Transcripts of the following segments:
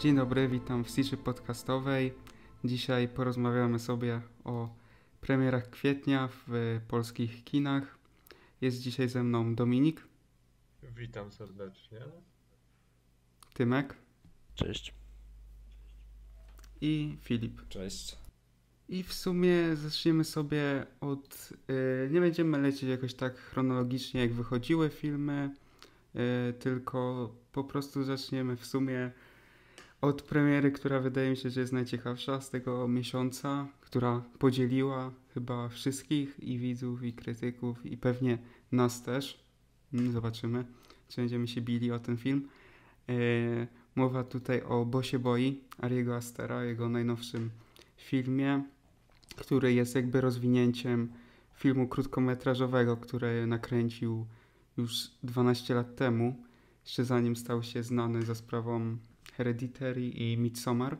Dzień dobry, witam w Ciszy Podcastowej. Dzisiaj porozmawiamy sobie o premierach kwietnia w polskich kinach. Jest dzisiaj ze mną Dominik, Witam serdecznie. Tymek Cześć. i Filip. Cześć. I w sumie zaczniemy sobie od. y, nie będziemy lecieć jakoś tak chronologicznie, jak wychodziły filmy, y, tylko po prostu zaczniemy w sumie od premiery, która wydaje mi się, że jest najciekawsza z tego miesiąca, która podzieliła chyba wszystkich i widzów, i krytyków, i pewnie nas też. Mm, Zobaczymy, czy będziemy się bili o ten film. Y, mowa tutaj o Bo się boi Ariego Astera, jego najnowszym filmie, który jest jakby rozwinięciem filmu krótkometrażowego, który nakręcił już 12 lat temu, jeszcze zanim stał się znany za sprawą Hereditary i Midsommar.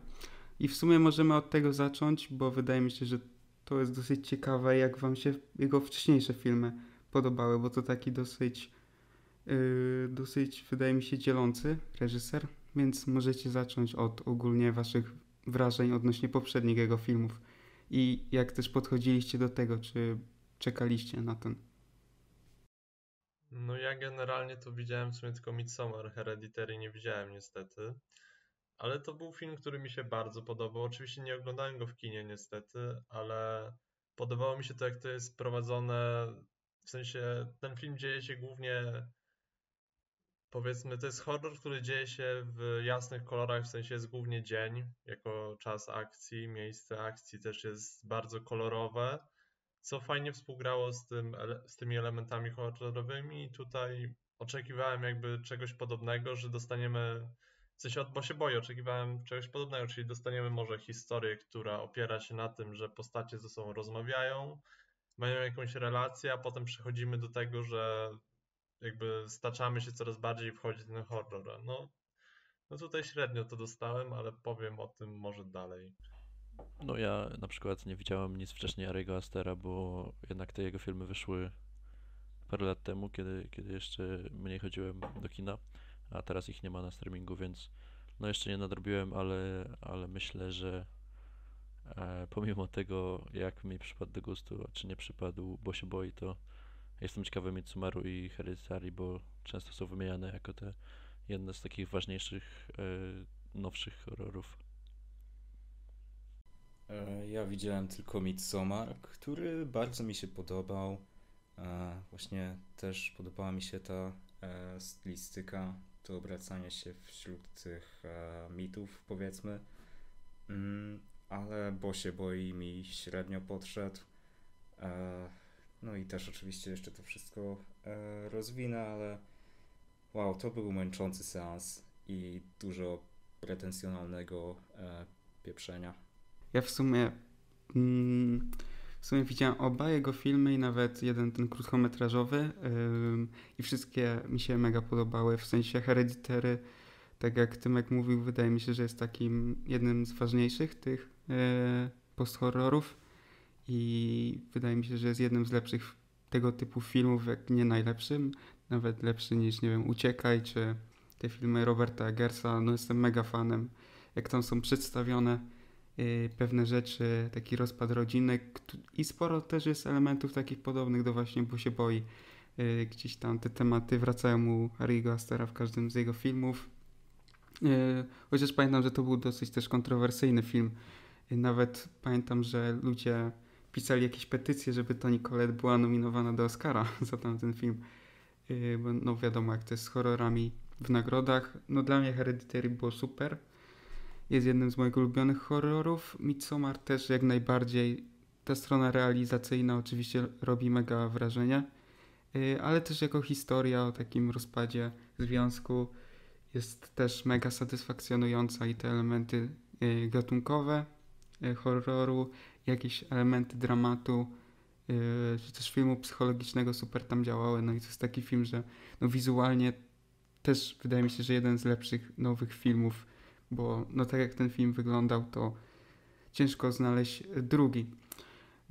I w sumie możemy od tego zacząć, bo wydaje mi się, że to jest dosyć ciekawe, jak wam się jego wcześniejsze filmy podobały, bo to taki dosyć, yy, dosyć wydaje mi się dzielący reżyser, więc możecie zacząć od ogólnie waszych wrażeń odnośnie poprzednich jego filmów i jak też podchodziliście do tego, czy czekaliście na ten. No ja generalnie to widziałem w sumie tylko Midsommar, Hereditary nie widziałem niestety. Ale to był film, który mi się bardzo podobał. Oczywiście nie oglądałem go w kinie niestety, ale podobało mi się to, jak to jest prowadzone. W sensie ten film dzieje się głównie powiedzmy, to jest horror, który dzieje się w jasnych kolorach, w sensie jest głównie dzień, jako czas akcji, miejsce akcji też jest bardzo kolorowe, co fajnie współgrało z tym, z tymi elementami horrorowymi i tutaj oczekiwałem jakby czegoś podobnego, że dostaniemy, w sensie Bo się boję, oczekiwałem czegoś podobnego, czyli dostaniemy może historię, która opiera się na tym, że postacie ze sobą rozmawiają, mają jakąś relację, a potem przechodzimy do tego, że jakby staczamy się coraz bardziej wchodzi ten horror. No, no tutaj średnio to dostałem, ale powiem o tym może dalej. No ja na przykład nie widziałem nic wcześniej Ariego Astera, bo jednak te jego filmy wyszły parę lat temu, kiedy, kiedy jeszcze mniej chodziłem do kina, a teraz ich nie ma na streamingu, więc no jeszcze nie nadrobiłem, ale, ale myślę, że e, pomimo tego, jak mi przypadł do gustu, czy nie przypadł, bo się boi, to jestem ciekawy Midsomaru i Hereditary, bo często są wymieniane jako te jedne z takich ważniejszych, e, nowszych horrorów. E, Ja widziałem tylko Midsommar, który bardzo mi się podobał. E, Właśnie też podobała mi się ta e, stylistyka, to obracanie się wśród tych e, mitów, powiedzmy. Mm, Ale Bo się boi mi średnio podszedł. E, No i też oczywiście jeszcze to wszystko e, rozwinę, ale wow, to był męczący seans i dużo pretensjonalnego e, pieprzenia. Ja w sumie mm, w sumie widziałem oba jego filmy i nawet jeden ten krótkometrażowy i wszystkie mi się mega podobały, w sensie Hereditary, tak jak Tymek mówił, wydaje mi się, że jest takim jednym z ważniejszych tych e, post-horrorów i wydaje mi się, że jest jednym z lepszych tego typu filmów, jak nie najlepszym, nawet lepszy niż, nie wiem, Uciekaj, czy te filmy Roberta Eggersa, no jestem mega fanem, jak tam są przedstawione pewne rzeczy, taki rozpad rodziny i sporo też jest elementów takich podobnych do właśnie Bo się boi. Y, Gdzieś tam te tematy wracają mu Harry'ego Astera w każdym z jego filmów. Y, Chociaż pamiętam, że to był dosyć też kontrowersyjny film. Y, Nawet pamiętam, że ludzie pisali jakieś petycje, żeby Toni Collette była nominowana do Oscara za tamten film. Y, Bo no wiadomo, jak to jest z horrorami w nagrodach. No dla mnie Hereditary było super jest jednym z moich ulubionych horrorów. Midsommar też jak najbardziej. Ta strona realizacyjna oczywiście robi mega wrażenie, yy, ale też jako historia o takim rozpadzie związku jest też mega satysfakcjonująca i te elementy yy, gatunkowe yy, horroru, jakieś elementy dramatu, czy też filmu psychologicznego super tam działały. No i to jest taki film, że no wizualnie też wydaje mi się, że jeden z lepszych nowych filmów bo no tak jak ten film wyglądał, to ciężko znaleźć drugi.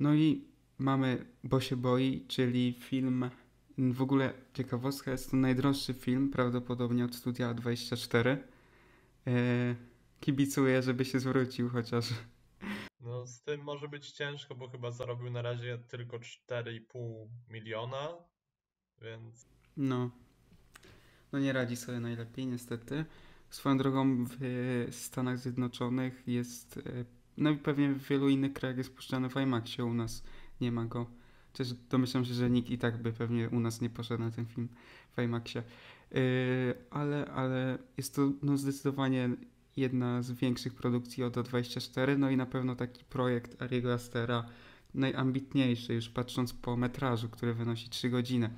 No i mamy Bo się boi, czyli film, w ogóle ciekawostka, jest to najdroższy film prawdopodobnie od Studia 24. E, kibicuję, żeby się zwrócił chociaż. No z tym może być ciężko, bo chyba zarobił na razie tylko 4,5 miliona, więc No. No nie radzi sobie najlepiej, niestety. Swoją drogą w Stanach Zjednoczonych jest, e, no i pewnie w wielu innych krajach jest puszczany w IMAXie, u nas nie ma go. Chociaż domyślam się, że nikt i tak by pewnie u nas nie poszedł na ten film w IMAXie. Yy, ale, ale jest to no, zdecydowanie jedna z większych produkcji od 24 no i na pewno taki projekt Ariego Astera najambitniejszy, już patrząc po metrażu, który wynosi 3 godziny.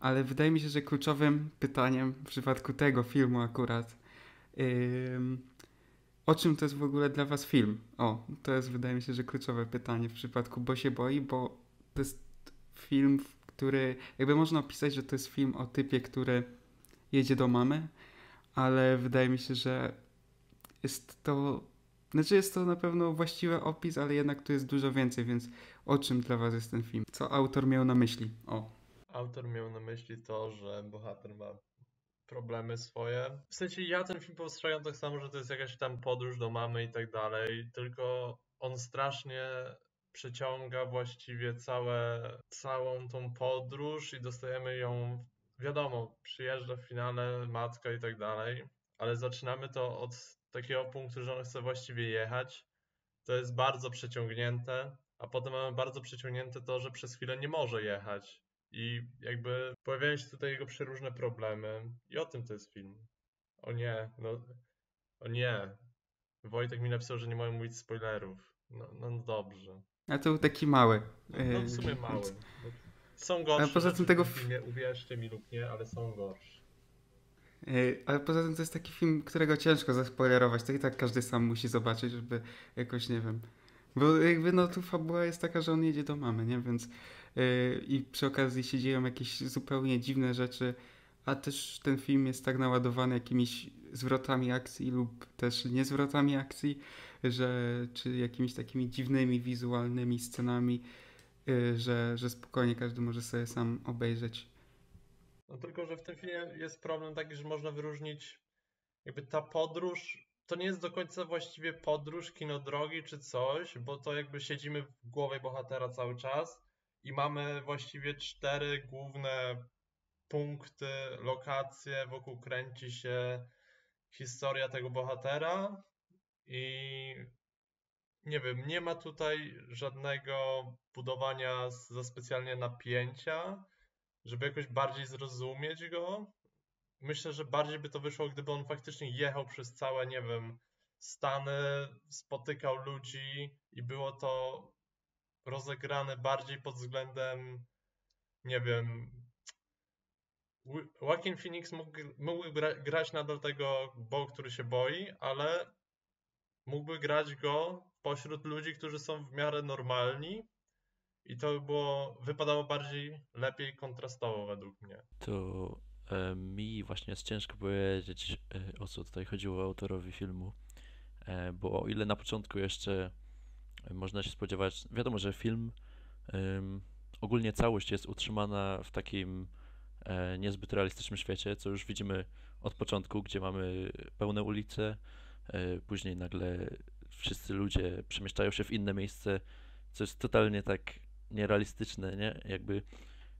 Ale wydaje mi się, że kluczowym pytaniem w przypadku tego filmu akurat o czym to jest w ogóle dla was film? O, to jest wydaje mi się, że kluczowe pytanie w przypadku Bo się boi, bo to jest film, który jakby można opisać, że to jest film o typie, który jedzie do mamy, ale wydaje mi się, że jest to. Znaczy, jest to na pewno właściwy opis, ale jednak tu jest dużo więcej, więc o czym dla Was jest ten film? Co autor miał na myśli? O. Autor miał na myśli to, że bohater ma problemy swoje. W sensie ja ten film postrzegam tak samo, że to jest jakaś tam podróż do mamy i tak dalej, tylko on strasznie przeciąga właściwie całe, całą tą podróż i dostajemy ją, wiadomo, przyjeżdża w finale matka i tak dalej, ale zaczynamy to od takiego punktu, że on chce właściwie jechać. To jest bardzo przeciągnięte, a potem mamy bardzo przeciągnięte to, że przez chwilę nie może jechać. I jakby pojawiają się tutaj jego przeróżne problemy. I o tym to jest film. O nie, no. O nie. Wojtek mi napisał, że nie mogę mówić spoilerów. No, no dobrze. A to był taki mały. No w sumie mały. Są gorsze. Ale poza tym tego filmie, uwierzcie mi lub nie, ale są gorsze. Ale poza tym to jest taki film, którego ciężko zaspoilerować. To i tak każdy sam musi zobaczyć, żeby jakoś, nie wiem. Bo jakby no tu fabuła jest taka, że on jedzie do mamy, nie? Więc i przy okazji się dzieją jakieś zupełnie dziwne rzeczy, a też ten film jest tak naładowany jakimiś zwrotami akcji lub też niezwrotami akcji, że czy jakimiś takimi dziwnymi wizualnymi scenami, yy, że, że spokojnie każdy może sobie sam obejrzeć. No tylko, że w tym filmie jest problem taki, że można wyróżnić jakby ta podróż, to nie jest do końca właściwie podróż, kino drogi czy coś, bo to jakby siedzimy w głowie bohatera cały czas i mamy właściwie cztery główne punkty, lokacje, wokół kręci się historia tego bohatera i nie wiem, nie ma tutaj żadnego budowania za specjalnie napięcia, żeby jakoś bardziej zrozumieć go. Myślę, że bardziej by to wyszło, gdyby on faktycznie jechał przez całe, nie wiem, Stany, spotykał ludzi i było to rozegrane bardziej pod względem, nie wiem, Joaquin Phoenix mógł, mógłby gra, grać nadal tego Bo, który się boi, ale mógłby grać go pośród ludzi, którzy są w miarę normalni i to by było, wypadało bardziej, lepiej kontrastowo według mnie. To e, mi właśnie jest ciężko powiedzieć, e, o co tutaj chodziło autorowi filmu, e, bo o ile na początku jeszcze można się spodziewać, wiadomo, że film, ogólnie całość jest utrzymana w takim e, niezbyt realistycznym świecie, co już widzimy od początku, gdzie mamy pełne ulice, e, później nagle wszyscy ludzie przemieszczają się w inne miejsce, co jest totalnie tak nierealistyczne, nie? Jakby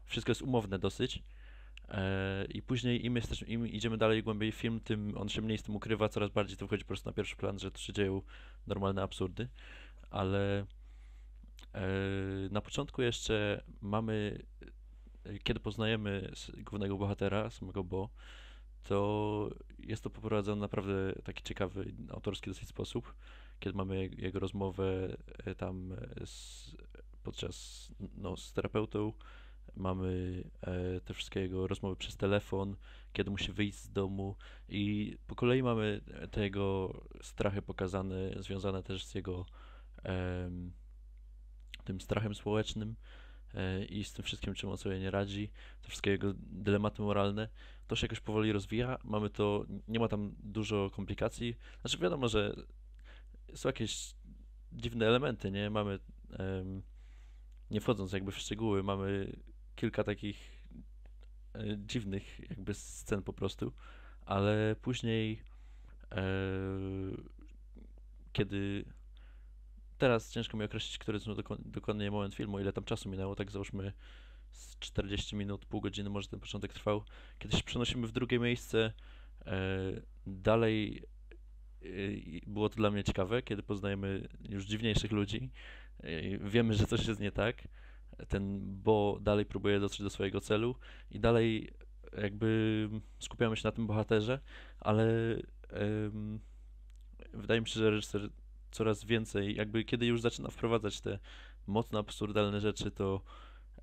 wszystko jest umowne dosyć. E, I później im, jesteśmy, im idziemy dalej głębiej w film, tym on się mniej z tym ukrywa, coraz bardziej to wchodzi po prostu na pierwszy plan, że tu się dzieją normalne absurdy. Ale e, na początku jeszcze mamy, e, kiedy poznajemy głównego bohatera, samego Bo, to jest to poprowadzone naprawdę taki ciekawy, autorski dosyć sposób, kiedy mamy jego rozmowę tam z podczas, no, z terapeutą, mamy e, te wszystkie jego rozmowy przez telefon, kiedy musi wyjść z domu i po kolei mamy te jego strachy pokazane, związane też z jego e, tym strachem społecznym e, i z tym wszystkim, czym on sobie nie radzi, te wszystkie jego dylematy moralne, to się jakoś powoli rozwija, mamy to, nie ma tam dużo komplikacji, znaczy wiadomo, że są jakieś dziwne elementy, nie, mamy nie wchodząc jakby w szczegóły, mamy kilka takich e, dziwnych jakby scen po prostu, ale później e, kiedy teraz ciężko mi określić, który jest dokładnie moment filmu, ile tam czasu minęło, tak załóżmy z 40 minut, pół godziny może ten początek trwał. Kiedy się przenosimy w drugie miejsce, e, dalej e, było to dla mnie ciekawe, kiedy poznajemy już dziwniejszych ludzi. E, wiemy, że coś jest nie tak. Ten Bo dalej próbuje dotrzeć do swojego celu i dalej jakby skupiamy się na tym bohaterze, ale wydaje mi się, że reżyser coraz więcej, jakby kiedy już zaczyna wprowadzać te mocno absurdalne rzeczy, to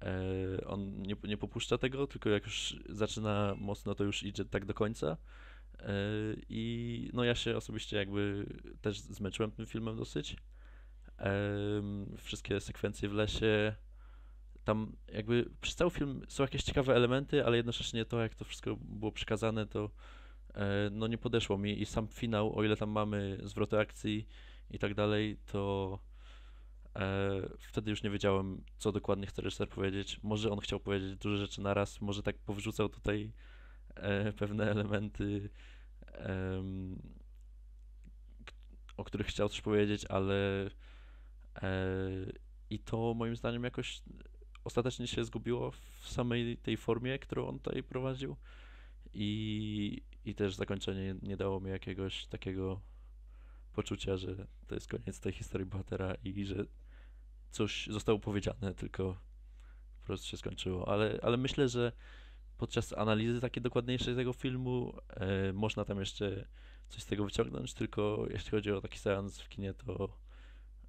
e, on nie, nie popuszcza tego, tylko jak już zaczyna mocno, to już idzie tak do końca. E, I no ja się osobiście jakby też zmęczyłem tym filmem dosyć. E, wszystkie sekwencje w lesie, tam jakby przez cały film są jakieś ciekawe elementy, ale jednocześnie to, jak to wszystko było przekazane, to e, no nie podeszło mi i sam finał, o ile tam mamy zwroty akcji i tak dalej, to e, wtedy już nie wiedziałem, co dokładnie chce reżyser powiedzieć. Może on chciał powiedzieć duże rzeczy naraz, może tak powrzucał tutaj e, pewne elementy, o których chciał coś powiedzieć, ale e, i to moim zdaniem jakoś ostatecznie się zgubiło w samej tej formie, którą on tutaj prowadził i, i też zakończenie nie dało mi jakiegoś takiego poczucia, że to jest koniec tej historii bohatera i że coś zostało powiedziane, tylko po prostu się skończyło. Ale, ale myślę, że podczas analizy takiej dokładniejszej tego filmu e, można tam jeszcze coś z tego wyciągnąć, tylko jeśli chodzi o taki seans w kinie, to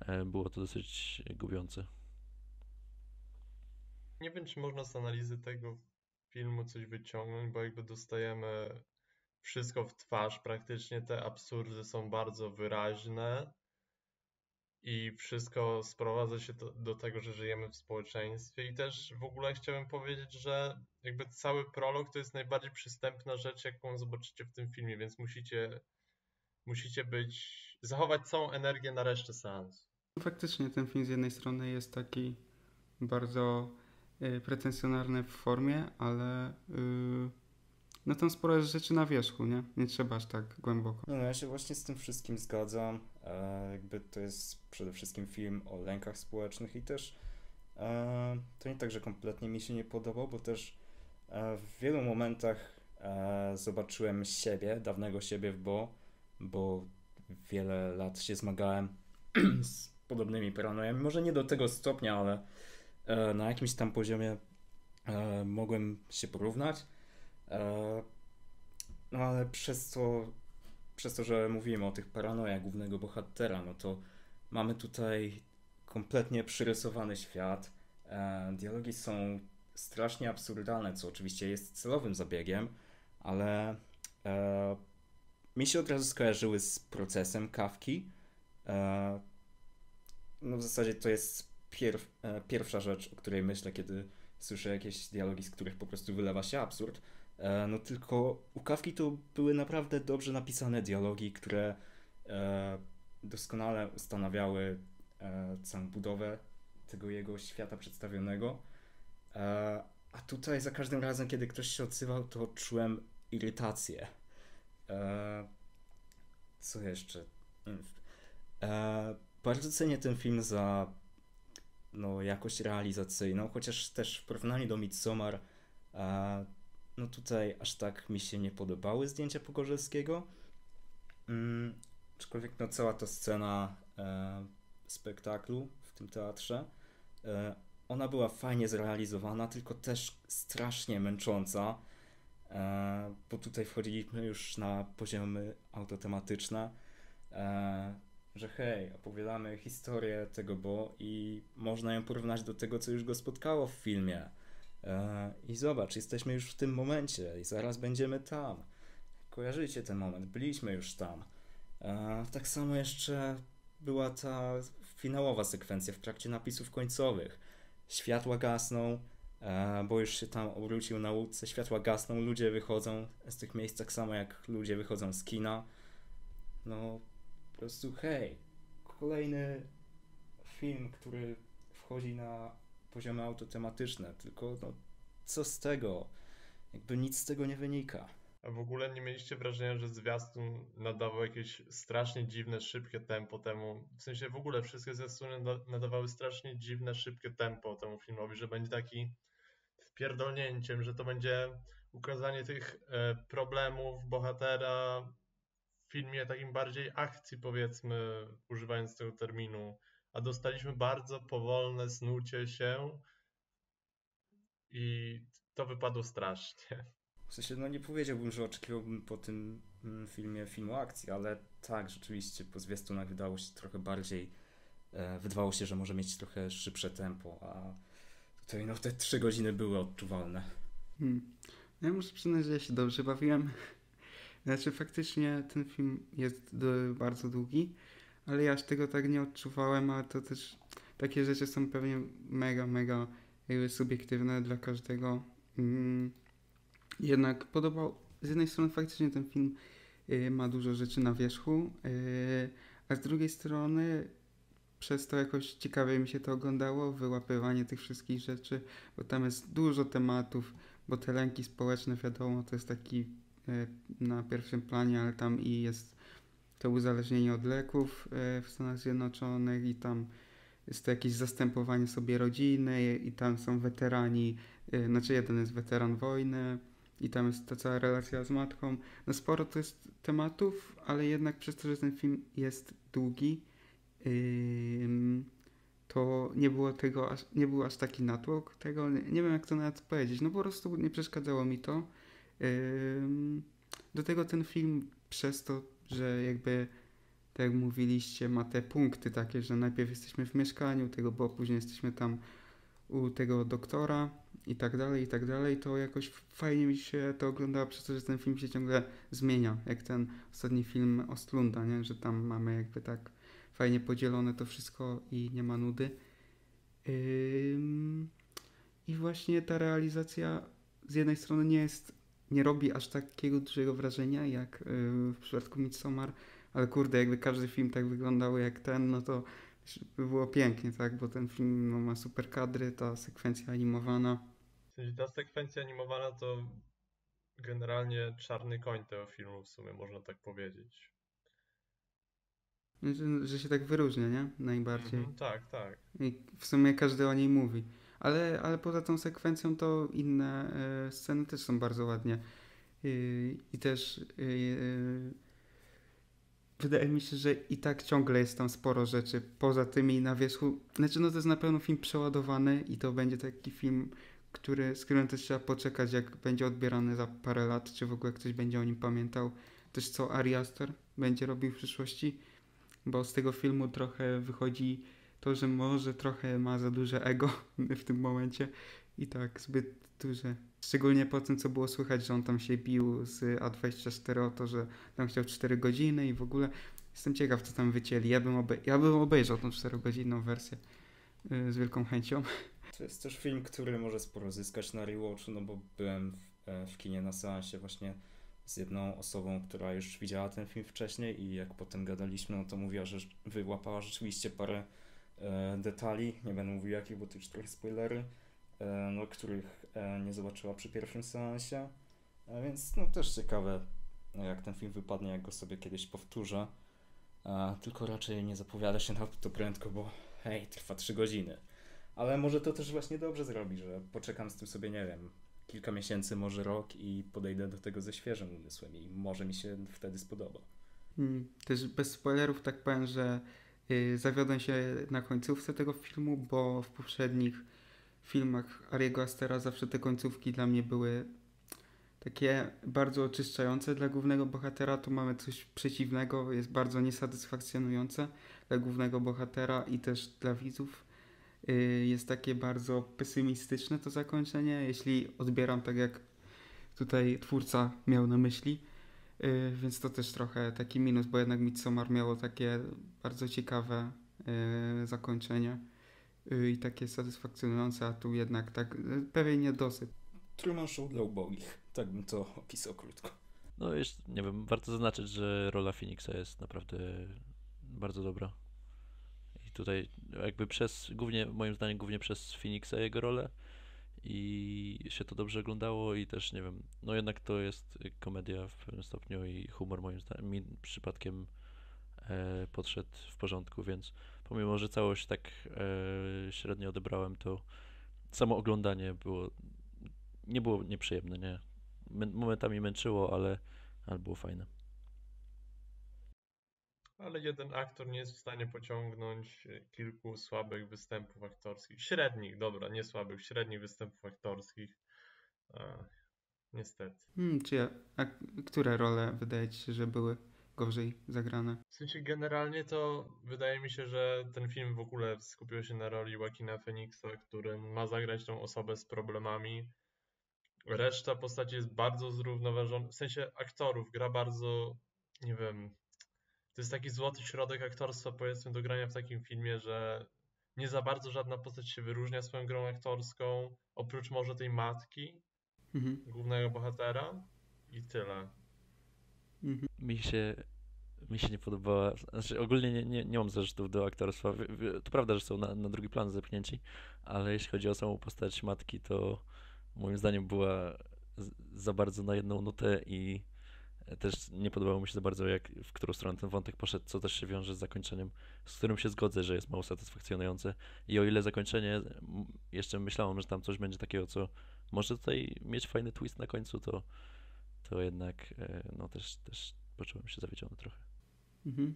e, było to dosyć gubiące. Nie wiem, czy można z analizy tego filmu coś wyciągnąć, bo jakby dostajemy wszystko w twarz, praktycznie te absurdy są bardzo wyraźne i wszystko sprowadza się do, do, tego, że żyjemy w społeczeństwie i też w ogóle chciałbym powiedzieć, że jakby cały prolog to jest najbardziej przystępna rzecz, jaką zobaczycie w tym filmie, więc musicie musicie być, zachować całą energię na resztę seansu. Faktycznie ten film z jednej strony jest taki bardzo y, pretensjonalny w formie, ale y, no tam sporo jest rzeczy na wierzchu, nie? Nie trzeba aż tak głęboko. No, no ja się właśnie z tym wszystkim zgadzam. E, jakby to jest przede wszystkim film o lękach społecznych i też e, to nie tak, że kompletnie mi się nie podobał, bo też e, w wielu momentach e, zobaczyłem siebie, dawnego siebie w Bo, bo wiele lat się zmagałem z podobnymi paranojami. Może nie do tego stopnia, ale e, na jakimś tam poziomie e, mogłem się porównać. E, no ale przez to, przez to, że mówimy o tych paranojach głównego bohatera, no to mamy tutaj kompletnie przyrysowany świat. E, dialogi są strasznie absurdalne, co oczywiście jest celowym zabiegiem, ale e, mi się od razu skojarzyły z procesem kawki. E, no w zasadzie to jest pierw, e, pierwsza rzecz, o której myślę, kiedy słyszę jakieś dialogi, z których po prostu wylewa się absurd. E, no tylko u Kawki to były naprawdę dobrze napisane dialogi, które e, doskonale ustanawiały e, całą budowę tego jego świata przedstawionego. A tutaj za każdym razem, kiedy ktoś się odzywał, to czułem irytację. Co jeszcze? Bardzo cenię ten film za no, jakość realizacyjną, chociaż też w porównaniu do Midsommar no tutaj aż tak mi się nie podobały zdjęcia Pogorzelskiego. Mm, aczkolwiek no cała ta scena e, spektaklu w tym teatrze, e, ona była fajnie zrealizowana, tylko też strasznie męcząca, e, bo tutaj wchodziliśmy już na poziomy autotematyczne, e, że hej, opowiadamy historię tego Bo i można ją porównać do tego, co już go spotkało w filmie I zobacz, jesteśmy już w tym momencie i zaraz będziemy tam. Kojarzycie ten moment, byliśmy już tam. E, tak samo jeszcze była ta finałowa sekwencja w trakcie napisów końcowych. Światła gasną, e, bo już się tam obrócił na łódce, światła gasną, ludzie wychodzą z tych miejsc tak samo jak ludzie wychodzą z kina. No, po prostu hej, kolejny film, który wchodzi na poziomy autotematyczne, tylko no, co z tego? Jakby nic z tego nie wynika. A w ogóle nie mieliście wrażenia, że zwiastun nadawał jakieś strasznie dziwne, szybkie tempo temu, w sensie w ogóle wszystkie zwiastuny nadawały strasznie dziwne, szybkie tempo temu filmowi, że będzie taki wpierdolnięciem, że to będzie ukazanie tych e, problemów bohatera w filmie takim bardziej akcji, powiedzmy, używając tego terminu, a dostaliśmy bardzo powolne snucie się i to wypadło strasznie. W sensie, no nie powiedziałbym, że oczekiwałbym po tym mm, filmie filmu akcji, ale tak, rzeczywiście po zwiastunach wydało się trochę bardziej, e, wydawało się, że może mieć trochę szybsze tempo, a tutaj no te trzy godziny były odczuwalne. Hmm. No ja muszę przyznać, że ja się dobrze bawiłem. Znaczy faktycznie ten film jest do, bardzo długi, ale ja aż tego tak nie odczuwałem, a to też takie rzeczy są pewnie mega, mega jakby subiektywne dla każdego. Mm. Jednak podobał, z jednej strony faktycznie ten film y, ma dużo rzeczy na wierzchu, y, a z drugiej strony przez to jakoś ciekawie mi się to oglądało, wyłapywanie tych wszystkich rzeczy, bo tam jest dużo tematów, bo te lęki społeczne, wiadomo, to jest taki y, na pierwszym planie, ale tam i jest to uzależnienie od leków w Stanach Zjednoczonych i tam jest to jakieś zastępowanie sobie rodziny i tam są weterani, znaczy jeden jest weteran wojny, i tam jest ta cała relacja z matką. No sporo to jest tematów, ale jednak przez to, że ten film jest długi, to nie było tego, aż, nie był aż taki natłok tego, nie, wiem jak to nawet powiedzieć, no po prostu nie przeszkadzało mi to. Do tego ten film przez to, że jakby tak jak mówiliście, ma te punkty takie, że najpierw jesteśmy w mieszkaniu tego, bo później jesteśmy tam u tego doktora, i tak dalej, i tak dalej, to jakoś fajnie mi się to oglądało przez to, że ten film się ciągle zmienia, jak ten ostatni film Ostlunda, nie? że tam mamy jakby tak fajnie podzielone to wszystko i nie ma nudy. I właśnie ta realizacja z jednej strony nie jest, nie robi aż takiego dużego wrażenia jak yy, w przypadku Midsommar, ale kurde, jakby każdy film tak wyglądał jak ten, no to by było pięknie, tak, bo ten film no, ma super kadry, ta sekwencja animowana w sensie ta sekwencja animowana to generalnie czarny koń tego filmu w sumie, można tak powiedzieć. Że, że się tak wyróżnia, nie? Najbardziej. Mm -hmm, tak, tak. I w sumie każdy o niej mówi. Ale, ale poza tą sekwencją to inne e, sceny też są bardzo ładnie. I, też e, e, wydaje mi się, że i tak ciągle jest tam sporo rzeczy poza tymi na wierzchu. Znaczy, no to jest na pewno film przeładowany i to będzie taki film który, z którym też trzeba poczekać, jak będzie odbierany za parę lat, czy w ogóle ktoś będzie o nim pamiętał. Też co Ari Aster będzie robił w przyszłości, bo z tego filmu trochę wychodzi to, że może trochę ma za duże ego w tym momencie i tak zbyt duże. Szczególnie po tym, co było słychać, że on tam się bił z A24 o to, że tam chciał 4 godziny i w ogóle jestem ciekaw, co tam wycięli. Ja bym, obej ja bym obejrzał tą 4-godzinną wersję yy, z wielką chęcią. To jest też film, który może sporo zyskać na rewatchu, no bo byłem w, e, w kinie na seansie właśnie z jedną osobą, która już widziała ten film wcześniej i jak potem gadaliśmy, no to mówiła, że wyłapała rzeczywiście parę detali, nie będę mówił jakich, bo to już trochę spoilery, e, no, których e, nie zobaczyła przy pierwszym seansie, e, więc no też ciekawe jak ten film wypadnie, jak go sobie kiedyś powtórzę, e, tylko raczej nie zapowiada się na to prędko, bo hej, trwa 3 godziny. Ale może to też właśnie dobrze zrobi, że poczekam z tym sobie, nie wiem, kilka miesięcy, może rok i podejdę do tego ze świeżym umysłem i może mi się wtedy spodoba. Hmm, też bez spoilerów tak powiem, że zawiodłem się na końcówce tego filmu, bo w poprzednich filmach Ariego Astera zawsze te końcówki dla mnie były takie bardzo oczyszczające dla głównego bohatera. Tu mamy coś przeciwnego, jest bardzo niesatysfakcjonujące dla głównego bohatera i też dla widzów. Y, jest takie bardzo pesymistyczne to zakończenie, jeśli odbieram tak jak tutaj twórca miał na myśli. Y, więc to też trochę taki minus, bo jednak Midsommar miało takie bardzo ciekawe y, zakończenie i takie satysfakcjonujące, a tu jednak tak pewien niedosyt. Truman Show dla ubogich, tak bym to opisał krótko. No jeszcze, nie wiem, warto zaznaczyć, że rola Phoenixa jest naprawdę bardzo dobra tutaj jakby przez, głównie moim zdaniem głównie przez Phoenixa jego rolę i się to dobrze oglądało i też, nie wiem, no jednak to jest komedia w pewnym stopniu i humor moim zdaniem mi przypadkiem e, podszedł w porządku, więc pomimo, że całość tak e, średnio odebrałem, to samo oglądanie było, nie było nieprzyjemne, nie. Momentami męczyło, ale, ale było fajne. Ale jeden aktor nie jest w stanie pociągnąć kilku słabych występów aktorskich. Średnich, dobra, nie słabych, średnich występów aktorskich. A, niestety. Hmm, czy ja, a które role wydaje ci się, że były gorzej zagrane? W sensie generalnie to wydaje mi się, że ten film w ogóle skupił się na roli Joaquina Phoenixa, który ma zagrać tą osobę z problemami. Reszta postaci jest bardzo zrównoważona, w sensie aktorów gra bardzo, nie wiem, to jest taki złoty środek aktorstwa, powiedzmy, do grania w takim filmie, że nie za bardzo żadna postać się wyróżnia swoją grą aktorską, oprócz może tej matki mhm. głównego bohatera i tyle. Mhm. Mi się mi się nie podobała, znaczy ogólnie nie, nie, nie mam zarzutów do aktorstwa. To prawda, że są na, na drugi plan zepchnięci, ale jeśli chodzi o samą postać matki, to moim zdaniem była za bardzo na jedną nutę i też nie podobało mi się za bardzo, jak, w którą stronę ten wątek poszedł, co też się wiąże z zakończeniem, z którym się zgodzę, że jest mało satysfakcjonujące. I o ile zakończenie, jeszcze myślałem, że tam coś będzie takiego, co może tutaj mieć fajny twist na końcu, to, to jednak e, no też, też poczułem się zawiedziony trochę. Mhm.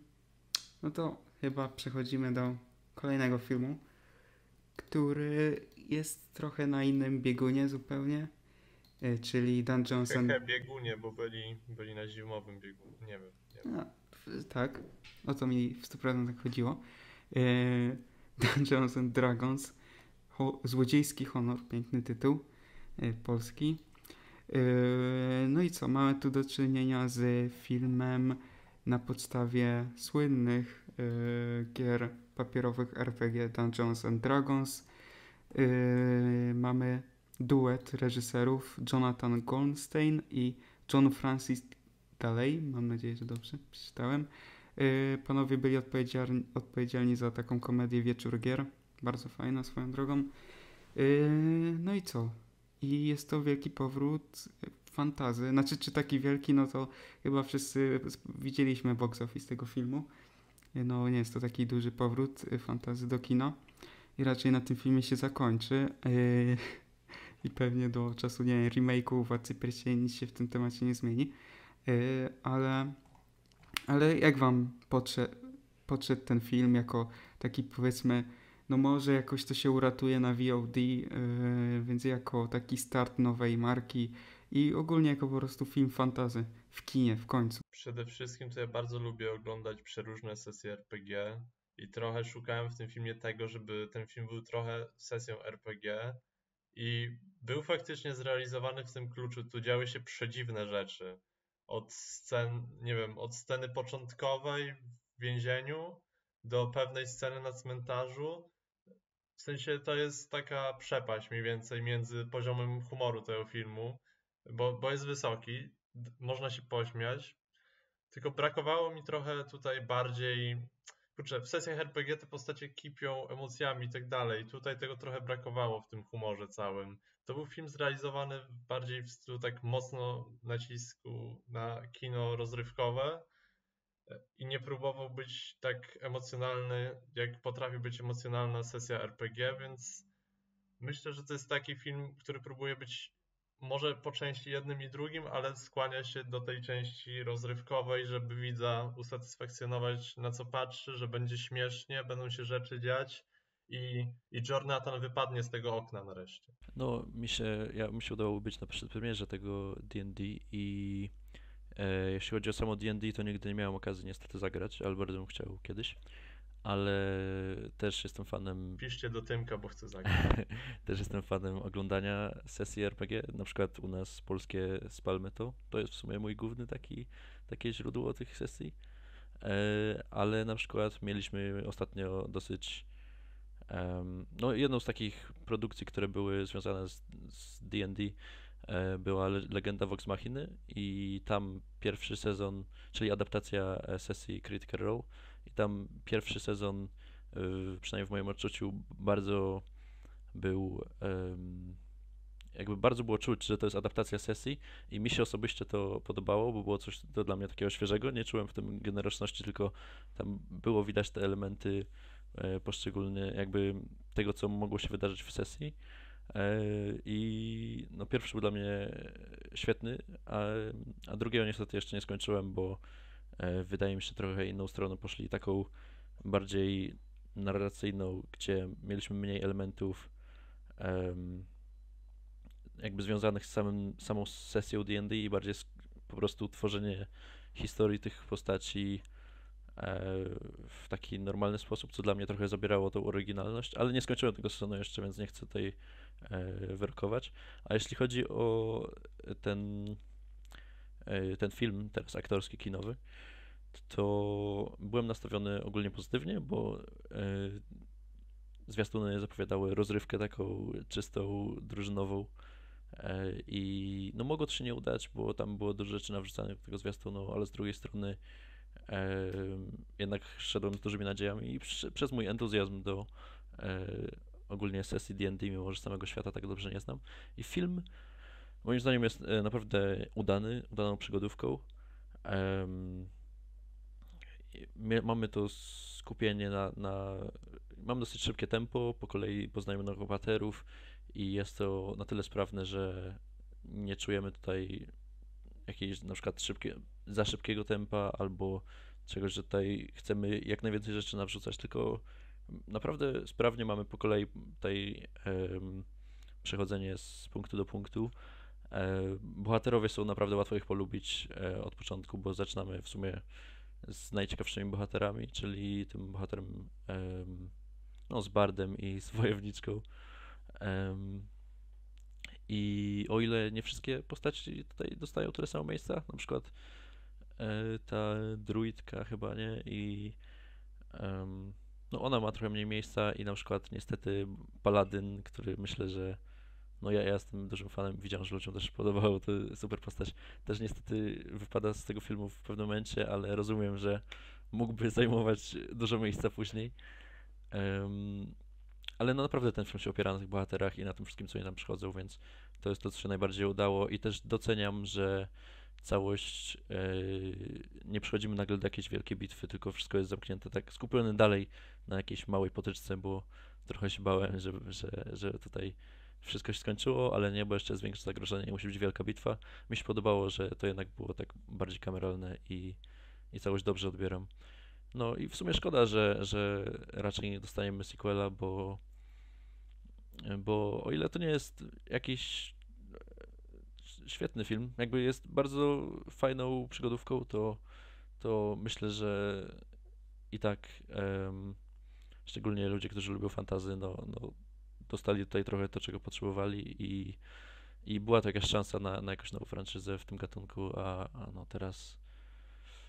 No to chyba przechodzimy do kolejnego filmu, który jest trochę na innym biegunie zupełnie. E, czyli Dungeons and... biegunie, bo byli, byli na zimowym biegunie, nie wiem. Nie wiem. A, tak, o to mi w 100% tak chodziło. E, Dungeons and Dragons, Ho Złodziejski Honor, piękny tytuł, e, polski. No i co, mamy tu do czynienia z filmem na podstawie słynnych gier papierowych RPG Dungeons and Dragons. Mamy duet reżyserów Jonathan Goldstein i John Francis Daley. Mam nadzieję, że dobrze przeczytałem. Yy, panowie byli odpowiedzialni, odpowiedzialni za taką komedię Wieczór Gier. Bardzo fajna swoją drogą. Yy, no i co? I jest to wielki powrót fantazy. Znaczy, czy taki wielki, no to chyba wszyscy widzieliśmy box office tego filmu. No nie jest to taki duży powrót fantazy do kina. I raczej na tym filmie się zakończy. Yy, i pewnie do czasu, nie remake'u Władcy Pierścieni nic się w tym temacie nie zmieni. Yy, ale, ale jak wam podszedł, podszedł ten film jako taki powiedzmy, no może jakoś to się uratuje na VOD, yy, więc jako taki start nowej marki i ogólnie jako po prostu film fantazy w kinie w końcu. Przede wszystkim to ja bardzo lubię oglądać przeróżne sesje RPG i trochę szukałem w tym filmie tego, żeby ten film był trochę sesją RPG i był faktycznie zrealizowany w tym kluczu. Tu działy się przedziwne rzeczy. Od scen, nie wiem, od sceny początkowej w więzieniu do pewnej sceny na cmentarzu. W sensie to jest taka przepaść mniej więcej między poziomem humoru tego filmu, bo, bo jest wysoki, można się pośmiać. Tylko brakowało mi trochę tutaj bardziej kurczę, w sesjach RPG te postacie kipią emocjami i tak dalej. Tutaj tego trochę brakowało w tym humorze całym. To był film zrealizowany bardziej w stylu tak mocno nacisku na kino rozrywkowe i nie próbował być tak emocjonalny, jak potrafi być emocjonalna sesja RPG, więc myślę, że to jest taki film, który próbuje być może po części jednym i drugim, ale skłania się do tej części rozrywkowej, żeby widza usatysfakcjonować na co patrzy, że będzie śmiesznie, będą się rzeczy dziać i, i Jonathan wypadnie z tego okna nareszcie. No, mi się, ja, mi się udało być na przedpremierze tego D&D i e, jeśli chodzi o samo D&D, to nigdy nie miałem okazji niestety zagrać, ale bardzo bym chciał kiedyś ale też jestem fanem. Piszcie do Tymka, bo chcę zagrać. też jestem fanem oglądania sesji RPG. Na przykład u nas polskie Spalmy to. To jest w sumie mój główny taki, takie źródło tych sesji. E, ale na przykład mieliśmy ostatnio dosyć. No, jedną z takich produkcji, które były związane z DD, e, była Legenda Vox Machiny i tam pierwszy sezon, czyli adaptacja e, sesji Critical Role tam pierwszy sezon, y, przynajmniej w moim odczuciu, bardzo był jakby bardzo było czuć, że to jest adaptacja sesji i mi się osobiście to podobało, bo było coś to dla mnie takiego świeżego. Nie czułem w tym generyczności, tylko tam było widać te elementy e, poszczególne, jakby tego, co mogło się wydarzyć w sesji. E, I no, pierwszy był dla mnie świetny, a, a drugiego niestety jeszcze nie skończyłem, bo e, wydaje mi się trochę inną stroną poszli, taką bardziej narracyjną, gdzie mieliśmy mniej elementów jakby związanych z samym, samą sesją D&D i bardziej po prostu tworzenie historii tych postaci e, w taki normalny sposób, co dla mnie trochę zabierało tą oryginalność, ale nie skończyłem tego sezonu jeszcze, więc nie chcę tutaj e, wyrokować. A jeśli chodzi o ten, e, ten film, teraz aktorski, kinowy, to byłem nastawiony ogólnie pozytywnie, bo zwiastuny zapowiadały rozrywkę taką czystą, drużynową, E, I no mogło to się nie udać, bo tam było dużo rzeczy nawrzucanych do tego zwiastunu, ale z drugiej strony jednak szedłem z dużymi nadziejami i przez mój entuzjazm do ogólnie sesji D&D, mimo że samego świata tak dobrze nie znam. I film moim zdaniem jest e, naprawdę udany, udaną przygodówką. mamy to skupienie na, na... Mam dosyć szybkie tempo, po kolei poznajemy nowych bohaterów, i jest to na tyle sprawne, że nie czujemy tutaj jakiejś na przykład szybkie, za szybkiego tempa albo czegoś, że tutaj chcemy jak najwięcej rzeczy nawrzucać, tylko naprawdę sprawnie mamy po kolei tutaj um, przechodzenie z punktu do punktu. E, bohaterowie są naprawdę łatwo ich polubić e, od początku, bo zaczynamy w sumie z najciekawszymi bohaterami, czyli tym bohaterem no, z Bardem i z Wojowniczką. I o ile nie wszystkie postaci tutaj dostają tyle samo miejsca, na przykład e, ta druidka chyba nie i no ona ma trochę mniej miejsca i na przykład niestety Paladyn, który myślę, że no ja, ja jestem dużym fanem, widziałem, że ludziom też podobało, to super postać, też niestety wypada z tego filmu w pewnym momencie, ale rozumiem, że mógłby zajmować dużo miejsca później. Um, ale no naprawdę ten film się opiera na tych bohaterach i na tym wszystkim, co oni tam przychodzą, więc to jest to, co się najbardziej udało. I też doceniam, że całość yy, nie przechodzimy nagle do jakiejś wielkiej bitwy, tylko wszystko jest zamknięte tak skupione dalej na jakiejś małej potyczce, bo trochę się bałem, że, że, że tutaj wszystko się skończyło, ale nie, bo jeszcze jest większe zagrożenie musi być wielka bitwa. Mi się podobało, że to jednak było tak bardziej kameralne i, i całość dobrze odbieram. No i w sumie szkoda, że, że raczej nie dostaniemy sequela, bo, bo o ile to nie jest jakiś e, świetny film, jakby jest bardzo fajną przygodówką, to, to myślę, że i tak um, szczególnie ludzie, którzy lubią fantazy, no, no, dostali tutaj trochę to, czego potrzebowali i, i była to jakaś szansa na, na jakąś nową franczyzę w tym gatunku, a, a no teraz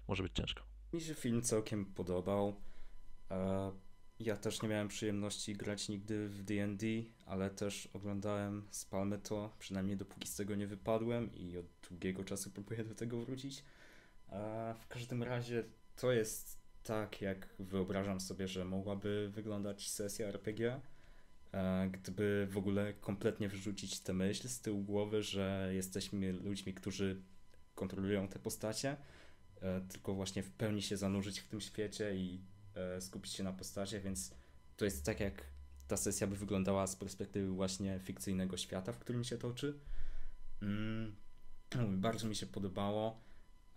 może być ciężko. Mi się film całkiem podobał. E, ja też nie miałem przyjemności grać nigdy w D&D, ale też oglądałem, spalmy to, przynajmniej dopóki z tego nie wypadłem i od długiego czasu próbuję do tego wrócić. E, w każdym razie to jest tak, jak wyobrażam sobie, że mogłaby wyglądać sesja RPG, gdyby w ogóle kompletnie wyrzucić tę myśl z tyłu głowy, że jesteśmy ludźmi, którzy kontrolują te postacie, E, tylko właśnie w pełni się zanurzyć w tym świecie i e, skupić się na postacie, więc to jest tak jak ta sesja by wyglądała z perspektywy właśnie fikcyjnego świata, w którym się toczy. Mm, bardzo mi się podobało.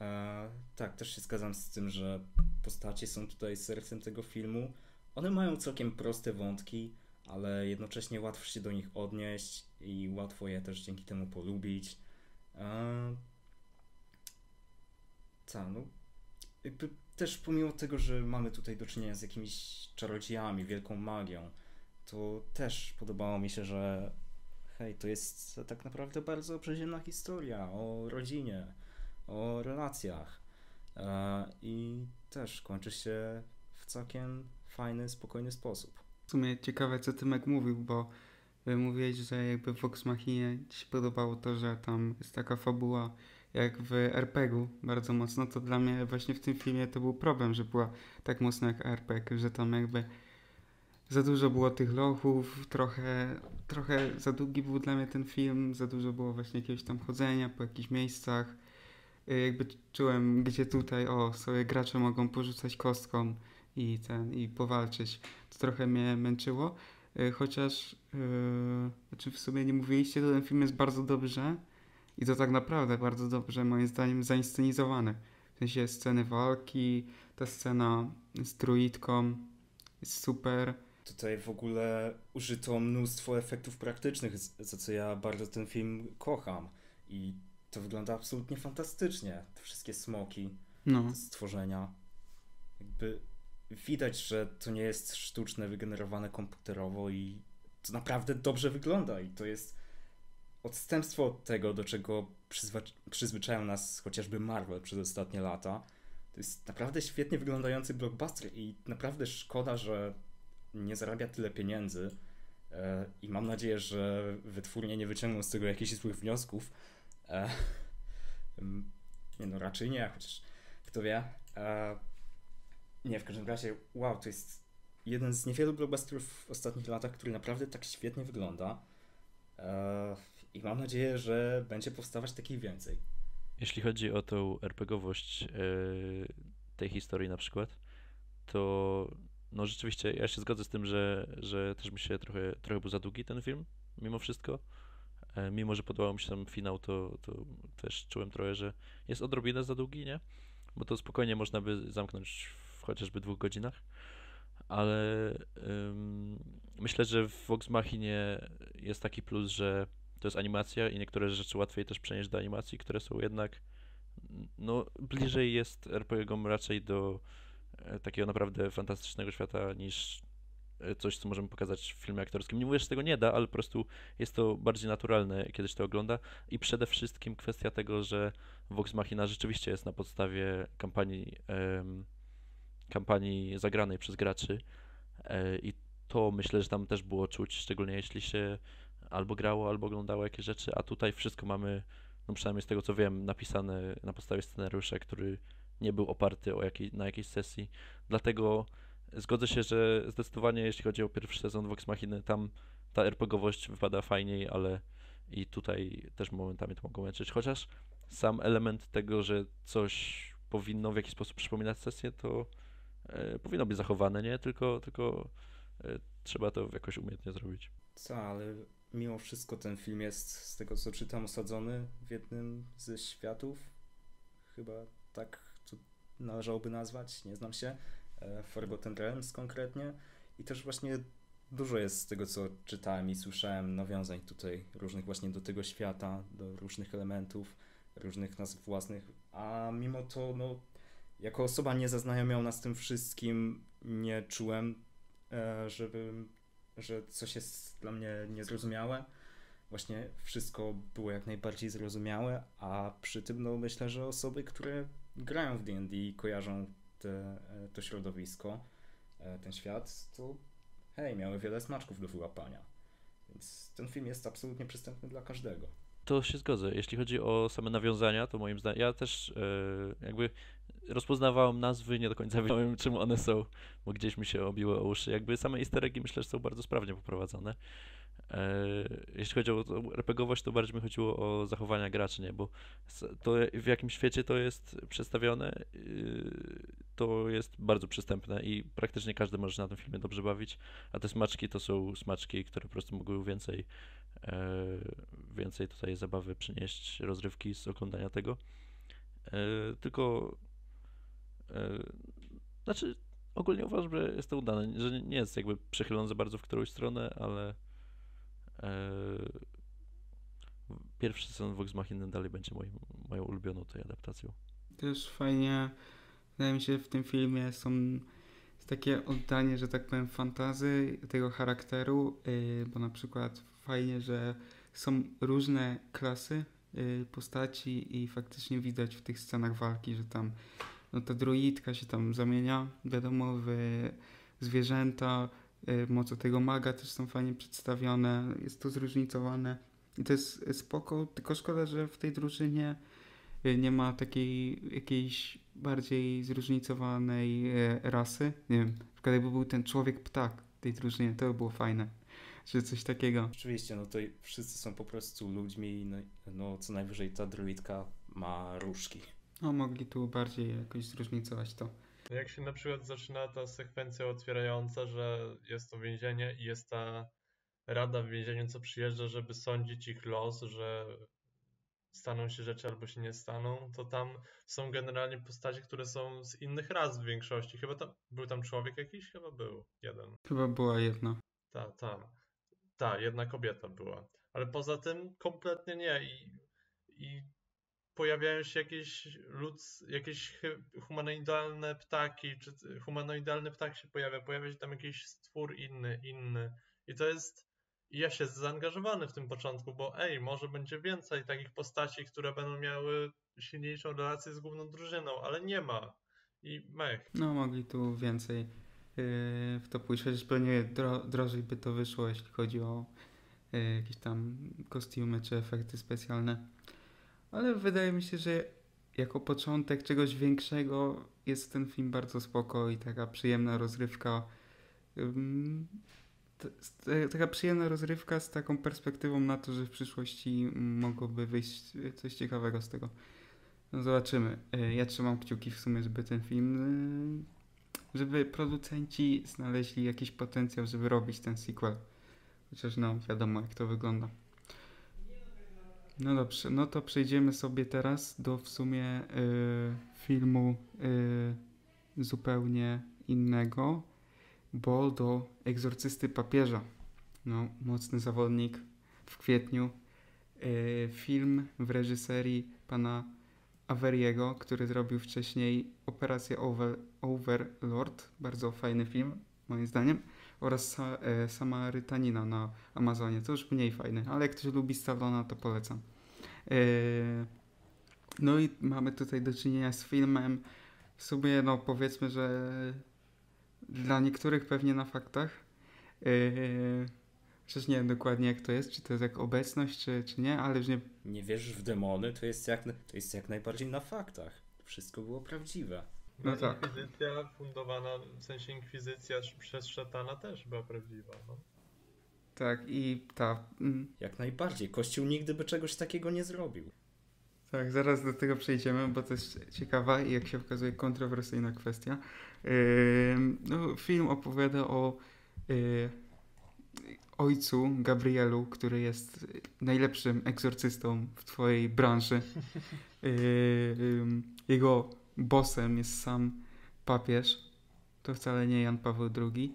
E, tak, też się zgadzam z tym, że postacie są tutaj sercem tego filmu. One mają całkiem proste wątki, ale jednocześnie łatwo się do nich odnieść i łatwo je też dzięki temu polubić. Tak, no jakby też pomimo tego, że mamy tutaj do czynienia z jakimiś czarodziejami, wielką magią, to też podobało mi się, że hej, to jest tak naprawdę bardzo przyziemna historia o rodzinie, o relacjach e, i też kończy się w całkiem fajny, spokojny sposób. W sumie ciekawe, co Tymek mówił, bo mówiłeś, że jakby w Vox Machina ci się podobało to, że tam jest taka fabuła jak w RPG-u bardzo mocno, to dla mnie właśnie w tym filmie to był problem, że była tak mocno jak RPG, że tam jakby za dużo było tych lochów, trochę, trochę za długi był dla mnie ten film, za dużo było właśnie jakiegoś tam chodzenia po jakichś miejscach. Y, jakby czułem, gdzie tutaj, o, sobie gracze mogą porzucać kostką i ten, i powalczyć. To trochę mnie męczyło. Y, chociaż, yy, znaczy w sumie nie mówiliście, to ten film jest bardzo dobrze i to tak naprawdę bardzo dobrze, moim zdaniem, zainscenizowany. W sensie sceny walki, ta scena z druidką jest super. Tutaj w ogóle użyto mnóstwo efektów praktycznych, za co ja bardzo ten film kocham. I to wygląda absolutnie fantastycznie. Te wszystkie smoki, No. stworzenia. Jakby widać, że to nie jest sztuczne, wygenerowane komputerowo i to naprawdę dobrze wygląda. I to jest odstępstwo od tego, do czego przyzwa- przyzwyczają nas chociażby Marvel przez ostatnie lata. To jest naprawdę świetnie wyglądający blockbuster i naprawdę szkoda, że nie zarabia tyle pieniędzy. E, I mam nadzieję, że wytwórnie nie wyciągną z tego jakichś złych wniosków. E, nie no, raczej nie, chociaż kto wie. E, nie, w każdym razie, wow, to jest jeden z niewielu blockbusterów w ostatnich latach, który naprawdę tak świetnie wygląda. E, I mam nadzieję, że będzie powstawać takich więcej. Jeśli chodzi o tą RPGowość yy, tej historii na przykład, to no rzeczywiście ja się zgodzę z tym, że, że też mi się trochę, trochę był za długi ten film, mimo wszystko. E, mimo, że podobał mi się tam finał, to, to też czułem trochę, że jest odrobinę za długi, nie? Bo to spokojnie można by zamknąć w chociażby dwóch godzinach. Ale ym, myślę, że w Vox Machinie jest taki plus, że to jest animacja i niektóre rzeczy łatwiej też przenieść do animacji, które są jednak no bliżej jest RPG-om raczej do e, takiego naprawdę fantastycznego świata niż e, coś, co możemy pokazać w filmie aktorskim. Nie mówię, że tego nie da, ale po prostu jest to bardziej naturalne, kiedy się to ogląda i przede wszystkim kwestia tego, że Vox Machina rzeczywiście jest na podstawie kampanii kampanii zagranej przez graczy e, i to myślę, że tam też było czuć, szczególnie jeśli się albo grało, albo oglądało jakieś rzeczy, a tutaj wszystko mamy, no przynajmniej z tego co wiem, napisane na podstawie scenariusza, który nie był oparty o jakiej, na jakiejś sesji. Dlatego zgodzę się, że zdecydowanie jeśli chodzi o pierwszy sezon Vox Machiny, tam ta RPGowość wypada fajniej, ale i tutaj też momentami to mogą męczyć. Chociaż sam element tego, że coś powinno w jakiś sposób przypominać sesję, to powinno być zachowane, nie? Tylko, tylko e, trzeba to jakoś umiejętnie zrobić. Co, ale mimo wszystko ten film jest, z tego co czytam, osadzony w jednym ze światów. Chyba tak to należałoby nazwać, nie znam się. E, Forgotten Realms konkretnie. I też właśnie dużo jest z tego, co czytałem i słyszałem, nawiązań tutaj różnych właśnie do tego świata, do różnych elementów, różnych nazw własnych. A mimo to, no, jako osoba niezaznajomiona z tym wszystkim, nie czułem, e, żebym że coś jest dla mnie niezrozumiałe. Właśnie wszystko było jak najbardziej zrozumiałe, a przy tym no, myślę, że osoby, które grają w D&D i kojarzą te, to środowisko, e, ten świat, to hej, miały wiele smaczków do wyłapania. Więc ten film jest absolutnie przystępny dla każdego. To się zgodzę. Jeśli chodzi o same nawiązania, to moim zdaniem, ja też e, jakby rozpoznawałem nazwy, nie do końca wiedziałem czym one są, bo gdzieś mi się obiły o uszy. Jakby same easter eggi myślę, że są bardzo sprawnie poprowadzone. E, jeśli chodzi o RPGowość, to bardziej mi chodziło o zachowania graczy, nie? Bo to w jakim świecie to jest przedstawione, yy, to jest bardzo przystępne i praktycznie każdy może się na tym filmie dobrze bawić, a te smaczki to są smaczki, które po prostu mogły więcej, e, więcej tutaj zabawy przynieść, rozrywki z oglądania tego. E, tylko znaczy ogólnie uważam, że jest to udane, że nie jest jakby przechylony za bardzo w którąś stronę, ale e, pierwszy sezon Vox Machina dalej będzie moim, moją ulubioną tej adaptacją. Też fajnie, wydaje mi się, w tym filmie są jest takie oddanie, że tak powiem, fantazy tego charakteru, yy, bo na przykład fajnie, że są różne klasy yy, postaci i faktycznie widać w tych scenach walki, że tam no ta druidka się tam zamienia, wiadomo, w zwierzęta, yy, moce tego maga też są fajnie przedstawione, jest to zróżnicowane i to jest spoko, tylko szkoda, że w tej drużynie y, nie ma takiej jakiejś bardziej zróżnicowanej e, rasy. Nie wiem, na przykład jakby był ten człowiek ptak, tej drużynie. To by było fajne, że coś takiego. Oczywiście, no to wszyscy są po prostu ludźmi, no, no co najwyżej ta druidka ma różki. No, mogli tu bardziej jakoś zróżnicować to. Jak się na przykład zaczyna ta sekwencja otwierająca, że jest to więzienie i jest ta rada w więzieniu, co przyjeżdża, żeby sądzić ich los, że staną się rzeczy albo się nie staną, to tam są generalnie postacie, które są z innych ras w większości. Chyba tam, był tam człowiek jakiś? Chyba był jeden. Chyba była jedna. Ta, ta. Ta, jedna kobieta była. Ale poza tym kompletnie nie. I, i pojawiają się jakieś ludz, jakieś humanoidalne ptaki, czy humanoidalny ptak się pojawia, pojawia się tam jakiś stwór inny, inny. I to jest ja się zaangażowany w tym początku, bo ej, może będzie więcej takich postaci, które będą miały silniejszą relację z główną drużyną, ale nie ma. I mech. No, mogli tu więcej yy, w to pójść, chociaż pewnie dro drożej by to wyszło, jeśli chodzi o yy, jakieś tam kostiumy czy efekty specjalne. Ale wydaje mi się, że jako początek czegoś większego jest ten film bardzo spoko i taka przyjemna rozrywka. Taka przyjemna rozrywka z taką perspektywą na to, że w przyszłości mogłoby wyjść coś ciekawego z tego. No zobaczymy. E, ja trzymam kciuki w sumie, żeby ten film, e, żeby producenci znaleźli jakiś potencjał, żeby robić ten sequel. Chociaż no, wiadomo jak to wygląda. No dobrze, no to przejdziemy sobie teraz do w sumie y, filmu y, zupełnie innego bo do egzorcysty papieża. No, mocny zawodnik w kwietniu. E, film w reżyserii pana Averiego, który zrobił wcześniej Operację Over, Overlord, bardzo fajny film, moim zdaniem, oraz Sa e, Samarytanina na Amazonie, to już mniej fajny, ale jak ktoś lubi Stallona, to polecam. E, no i mamy tutaj do czynienia z filmem, w sumie, no powiedzmy, że dla niektórych pewnie na faktach. Yy, przecież nie wiem dokładnie jak to jest, czy to jest jak obecność, czy, czy nie, ale już nie... Nie wierzysz w demony, to jest jak, to jest jak najbardziej na faktach. Wszystko było prawdziwe. No, tak. Inkwizycja fundowana, w sensie inkwizycja przez szatana też była prawdziwa. No. Tak, i ta... Mm. Jak najbardziej. Kościół nigdy by czegoś takiego nie zrobił. Tak, zaraz do tego przejdziemy, bo to jest ciekawa i jak się okazuje kontrowersyjna kwestia. No, film opowiada o y, ojcu Gabrielu, który jest najlepszym egzorcystą w twojej branży. Jego bossem jest sam papież. To wcale nie Jan Paweł II.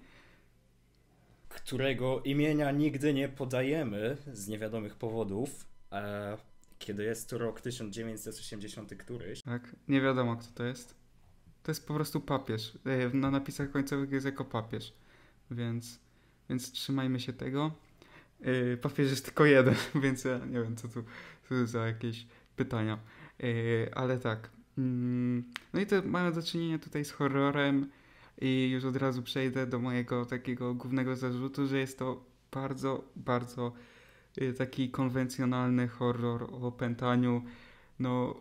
Którego imienia nigdy nie podajemy z niewiadomych powodów. Kiedy jest to rok 1980 któryś. Tak, nie wiadomo kto to jest. To jest po prostu papież. E, na napisach końcowych jest jako papież. Więc, więc trzymajmy się tego. E, papież jest tylko jeden, więc ja nie wiem co tu, co za jakieś pytania. E, ale tak. Mm, no i to mamy do czynienia tutaj z horrorem i już od razu przejdę do mojego takiego głównego zarzutu, że jest to bardzo, bardzo taki konwencjonalny horror o opętaniu. No,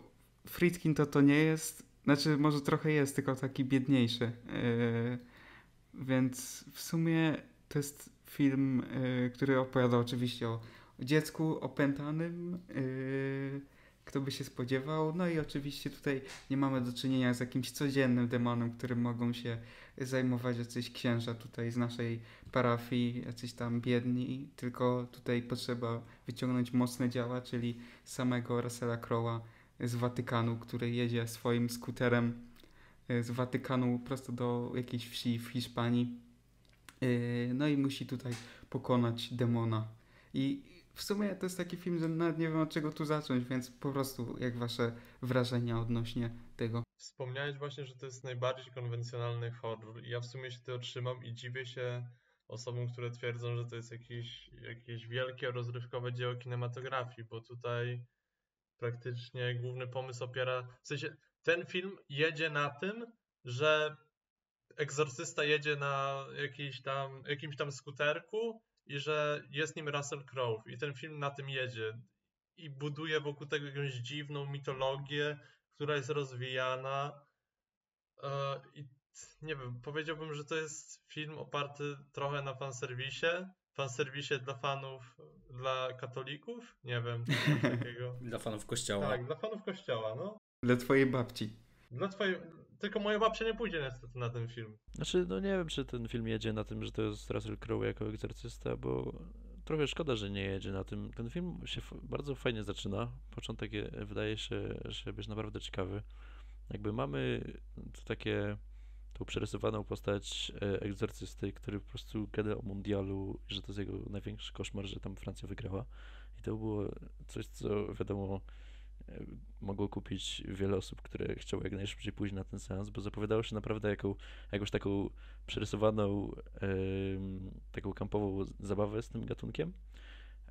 Friedkin to to nie jest, znaczy może trochę jest, tylko taki biedniejszy. Yy, więc w sumie to jest film, yy, który opowiada oczywiście o, dziecku opętanym. Yy, kto by się spodziewał. No i oczywiście tutaj nie mamy do czynienia z jakimś codziennym demonem, którym mogą się zajmować jacyś księża tutaj z naszej parafii, jacyś tam biedni, tylko tutaj potrzeba wyciągnąć mocne działa, czyli samego Russella Crowe'a z Watykanu, który jedzie swoim skuterem e, z Watykanu prosto do jakiejś wsi w Hiszpanii. E, no i musi tutaj pokonać demona. I w sumie to jest taki film, że nawet nie wiem od czego tu zacząć, więc po prostu jak wasze wrażenia odnośnie tego? Wspomniałeś właśnie, że to jest najbardziej konwencjonalny horror i ja w sumie się tego trzymam i dziwię się osobom, które twierdzą, że to jest jakieś, jakieś wielkie rozrywkowe dzieło kinematografii, bo tutaj praktycznie główny pomysł opiera, w sensie ten film jedzie na tym, że egzorcysta jedzie na jakiś tam, jakimś tam skuterku i że jest nim Russell Crowe i ten film na tym jedzie i buduje wokół tego jakąś dziwną mitologię, która jest rozwijana e, i nie wiem, powiedziałbym, że to jest film oparty trochę na fanserwisie. Fanserwisie dla fanów, dla katolików? Nie wiem, takiego. Dla fanów kościoła. Tak, dla fanów kościoła, no. Dla twojej babci. Dla twojej... Tylko moja babcia nie pójdzie niestety na ten film. Znaczy, no nie wiem, czy ten film jedzie na tym, że to jest Russell Crowe jako egzorcysta, bo trochę szkoda, że nie jedzie na tym. Ten film się bardzo fajnie zaczyna. Początek je- wydaje się, że być naprawdę ciekawy. Jakby mamy takie, tą przerysowaną postać e, egzorcysty, który po prostu gada o mundialu, że to jest jego największy koszmar, że tam Francja wygrała. I to było coś, co wiadomo mogło kupić wiele osób, które chciały jak najszybciej pójść na ten seans, bo zapowiadało się naprawdę jaką, jakąś taką przerysowaną, taką kampową zabawę z tym gatunkiem.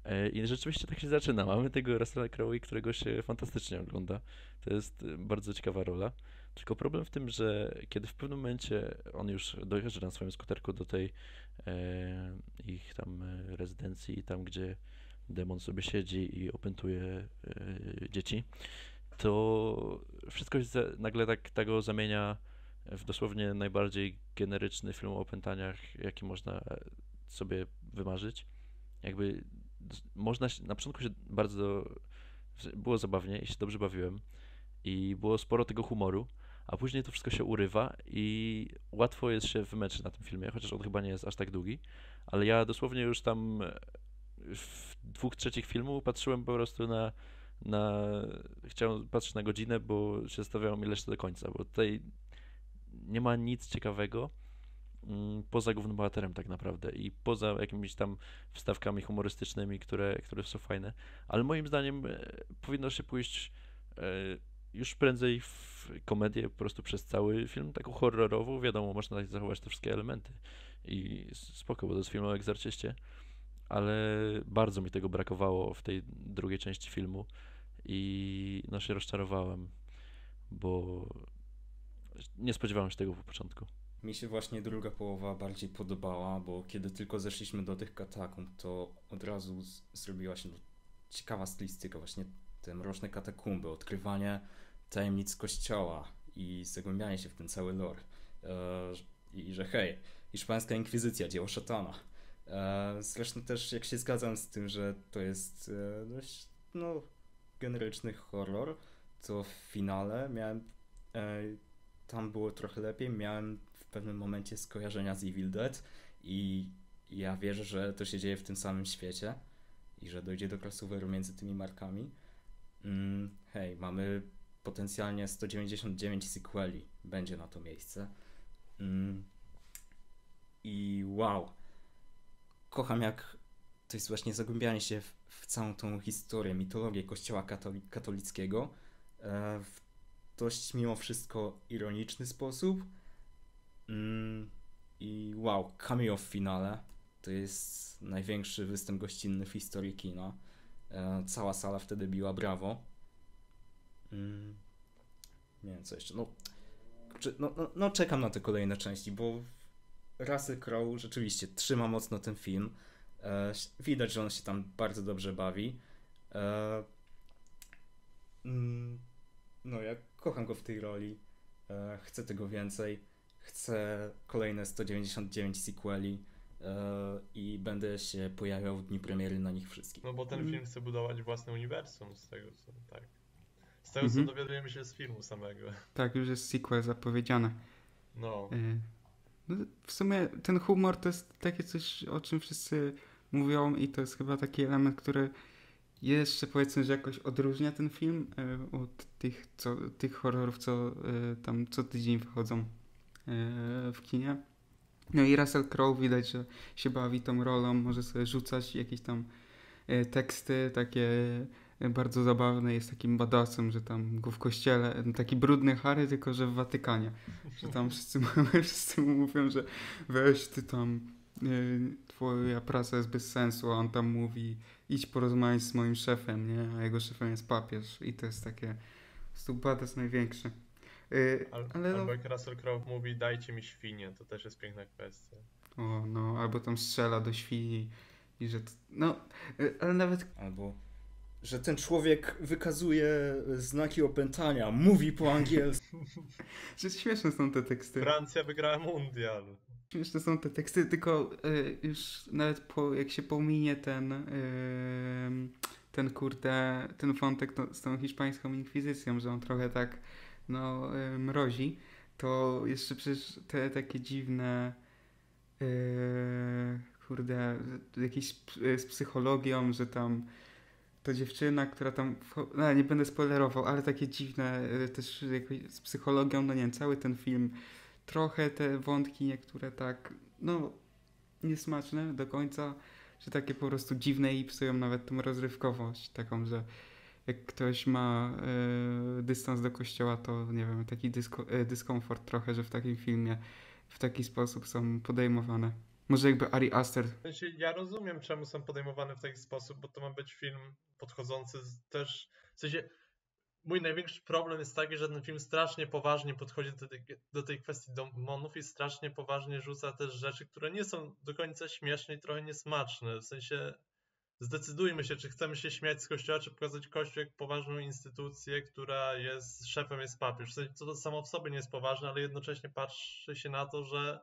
E, I rzeczywiście tak się zaczyna. Mamy tego Russella Crowe, którego się fantastycznie ogląda. To jest e, bardzo ciekawa rola. Tylko problem w tym, że kiedy w pewnym momencie on już dojeżdża na swoim skuterku do tej e, ich tam e, rezydencji, tam gdzie demon sobie siedzi i opętuje e, dzieci, to wszystko się nagle tak, tak go zamienia w dosłownie najbardziej generyczny film o opętaniach, jaki można sobie wymarzyć. Jakby można się, na początku się bardzo było zabawnie i się dobrze bawiłem i było sporo tego humoru, a później to wszystko się urywa i łatwo jest się wymęczyć na tym filmie, chociaż on chyba nie jest aż tak długi, ale ja dosłownie już tam e, w dwóch trzecich filmu patrzyłem po prostu na, na chciałem patrzeć na godzinę, bo się zastanawiałem ile jeszcze do końca, bo tutaj nie ma nic ciekawego mm, poza głównym bohaterem tak naprawdę i poza jakimiś tam wstawkami humorystycznymi, które, które są fajne, ale moim zdaniem e, powinno się pójść e, już prędzej w komedię po prostu przez cały film, taką horrorową, wiadomo, można zachować te wszystkie elementy i spoko, bo to jest film o egzorcyście, ale bardzo mi tego brakowało w tej drugiej części filmu i no się rozczarowałem, bo nie spodziewałem się tego po początku. Mi się właśnie druga połowa bardziej podobała, bo kiedy tylko zeszliśmy do tych katakumb, to od razu zrobiła się ciekawa stylistyka, właśnie te mroczne katakumby, odkrywanie tajemnic kościoła i zagłębianie się w ten cały lore. E, I że hej, hiszpańska inkwizycja, dzieło szatana. Zresztą też jak się zgadzam z tym, że to jest e, dość, no, generyczny horror, to w finale miałem e, tam było trochę lepiej. Miałem w pewnym momencie skojarzenia z Evil Dead i ja wierzę, że to się dzieje w tym samym świecie i że dojdzie do crossoveru między tymi markami. Mm, hej, mamy potencjalnie 199 sequeli. Będzie na to miejsce. Mm, I wow. Kocham jak to jest właśnie zagłębianie się w, w całą tą historię, mitologię kościoła katoli- katolickiego e, w dość mimo wszystko ironiczny sposób. Mm, I wow, cameo w finale. To jest największy występ gościnny w historii kina. E, cała sala wtedy biła brawo. Mm, nie wiem co jeszcze. No, no, no, no czekam na te kolejne części, bo Russell Crowe rzeczywiście trzyma mocno ten film. E, widać, że on się tam bardzo dobrze bawi. E, mm, no, ja kocham go w tej roli. E, chcę tego więcej. Chcę kolejne 199 sequeli i będę się pojawiał w dni premiery na nich wszystkich. No bo ten Mm. film chce budować własne uniwersum z tego co, tak. Z tego Mhm. co dowiadujemy się z filmu samego. Tak, już jest sequel zapowiedziany. No. E, No, w sumie ten humor to jest takie coś, o czym wszyscy mówią i to jest chyba taki element, który jeszcze powiedzmy, że jakoś odróżnia ten film e, od tych, co, tych horrorów, co e, tam co tydzień wychodzą e, w kinie. No i Russell Crowe widać, że się bawi tą rolą, może sobie rzucać jakieś tam teksty takie bardzo zabawne, jest takim badassem, że tam go w kościele, no taki brudny Harry, tylko że w Watykanie że tam wszyscy, wszyscy mu mówią, że weź ty tam, y, twoja praca jest bez sensu, a on tam mówi idź porozmawiać z moim szefem, nie? A jego szefem jest papież i to jest takie, po prostu badass największy. Y, Al, ale no, Albo jak Russell Crowe mówi dajcie mi świnię, to też jest piękna kwestia. o, no, albo tam strzela do świni i że, t- no, y, ale nawet, Albo że ten człowiek wykazuje znaki opętania, mówi po angielsku. Że śmieszne są te teksty. Francja wygrała mundial. Śmieszne są te teksty, tylko y, już nawet po, jak się pominie ten y, ten kurde, ten wątek to, z tą hiszpańską inkwizycją, że on trochę tak no y, mrozi, to jeszcze przecież te takie dziwne y, kurde, jakieś z, z psychologią, że tam to dziewczyna, która tam, no nie będę spoilerował, ale takie dziwne y, też z psychologią, no nie wiem, cały ten film, trochę te wątki niektóre tak, no niesmaczne do końca, że takie po prostu dziwne i psują nawet tą rozrywkowość, taką, że jak ktoś ma y, dystans do kościoła, to nie wiem, taki dysko, y, dyskomfort trochę, że w takim filmie w taki sposób są podejmowane. Może jakby Ari Aster. Ja rozumiem, czemu są podejmowane w taki sposób, bo to ma być film podchodzący też. W sensie mój największy problem jest taki, że ten film strasznie poważnie podchodzi do tej, do tej kwestii demonów i strasznie poważnie rzuca też rzeczy, które nie są do końca śmieszne i trochę niesmaczne. W sensie zdecydujmy się, czy chcemy się śmiać z Kościoła, czy pokazać Kościół jak poważną instytucję, która jest szefem, jest papież. W sensie, to samo w sobie nie jest poważne, ale jednocześnie patrzy się na to, że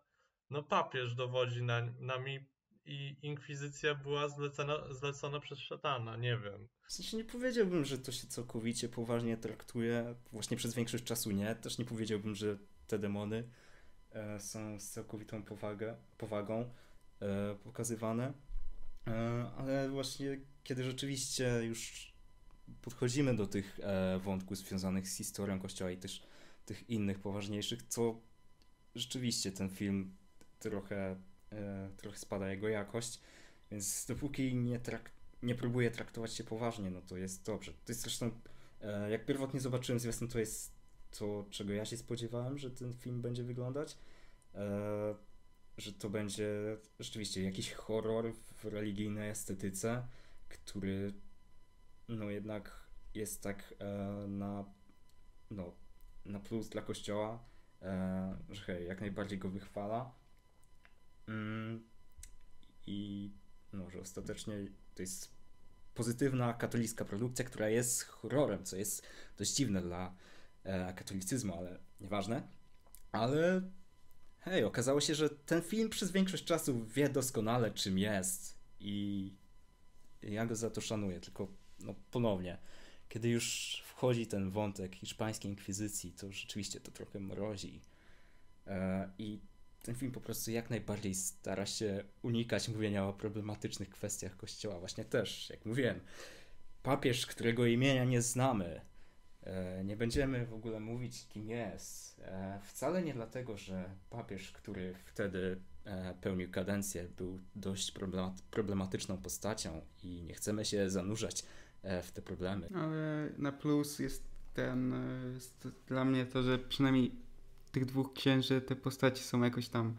no papież dowodzi na, nami i inkwizycja była zlecona, zlecona przez szatana, nie wiem. W sensie nie powiedziałbym, że to się całkowicie poważnie traktuje, właśnie przez większość czasu nie. Też nie powiedziałbym, że te demony e, są z całkowitą powagę, powagą e, pokazywane, e, ale właśnie kiedy rzeczywiście już podchodzimy do tych e, wątków związanych z historią Kościoła i też tych innych poważniejszych, to rzeczywiście ten film trochę E, trochę spada jego jakość, więc dopóki nie, trak nie próbuje traktować się poważnie, no to jest dobrze. To jest zresztą, e, jak pierwotnie zobaczyłem zwiastun, to jest to, czego ja się spodziewałem, że ten film będzie wyglądać, e, że to będzie rzeczywiście jakiś horror w religijnej estetyce, który no jednak jest tak na, no, na plus dla kościoła, że hej, jak najbardziej go wychwala. Mm, I no, że ostatecznie to jest pozytywna katolicka produkcja, która jest horrorem, co jest dość dziwne dla e, katolicyzmu, ale nieważne. Ale hej, okazało się, że ten film przez większość czasu wie doskonale, czym jest i ja go za to szanuję, tylko no ponownie, kiedy już wchodzi ten wątek hiszpańskiej inkwizycji, to rzeczywiście to trochę mrozi. E, I ten film po prostu jak najbardziej stara się unikać mówienia o problematycznych kwestiach Kościoła. Właśnie też, jak mówiłem, papież, którego imienia nie znamy. E, nie będziemy w ogóle mówić, kim jest. E, wcale nie dlatego, że papież, który wtedy e, pełnił kadencję, był dość problematyczną postacią i nie chcemy się zanurzać w te problemy. Ale na plus jest ten, jest dla mnie to, że przynajmniej tych dwóch księży te postaci są jakoś tam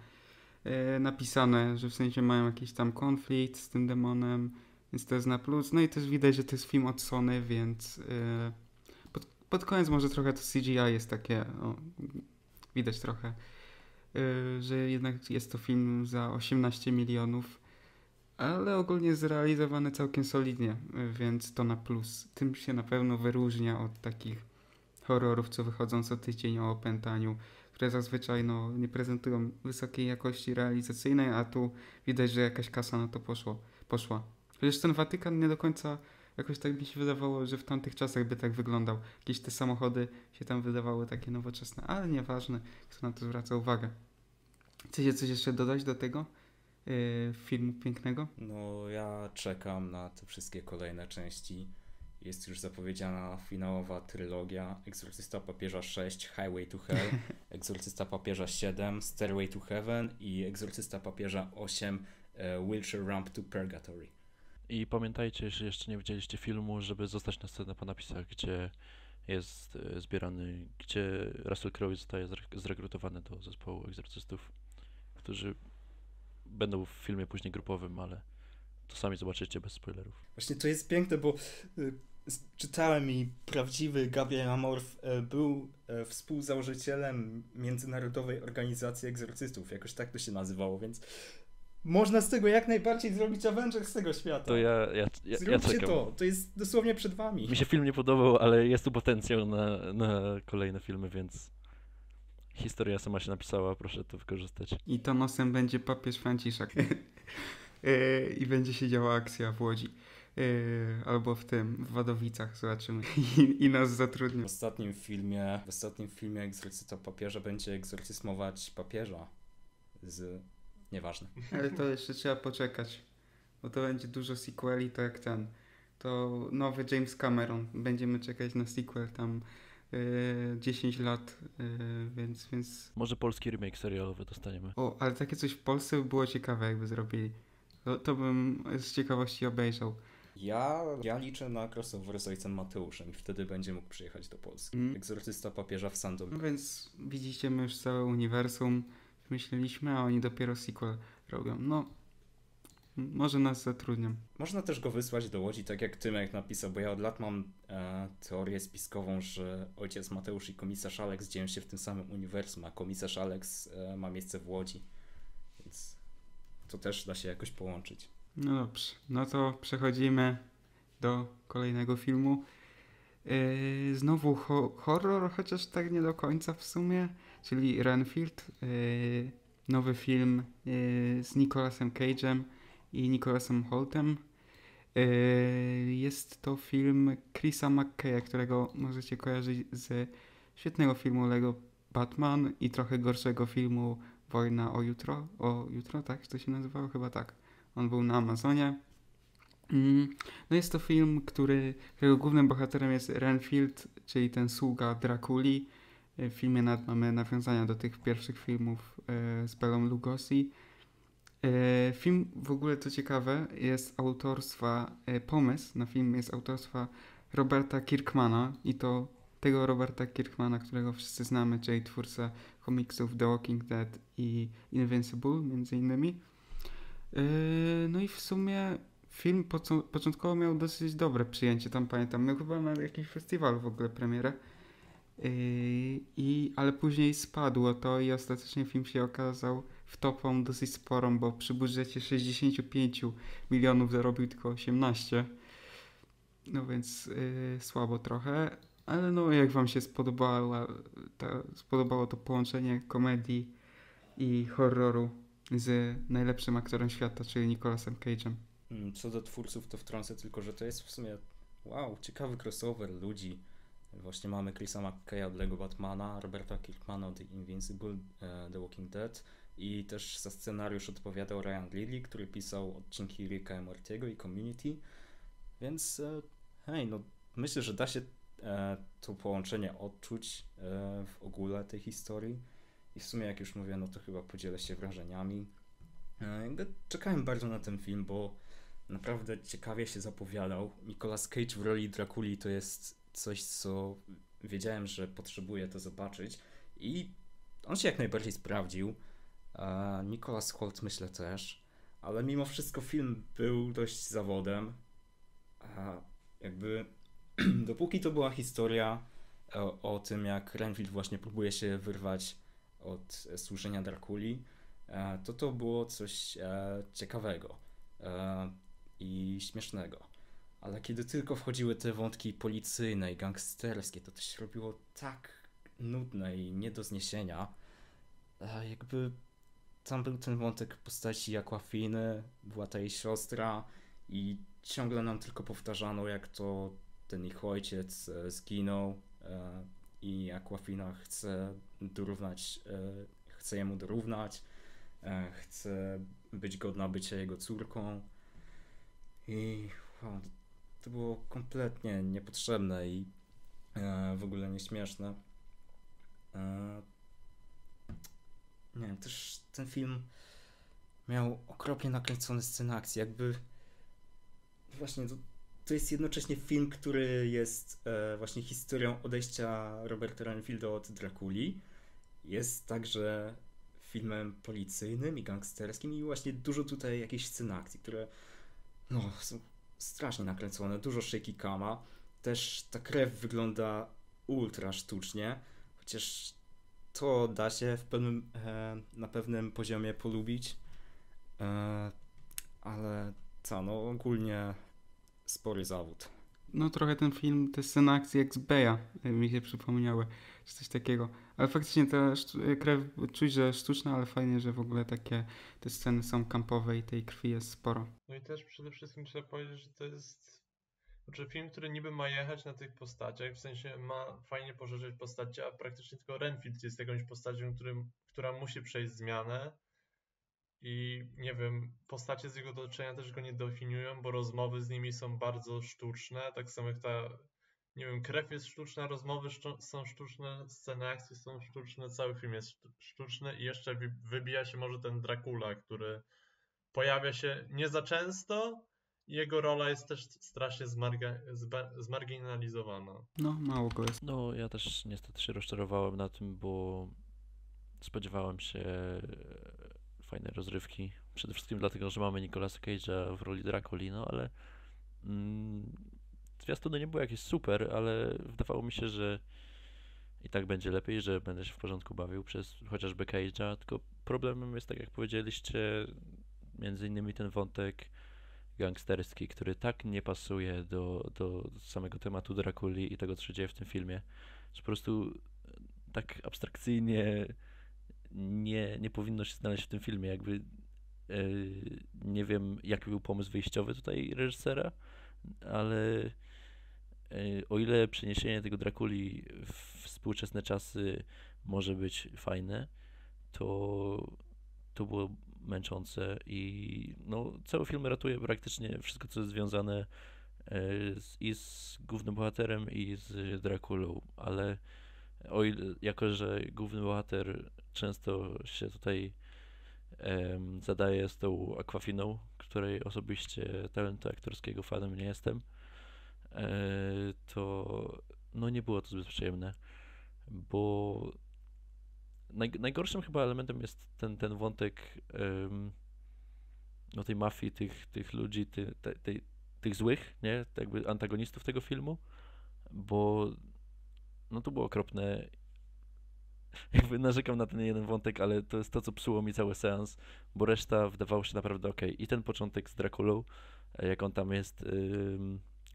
e, napisane, że w sensie mają jakiś tam konflikt z tym demonem, więc to jest na plus. No i też widać, że to jest film od Sony, więc e, pod, pod koniec może trochę to CGI jest takie, o, widać trochę, e, że jednak jest to film za 18 milionów, ale ogólnie zrealizowany całkiem solidnie, więc to na plus. Tym się na pewno wyróżnia od takich horrorów, co wychodzą co tydzień o opętaniu które zazwyczaj no, nie prezentują wysokiej jakości realizacyjnej, a tu widać, że jakaś kasa na to poszło, poszła. Chociaż ten Watykan nie do końca jakoś tak mi się wydawało, że w tamtych czasach by tak wyglądał. Jakieś te samochody się tam wydawały takie nowoczesne, ale nieważne, kto na to zwraca uwagę. Chcecie coś jeszcze dodać do tego yy, filmu pięknego? No, ja czekam na te wszystkie kolejne części jest już zapowiedziana finałowa trylogia Egzorcysta Papieża 6, Highway to Hell, Egzorcysta Papieża 7, Stairway to Heaven i Egzorcysta Papieża 8, e, Wheelchair Ramp to Purgatory. I pamiętajcie, że jeszcze nie widzieliście filmu, żeby zostać na scenę po napisach, gdzie jest e, zbierany, gdzie Russell Crowe zostaje zrekrutowany do zespołu egzorcystów, którzy będą w filmie później grupowym, ale to sami zobaczycie bez spoilerów. Właśnie to jest piękne, bo y, czytałem i prawdziwy Gabriel Amorf e, był e, współzałożycielem Międzynarodowej Organizacji Egzorcystów, jakoś tak to się nazywało, więc można z tego jak najbardziej zrobić Avengers z tego świata. To ja, ja, ja, ja Zróbcie czekam. to, to jest dosłownie przed wami. Mi się film nie podobał, ale jest tu potencjał na, na kolejne filmy, więc historia sama się napisała, proszę to wykorzystać. I Thanosem będzie papież Franciszek. Yy, I będzie się działa akcja w Łodzi. Yy, albo w tym, w Wadowicach, zobaczymy. I, i nas W zatrudnią. ostatnim filmie, w ostatnim filmie Egzorcysta Papieża będzie egzorcyzmować papieża z... Nieważne. Ale to jeszcze trzeba poczekać. Bo to będzie dużo sequeli, tak jak ten. To nowy James Cameron. Będziemy czekać na sequel tam yy, 10 lat, yy, więc, więc... Może polski remake serialowy dostaniemy. O, ale takie coś w Polsce by było ciekawe, jakby zrobili. To, to bym z ciekawości obejrzał. Ja, ja liczę na crossover z ojcem Mateuszem i wtedy będzie mógł przyjechać do Polski. Mm. Egzorcysta papieża w Sandomierzu. No więc widzicie, my już całe uniwersum myśleliśmy, a oni dopiero sequel robią. No, może nas zatrudnią. Można też go wysłać do Łodzi, tak jak Tymek napisał, bo ja od lat mam e, teorię spiskową, że ojciec Mateusz i komisarz Alex dzieją się w tym samym uniwersum, a komisarz Alex e, ma miejsce w Łodzi. Więc to też da się jakoś połączyć. No dobrze, no to przechodzimy do kolejnego filmu. Yy, znowu ho- horror, chociaż tak nie do końca w sumie, czyli Renfield. Yy, nowy film yy, z Nicolasem Cage'em i Nicolasem Holtem. Jest to film Chrisa McKeya, którego możecie kojarzyć z świetnego filmu Lego Batman i trochę gorszego filmu Wojna o jutro. O jutro, tak? To się nazywało? Chyba tak. On był na Amazonie. Mm, No jest to film, który, którego głównym bohaterem jest Renfield, czyli ten sługa Drakuli. W filmie nad mamy nawiązania do tych pierwszych filmów e, z Belą Lugosi. E, Film w ogóle to ciekawe, jest autorstwa, e, pomysł na film jest autorstwa Roberta Kirkmana i to tego Roberta Kirkmana, którego wszyscy znamy, czyli twórca komiksów The Walking Dead i Invincible między innymi. Yy, No i w sumie film początkowo miał dosyć dobre przyjęcie, tam pamiętam, miał chyba na jakimś festiwalu w ogóle premierę. Yy, I, ale później spadło to i ostatecznie film się okazał wtopą dosyć sporą, bo przy budżecie 65 milionów zarobił tylko 18. No więc yy, słabo trochę, ale no jak wam się spodobała, ta, spodobało to połączenie komedii i horroru z najlepszym aktorem świata, czyli Nicolasem Cage'em. Mm, Co do twórców, to wtrącę tylko, że to jest w sumie wow, ciekawy crossover ludzi. Właśnie mamy Chrisa McKeya od Lego Batmana, Roberta Kirkmana od Invincible, e, The Walking Dead i też za scenariusz odpowiadał Ryan Lidley, który pisał odcinki Ricka and Mortiego i Community. Więc e, hej, no myślę, że da się e, to połączenie odczuć w ogóle tej historii. I w sumie, jak już mówię, no to chyba podzielę się wrażeniami. E, czekałem bardzo na ten film, bo naprawdę ciekawie się zapowiadał. Nicolas Cage w roli Drakuli to jest coś, co wiedziałem, że potrzebuję to zobaczyć i on się jak najbardziej sprawdził. E, Nicolas Holt myślę też, ale mimo wszystko film był dość zawodem. E, jakby dopóki to była historia o, o tym, jak Renfield właśnie próbuje się wyrwać od e, służenia Drakuli, e, to to było coś e, ciekawego i śmiesznego. Ale kiedy tylko wchodziły te wątki policyjne i gangsterskie, to to się robiło tak nudne i nie do zniesienia. Jakby tam był ten wątek postaci Aquafiny, była ta jej siostra i ciągle nam tylko powtarzano, jak to ten ich ojciec zginął i Aquafina chce dorównać, e, chce jemu dorównać, e, chce być godna bycia jego córką i to było kompletnie niepotrzebne i e, w ogóle nieśmieszne. Nie wiem, też ten film miał okropnie nakręcone sceny akcji, jakby właśnie to jest jednocześnie film, który jest e, właśnie historią odejścia Roberta Renfielda od Drakuli. Jest także filmem policyjnym i gangsterskim i właśnie dużo tutaj jakichś scen akcji, które no, są strasznie nakręcone, dużo shaky cama. Też ta krew wygląda ultra sztucznie, chociaż to da się w pewnym, e, na pewnym poziomie polubić. E, ale co, no ogólnie spory zawód. No trochę ten film, te sceny akcji jak z Beja mi się przypomniały, czy coś takiego. Ale faktycznie ta y, krew czuć, że sztuczna, ale fajnie, że w ogóle takie te sceny są kampowe i tej krwi jest sporo. No i też przede wszystkim trzeba powiedzieć, że to jest znaczy film, który niby ma jechać na tych postaciach, w sensie ma fajnie poszerzyć postacie, a praktycznie tylko Renfield jest jakąś postacią, którym, która musi przejść zmianę. I nie wiem, postacie z jego otoczenia też go nie definiują, bo rozmowy z nimi są bardzo sztuczne. Tak samo jak ta, nie wiem, krew jest sztuczna, rozmowy sztu- są sztuczne, sceny akcji są sztuczne, cały film jest sztu- sztuczny i jeszcze wybija się może ten Dracula, który pojawia się nie za często. i Jego rola jest też strasznie zmarga- zba- zmarginalizowana. No, mało go jest. No, ja też niestety się rozczarowałem na tym, bo spodziewałem się e, fajnej rozrywki. Przede wszystkim dlatego, że mamy Nicolasa Cage'a w roli Draculi, no ale mm, zwiastuny nie były jakieś super, ale wydawało mi się, że i tak będzie lepiej, że będę się w porządku bawił przez chociażby Cage'a, tylko problemem jest, tak jak powiedzieliście, między innymi ten wątek gangsterski, który tak nie pasuje do, do samego tematu Drakuli i tego, co się dzieje w tym filmie, że po prostu tak abstrakcyjnie nie, nie powinno się znaleźć w tym filmie. Jakby e, nie wiem, jaki był pomysł wyjściowy tutaj reżysera, ale e, o ile przeniesienie tego Drakuli w współczesne czasy może być fajne, to to było męczące i no, cały film ratuje praktycznie wszystko, co jest związane e, z, i z głównym bohaterem, i z Drakulą, ale o ile, jako, że główny bohater często się tutaj em, zadaje z tą Aquafiną, której osobiście talentu aktorskiego fanem nie jestem, e, to no nie było to zbyt przyjemne, bo naj, najgorszym chyba elementem jest ten, ten wątek em, no tej mafii, tych, tych ludzi, ty, te, tej, tych złych, nie, jakby antagonistów tego filmu, bo no to było okropne. Jakby narzekam na ten jeden wątek, ale to jest to, co psuło mi cały seans, bo reszta wydawało się naprawdę ok. I ten początek z Draculą, e, jak on tam jest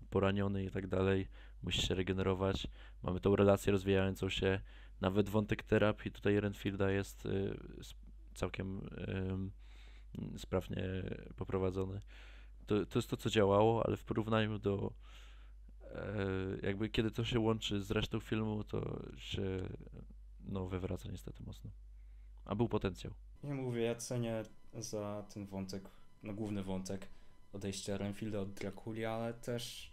poraniony i tak dalej, musi się regenerować. Mamy tą relację rozwijającą się, nawet wątek terapii tutaj Renfielda jest y, całkiem sprawnie poprowadzony. To, to jest to, co działało, ale w porównaniu do jakby kiedy to się łączy z resztą filmu, to się no wywraca niestety mocno. A był potencjał. Ja mówię, ja cenię za ten wątek, no główny wątek odejścia Renfielda od Drakuli, ale też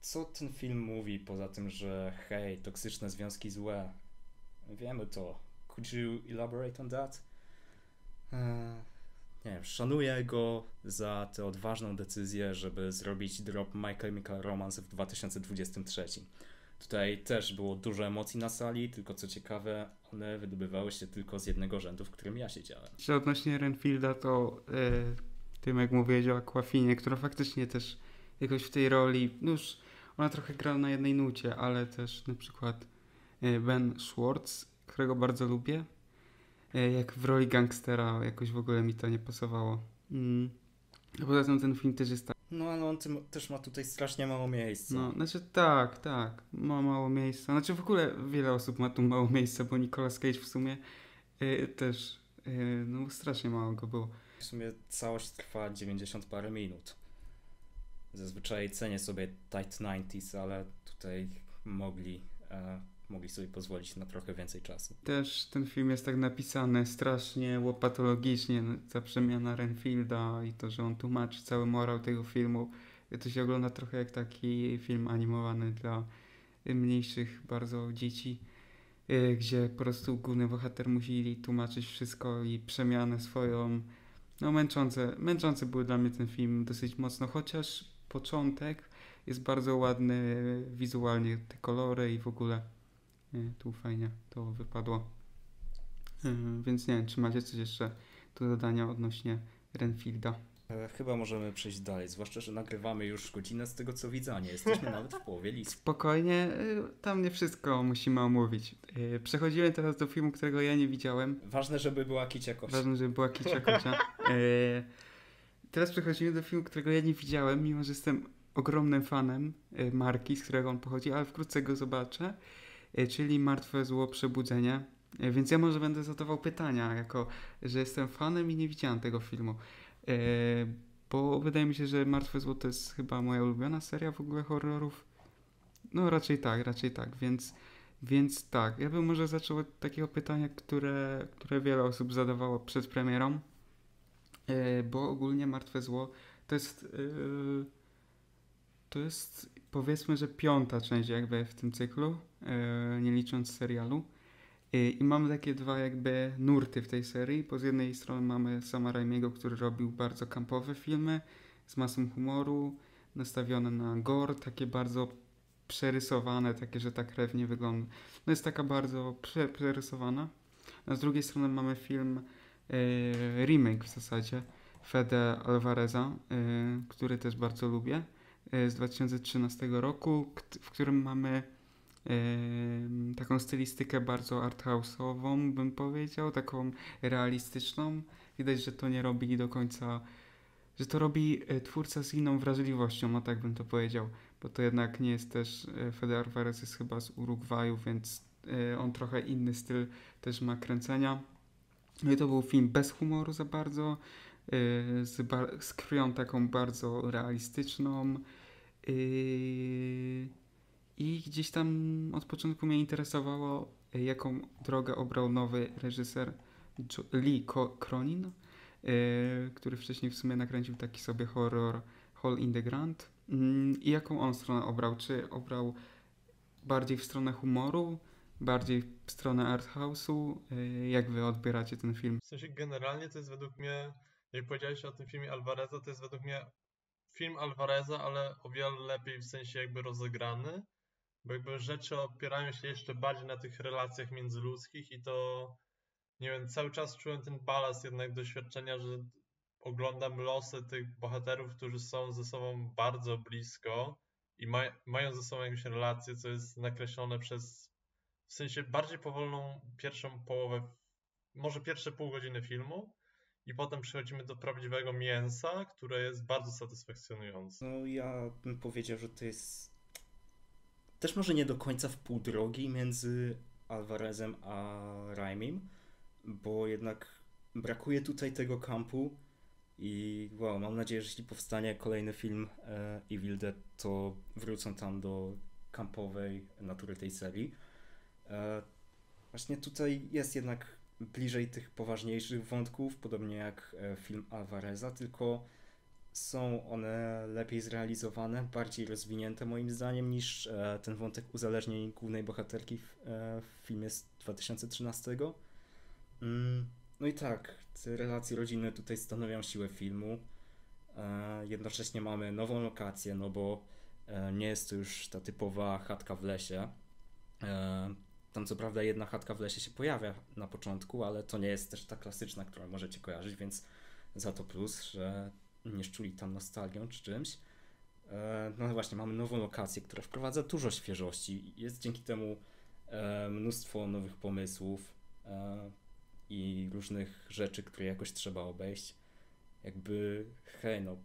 co ten film mówi poza tym, że hej, toksyczne związki złe. Wiemy to. Could you elaborate on that? Eee, nie wiem, szanuję go za tę odważną decyzję, żeby zrobić drop My Chemical Romance w 2023. Tutaj też było dużo emocji na sali, tylko co ciekawe, one wydobywały się tylko z jednego rzędu, w którym ja siedziałem. Jeszcze odnośnie Renfielda, to y, tym jak mówiłeś o Aquafinie, która faktycznie też jakoś w tej roli, no już ona trochę gra na jednej nucie, ale też na przykład y, Ben Schwartz, którego bardzo lubię, jak w roli gangstera jakoś w ogóle mi to nie pasowało. Mm. A poza tym ten film też jest tak, No ale on tym, też ma tutaj strasznie mało miejsca. no, znaczy tak, tak, ma mało miejsca. Znaczy w ogóle wiele osób ma tu mało miejsca, bo Nicolas Cage w sumie y, też, y, no strasznie mało go było. W sumie całość trwa 90 parę minut. Zazwyczaj cenię sobie tight 90s, ale tutaj mogli, e, mogli sobie pozwolić na trochę więcej czasu. Też ten film jest tak napisany strasznie łopatologicznie, ta przemiana Renfielda i to, że on tłumaczy cały morał tego filmu. To się ogląda trochę jak taki film animowany dla mniejszych bardzo dzieci, y, gdzie po prostu główny bohater musi tłumaczyć wszystko i przemianę swoją. No męczące, męczące był dla mnie ten film dosyć mocno, chociaż początek jest bardzo ładny wizualnie, te kolory i w ogóle. Nie, tu fajnie to wypadło. Yy, więc nie wiem, czy macie coś jeszcze do dodania odnośnie Renfielda. E, chyba możemy przejść dalej, zwłaszcza, że nagrywamy już godzinę z tego co widzę, a nie jesteśmy nawet w połowie listy. Spokojnie, tam nie wszystko musimy omówić. Przechodzimy teraz do filmu, którego ja nie widziałem. Ważne, żeby była kicia kość. Ważne, żeby była Kicia Kocia. Teraz przechodzimy do filmu, którego ja nie widziałem, mimo że jestem ogromnym fanem marki, z którego on pochodzi, ale wkrótce go zobaczę, czyli Martwe Zło Przebudzenie. Y, Więc ja może będę zadawał pytania, jako że jestem fanem i nie widziałem tego filmu. Y, Bo wydaje mi się, że Martwe Zło to jest chyba moja ulubiona seria w ogóle horrorów. No raczej tak, raczej tak, więc, więc tak. Ja bym może zaczął od takiego pytania, które, które wiele osób zadawało przed premierą. E, bo ogólnie Martwe Zło to jest e, to jest powiedzmy, że piąta część jakby w tym cyklu, e, nie licząc serialu. E, I mamy takie dwa jakby nurty w tej serii, bo z jednej strony mamy Sama Raimiego, który robił bardzo kampowe filmy z masą humoru, nastawione na gore, takie bardzo przerysowane, takie, że ta krew nie wygląda. No jest taka bardzo prze, przerysowana. A z drugiej strony mamy film e, remake w zasadzie Fede Alvareza, który też bardzo lubię, z 2013 roku, w którym mamy e, taką stylistykę bardzo arthouse'ową, bym powiedział, taką realistyczną. Widać, że to nie robi do końca, że to robi e, twórca z inną wrażliwością, no tak bym to powiedział, bo to jednak nie jest też, e, Fede Alvarez jest chyba z Urugwaju, więc e, on trochę inny styl też ma kręcenia. No i to był film bez humoru za bardzo, z, z taką bardzo realistyczną. Yy, I gdzieś tam od początku mnie interesowało, yy, jaką drogę obrał nowy reżyser Lee Cronin, yy, który wcześniej w sumie nakręcił taki sobie horror Hall in the Grand. Mm, I jaką on stronę obrał? Czy obrał bardziej w stronę humoru, bardziej w stronę arthouse'u? Jak wy odbieracie ten film? W sensie generalnie to jest według mnie, jak powiedziałeś o tym filmie Alvareza, to jest według mnie film Alvareza, ale o wiele lepiej w sensie jakby rozegrany, bo jakby rzeczy opierają się jeszcze bardziej na tych relacjach międzyludzkich i to, nie wiem, cały czas czułem ten balans jednak doświadczenia, że oglądam losy tych bohaterów, którzy są ze sobą bardzo blisko i ma, mają ze sobą jakąś relację, co jest nakreślone przez w sensie bardziej powolną pierwszą połowę, może pierwsze pół godziny filmu i potem przechodzimy do prawdziwego mięsa, które jest bardzo satysfakcjonujące. No ja bym powiedział, że to jest też może nie do końca w pół drogi między Alvarezem a Raimim, bo jednak brakuje tutaj tego kampu i wow, mam nadzieję, że jeśli powstanie kolejny film e, Evil Dead, to wrócą tam do kampowej natury tej serii. E, właśnie tutaj jest jednak bliżej tych poważniejszych wątków, podobnie jak e, film Alvareza, tylko są one lepiej zrealizowane, bardziej rozwinięte moim zdaniem niż e, ten wątek uzależnień głównej bohaterki w, e, w filmie z 2013. Mm, no i tak, te relacje rodzinne tutaj stanowią siłę filmu. Jednocześnie mamy nową lokację, no bo nie jest to już ta typowa chatka w lesie. Tam co prawda jedna chatka w lesie się pojawia na początku, ale to nie jest też ta klasyczna, którą możecie kojarzyć, więc za to plus, że nie szczuli tam nostalgią czy czymś. E, No właśnie, mamy nową lokację, która wprowadza dużo świeżości. Jest dzięki temu e, mnóstwo nowych pomysłów e, i różnych rzeczy, które jakoś trzeba obejść. Jakby, hej, no,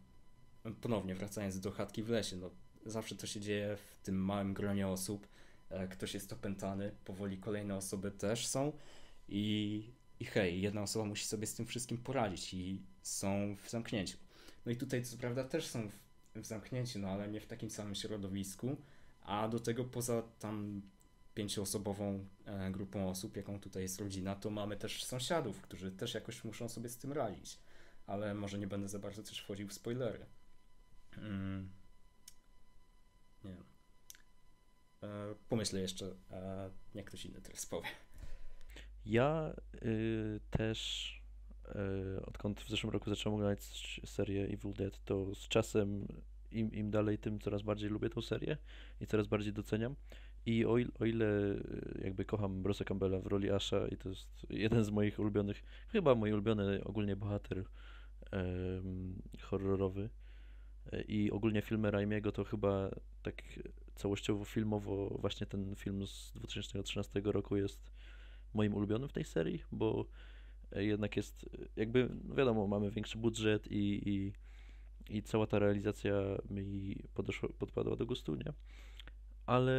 ponownie wracając do chatki w lesie, no, zawsze to się dzieje w tym małym gronie osób. E, Ktoś jest opętany, powoli kolejne osoby też są i, i hej, jedna osoba musi sobie z tym wszystkim poradzić i są w zamknięciu. No i tutaj co prawda też są w, w zamknięciu, no ale nie w takim samym środowisku, a do tego poza tam pięcioosobową e, grupą osób, jaką tutaj jest rodzina, to mamy też sąsiadów, którzy też jakoś muszą sobie z tym radzić. Ale może nie będę za bardzo też wchodził w spoilery. Mm. Nie wiem. E, pomyślę jeszcze, e, jak ktoś inny teraz powie. Ja y, też, y, odkąd w zeszłym roku zacząłem oglądać serię Evil Dead, to z czasem im, im dalej, tym coraz bardziej lubię tą serię i coraz bardziej doceniam. I o, il, o ile y, jakby kocham Bruce'a Campbella w roli Asha i to jest jeden z moich ulubionych, chyba mój ulubiony ogólnie bohater em, horrorowy. I ogólnie filmy Raimiego to chyba tak całościowo filmowo właśnie ten film z 2013 roku jest moim ulubionym w tej serii, bo e, jednak jest jakby, no wiadomo, mamy większy budżet i, i, i cała ta realizacja mi podeszła, podpadła do gustu, nie? Ale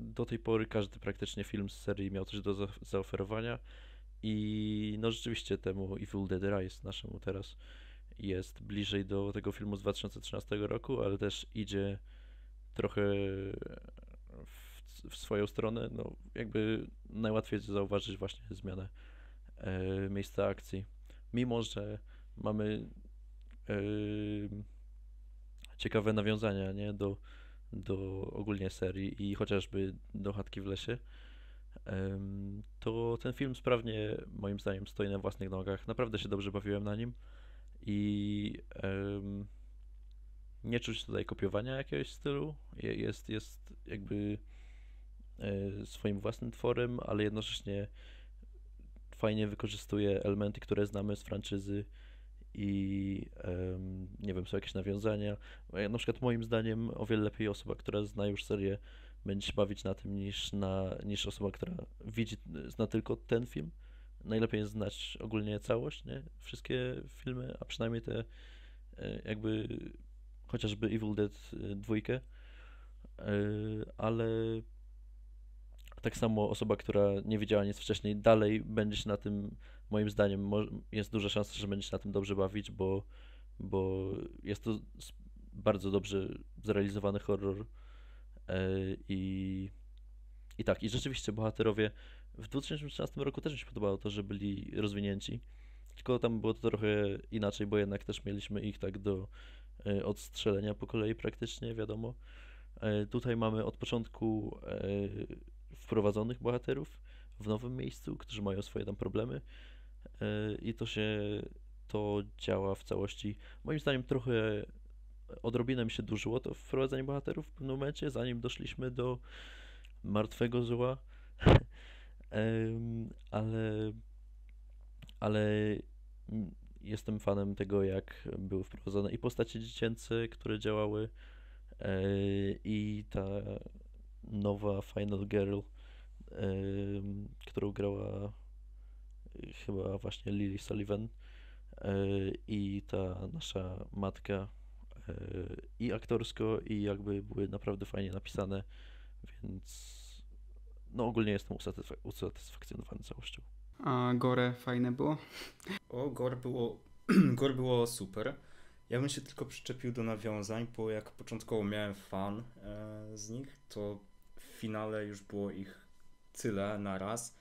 do tej pory każdy praktycznie film z serii miał coś do za zaoferowania i no rzeczywiście temu Evil Dead Rise naszemu teraz jest bliżej do tego filmu z 2013 roku, ale też idzie trochę w, w swoją stronę. No, jakby najłatwiej zauważyć właśnie zmianę e, miejsca akcji. Mimo, że mamy e, ciekawe nawiązania nie, do, do ogólnie serii i chociażby do Chatki w lesie, to ten film sprawnie moim zdaniem stoi na własnych nogach. Naprawdę się dobrze bawiłem na nim i nie czuć tutaj kopiowania jakiegoś stylu. Jest, jest jakby e, swoim własnym tworem, ale jednocześnie fajnie wykorzystuje elementy, które znamy z franczyzy i nie wiem, są jakieś nawiązania. Na przykład moim zdaniem o wiele lepiej osoba, która zna już serię, będzie się bawić na tym niż, na, niż osoba, która widzi, zna tylko ten film. Najlepiej jest znać ogólnie całość, nie? Wszystkie filmy, a przynajmniej te e, jakby chociażby Evil Dead e, dwójkę, e, ale tak samo osoba, która nie widziała nic wcześniej, dalej będzie się na tym, moim zdaniem, jest duża szansa, że będzie się na tym dobrze bawić, bo, bo jest to bardzo dobrze zrealizowany horror i, i tak, i rzeczywiście bohaterowie w 2013 roku też mi się podobało to, że byli rozwinięci, tylko tam było to trochę inaczej, bo jednak też mieliśmy ich tak do odstrzelenia po kolei praktycznie, wiadomo. E, tutaj mamy od początku e, wprowadzonych bohaterów w nowym miejscu, którzy mają swoje tam problemy i to się, to działa w całości. Moim zdaniem trochę odrobinę mi się dłużyło to wprowadzenie bohaterów w pewnym momencie, zanim doszliśmy do martwego zła, ale, ale jestem fanem tego, jak były wprowadzone i postacie dziecięce, które działały e, i ta nowa Final Girl, którą grała chyba właśnie Lily Sullivan e, i ta nasza matka e, i aktorsko i jakby były naprawdę fajnie napisane, więc no ogólnie jestem usatysfak usatysfakcjonowany całością. A Gore fajne było? O, Gore było, Gore było super. Ja bym się tylko przyczepił do nawiązań, bo jak początkowo miałem fan e, z nich, to w finale już było ich tyle naraz,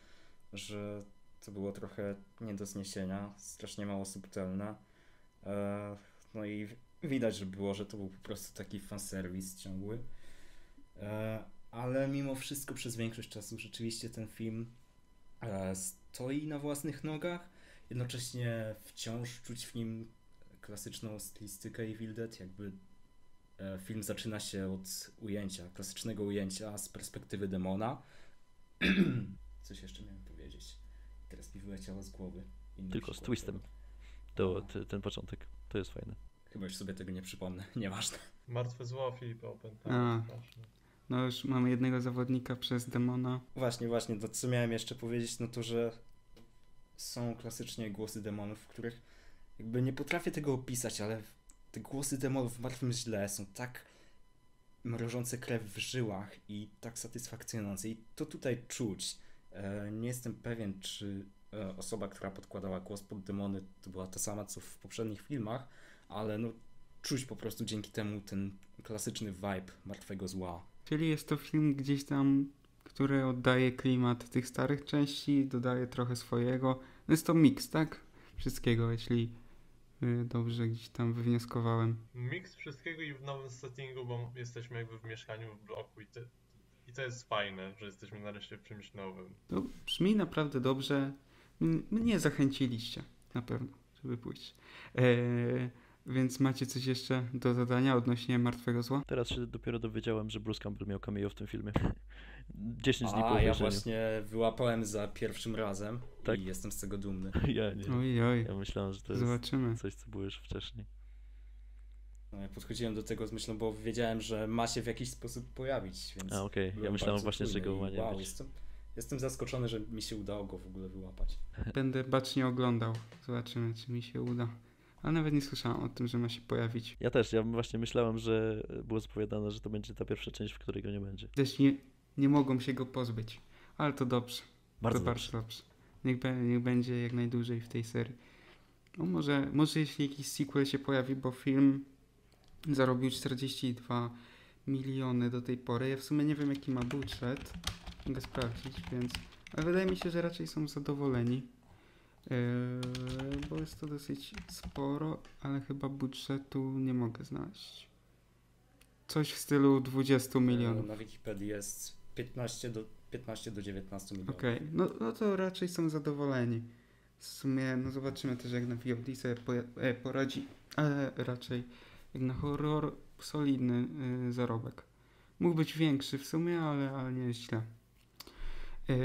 że to było trochę nie do zniesienia, strasznie mało subtelne. E, no i widać, że było, że to był po prostu taki fanserwis ciągły. E, ale mimo wszystko przez większość czasu rzeczywiście ten film stoi na własnych nogach. Jednocześnie wciąż czuć w nim klasyczną stylistykę i Dead, jakby e, film zaczyna się od ujęcia, klasycznego ujęcia z perspektywy demona. Coś jeszcze miałem powiedzieć. Teraz mi wyleciało z głowy. Tylko z twistem. To, ten początek. To jest fajne. Chyba już sobie tego nie przypomnę. Nieważne. Martwe zło Filipa Openta. No już mamy jednego zawodnika przez demona. Właśnie, właśnie, to co miałem jeszcze powiedzieć, no to, że są klasycznie głosy demonów, w których jakby nie potrafię tego opisać, ale te głosy demonów w martwym źle są tak mrożące krew w żyłach i tak satysfakcjonujące i to tutaj czuć. E, nie jestem pewien, czy e, osoba, która podkładała głos pod demony, to była ta sama, co w poprzednich filmach, ale no czuć po prostu dzięki temu ten klasyczny vibe martwego zła. Czyli jest to film gdzieś tam, który oddaje klimat tych starych części, dodaje trochę swojego. No jest to miks, tak? Wszystkiego, jeśli y, dobrze gdzieś tam wywnioskowałem. Miks wszystkiego i w nowym settingu, bo jesteśmy jakby w mieszkaniu w bloku i, te, i to jest fajne, że jesteśmy nareszcie w czymś nowym. To brzmi naprawdę dobrze. Mnie zachęciliście na pewno, żeby pójść. Eee, Więc macie coś jeszcze do dodania odnośnie Martwego Zła? Teraz się dopiero dowiedziałem, że Bruce Campbell miał cameo w tym filmie. 10 dni po A ja właśnie wyłapałem za pierwszym razem Tak? i jestem z tego dumny. Ja nie. Oj, oj, Ja myślałem, że to jest zobaczymy. coś, co było już wcześniej. No, ja podchodziłem do tego z myślą, bo wiedziałem, że ma się w jakiś sposób pojawić, więc A okej, ja byłem myślałem właśnie, że go ma nie wow, być. jestem, jestem zaskoczony, że mi się udało go w ogóle wyłapać. Będę bacznie oglądał. Zobaczymy, czy mi się uda. Ale nawet nie słyszałem o tym, że ma się pojawić. Ja też, ja właśnie myślałem, że było zapowiadane, że to będzie ta pierwsza część, w której go nie będzie. Też nie, nie mogą się go pozbyć. Ale to dobrze. Bardzo to dobrze. bardzo dobrze. Niech, be, niech będzie jak najdłużej w tej serii. No może, może jeśli jakiś sequel się pojawi, bo film zarobił 42 miliony do tej pory. Ja w sumie nie wiem jaki ma budżet. Mogę sprawdzić, więc... Ale wydaje mi się, że raczej są zadowoleni. Yy, bo jest to dosyć sporo, ale chyba budżetu nie mogę znaleźć. Coś w stylu 20 milionów. Na Wikipedii jest 15 do, 15 do 19 milionów. Okej, no, no to raczej są zadowoleni. W sumie, no zobaczymy też jak na VOD sobie e, poradzi, ale raczej jak na horror solidny y, zarobek. Mógł być większy w sumie, ale, ale nie jest źle. Yy,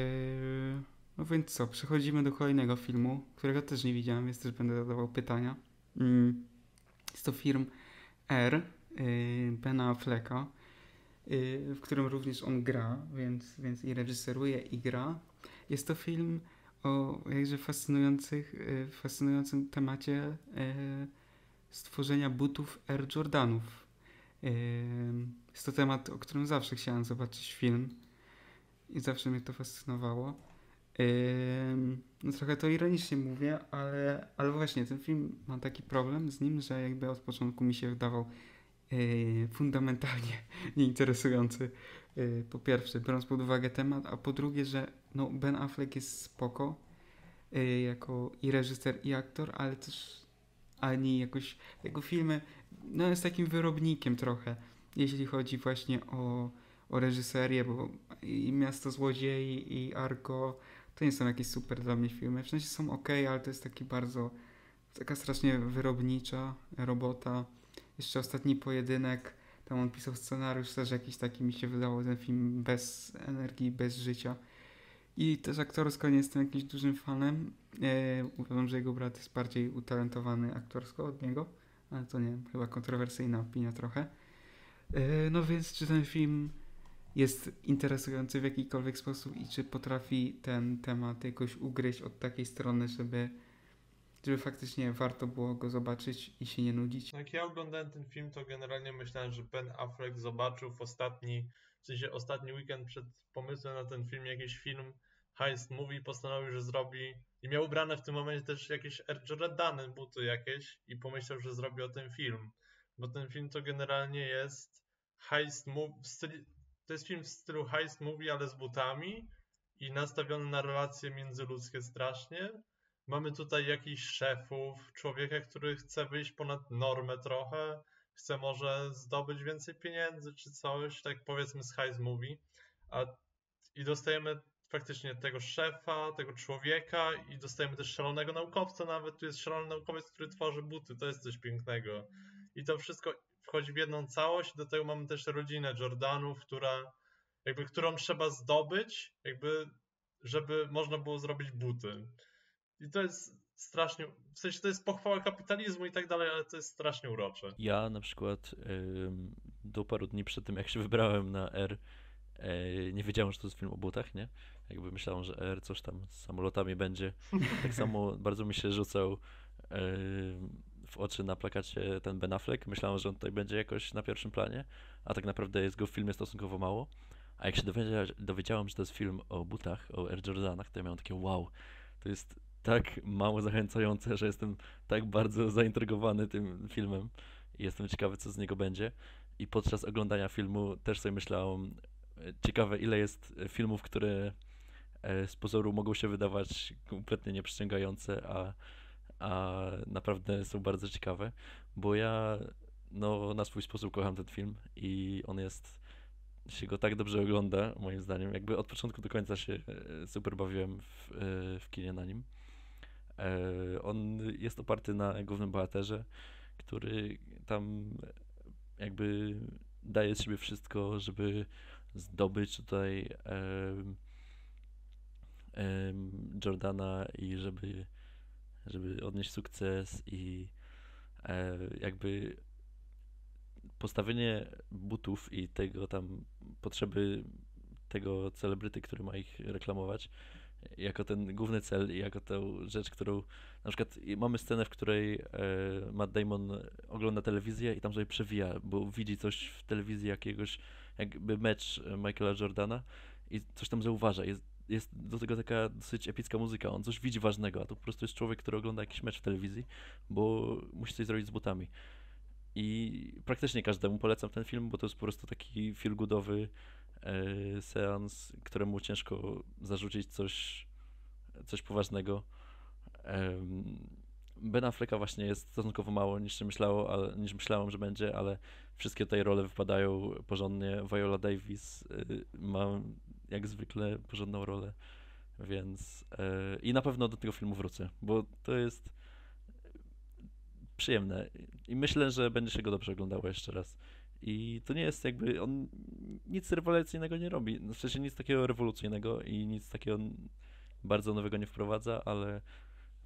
no więc co, przechodzimy do kolejnego filmu, którego też nie widziałem, więc też będę zadawał pytania. Mm, jest to film R y, Bena Afflecka y, w którym również on gra, więc, więc i reżyseruje i gra. Jest to film o jakże fascynujących, y, fascynującym temacie stworzenia butów Air Jordanów. Jest to temat, o którym zawsze chciałem zobaczyć film i zawsze mnie to fascynowało. No trochę to ironicznie mówię, ale, ale właśnie ten film ma taki problem z nim, że jakby od początku mi się wydawał yy, fundamentalnie nieinteresujący. Yy, po pierwsze, biorąc pod uwagę temat, a po drugie, że no, Ben Affleck jest spoko yy, jako i reżyser, i aktor, ale też ani jakoś jego filmy, no jest takim wyrobnikiem trochę, jeśli chodzi właśnie o, o reżyserię, bo i Miasto Złodziei, i Argo, to nie są jakieś super dla mnie filmy. W sensie są ok, ale to jest taki bardzo, taka strasznie wyrobnicza robota. Jeszcze ostatni pojedynek, tam on pisał scenariusz, też jakiś taki mi się wydało ten film bez energii, bez życia. I też aktorsko nie jestem jakimś dużym fanem. E, uważam, że jego brat jest bardziej utalentowany aktorsko od niego, ale to nie wiem, chyba kontrowersyjna opinia trochę. E, no więc czy ten film jest interesujący w jakikolwiek sposób i czy potrafi ten temat jakoś ugryźć od takiej strony, żeby, żeby faktycznie warto było go zobaczyć i się nie nudzić. Jak ja oglądałem ten film, to generalnie myślałem, że Ben Affleck zobaczył w ostatni, w sensie ostatni weekend przed pomysłem na ten film jakiś film heist movie, postanowił, że zrobi i miał ubrane w tym momencie też jakieś Air Jordany, buty jakieś i pomyślał, że zrobi o tym film. Bo ten film to generalnie jest heist movie, to jest film w stylu heist movie, ale z butami i nastawiony na relacje międzyludzkie strasznie. Mamy tutaj jakichś szefów, człowieka, który chce wyjść ponad normę trochę, chce może zdobyć więcej pieniędzy czy coś, tak powiedzmy z heist movie. A, I dostajemy faktycznie tego szefa, tego człowieka i dostajemy też szalonego naukowca nawet. Tu jest szalony naukowiec, który tworzy buty, to jest coś pięknego. I to wszystko wchodzi w jedną całość. Do tego mamy też rodzinę Jordanów, która jakby którą trzeba zdobyć, jakby żeby można było zrobić buty. I to jest strasznie, w sensie to jest pochwała kapitalizmu i tak dalej, ale to jest strasznie urocze. Ja na przykład do paru dni przed tym, jak się wybrałem na R, e, nie wiedziałem, że to jest film o butach, nie? Jakby myślałem, że R coś tam z samolotami będzie. Tak samo bardzo mi się rzucał w oczy na plakacie ten Ben Affleck. Myślałem, że on tutaj będzie jakoś na pierwszym planie, a tak naprawdę jest go w filmie stosunkowo mało. A jak się dowiedzia, dowiedziałem, że to jest film o butach, o Air Jordanach, to ja miałem takie wow, to jest tak mało zachęcające, że jestem tak bardzo zaintrygowany tym filmem i jestem ciekawy, co z niego będzie. I podczas oglądania filmu też sobie myślałem, e, ciekawe ile jest filmów, które e, z pozoru mogą się wydawać kompletnie nieprzyciągające, a, a naprawdę są bardzo ciekawe, bo ja no, na swój sposób kocham ten film i on jest, się go tak dobrze ogląda, moim zdaniem, jakby od początku do końca się e, super bawiłem w, e, w kinie na nim. E, On jest oparty na głównym bohaterze, który tam jakby daje z siebie wszystko, żeby zdobyć tutaj Jordana i żeby, żeby odnieść sukces i e, jakby postawienie butów i tego tam potrzeby tego celebryty, który ma ich reklamować, jako ten główny cel i jako tę rzecz, którą na przykład mamy scenę, w której e, Matt Damon ogląda telewizję i tam sobie przewija, bo widzi coś w telewizji jakiegoś jakby mecz Michaela Jordana i coś tam zauważa. Jest, jest do tego taka dosyć epicka muzyka. On coś widzi ważnego, a to po prostu jest człowiek, który ogląda jakiś mecz w telewizji, bo musi coś zrobić z butami. I praktycznie każdemu polecam ten film, bo to jest po prostu taki feel-goodowy e, seans, któremu ciężko zarzucić coś, coś poważnego. Ben Afflecka właśnie jest stosunkowo mało niż się myślało, ale, niż myślałem, że będzie, ale wszystkie te role wypadają porządnie. Viola Davis y, ma jak zwykle porządną rolę, więc y, i na pewno do tego filmu wrócę, bo to jest przyjemne i myślę, że będzie się go dobrze oglądało jeszcze raz. I to nie jest jakby, on nic rewolucyjnego nie robi, w sensie nic takiego rewolucyjnego i nic takiego bardzo nowego nie wprowadza, ale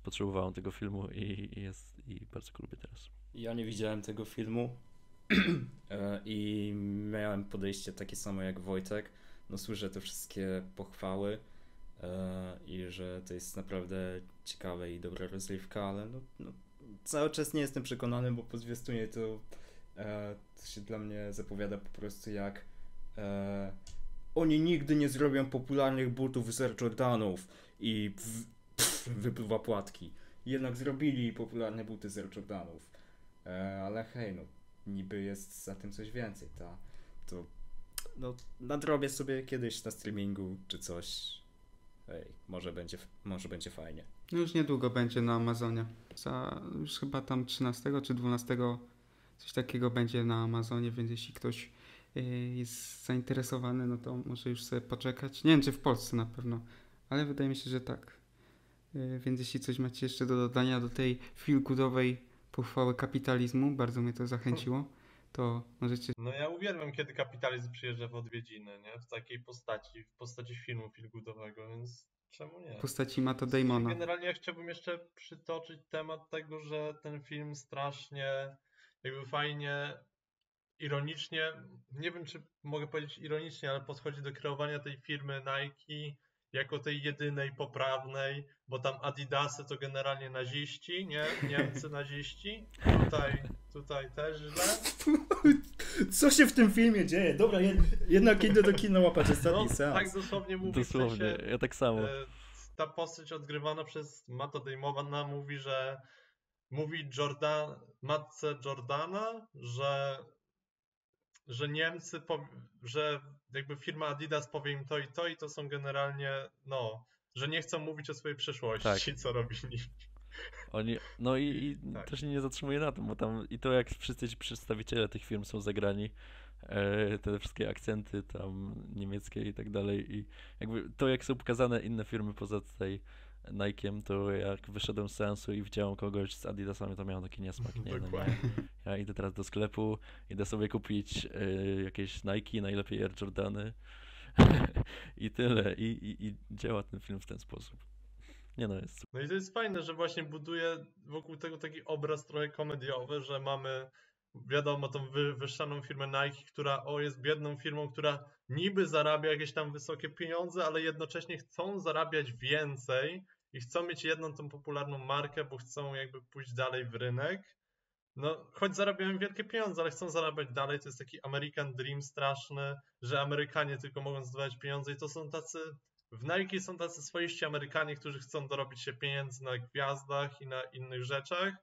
potrzebowałem tego filmu i, i jest, i bardzo go lubię teraz. Ja nie widziałem tego filmu e, i miałem podejście takie samo jak Wojtek. No słyszę te wszystkie pochwały e, i że to jest naprawdę ciekawe i dobra rozrywka, ale no, no cały czas nie jestem przekonany, bo po zwiastunie to, e, to się dla mnie zapowiada po prostu jak e, oni nigdy nie zrobią popularnych butów z Air Jordanów i w, pff, wypływa płatki. Jednak zrobili popularne buty z Air Jordanów. Ale hej, no niby jest za tym coś więcej, ta, to no nadrobię sobie kiedyś na streamingu czy coś. Hej, może będzie, może będzie fajnie. No już niedługo będzie na Amazonie. Za już chyba tam 13 czy 12 coś takiego będzie na Amazonie, więc jeśli ktoś y, jest zainteresowany, no to może już sobie poczekać. Nie wiem, czy w Polsce na pewno, ale wydaje mi się, że tak. Y, Więc jeśli coś macie jeszcze do dodania do tej feel-goodowej pochwały kapitalizmu, bardzo mnie to zachęciło, to możecie... No ja uwielbiam, kiedy kapitalizm przyjeżdża w odwiedziny, nie? W takiej postaci, w postaci filmu feelgoodowego, więc czemu nie? w postaci Mata Damona. Generalnie ja chciałbym jeszcze przytoczyć temat tego, że ten film strasznie jakby fajnie, ironicznie, nie wiem czy mogę powiedzieć ironicznie, ale podchodzi do kreowania tej firmy Nike jako tej jedynej poprawnej, bo tam Adidasy to generalnie naziści, nie? Niemcy naziści. Tutaj, tutaj też źle. Co się w tym filmie dzieje? Dobra, jed, jednak idę do kina łapać ostatni No, seans. tak dosłownie mówi w Dosłownie, sensie, ja tak samo. E, ta postać odgrywana przez Matta Damona mówi, że mówi Jordan, matce Jordana, że, że Niemcy, że jakby firma Adidas powie im to i to i to są generalnie, no, że nie chcą mówić o swojej przeszłości, co robili. Oni, no i, i Tak. też się nie zatrzymuje na tym, bo tam i to jak wszyscy ci przedstawiciele tych firm są zagrani, e, te wszystkie akcenty tam niemieckie i tak dalej i jakby to jak są pokazane inne firmy poza tutaj Nike'em, to jak wyszedłem z seansu i widziałem kogoś z Adidasami, to miałem taki niesmak, nie, no nie. Ja idę teraz do sklepu, idę sobie kupić e, jakieś Nike, najlepiej Air Jordany i tyle I, i, i działa ten film w ten sposób. Nie no, jest No i to jest fajne, że właśnie buduje wokół tego taki obraz trochę komediowy, że mamy wiadomo tą wy, wyższaną firmę Nike, która o jest biedną firmą, która niby zarabia jakieś tam wysokie pieniądze, ale jednocześnie chcą zarabiać więcej i chcą mieć jedną tą popularną markę, bo chcą jakby pójść dalej w rynek. No, choć zarabiają wielkie pieniądze, ale chcą zarabiać dalej. To jest taki American Dream straszny, że Amerykanie tylko mogą zdobywać pieniądze i to są tacy w Nike są tacy swoiści Amerykanie, którzy chcą dorobić się pieniędzy na gwiazdach i na innych rzeczach,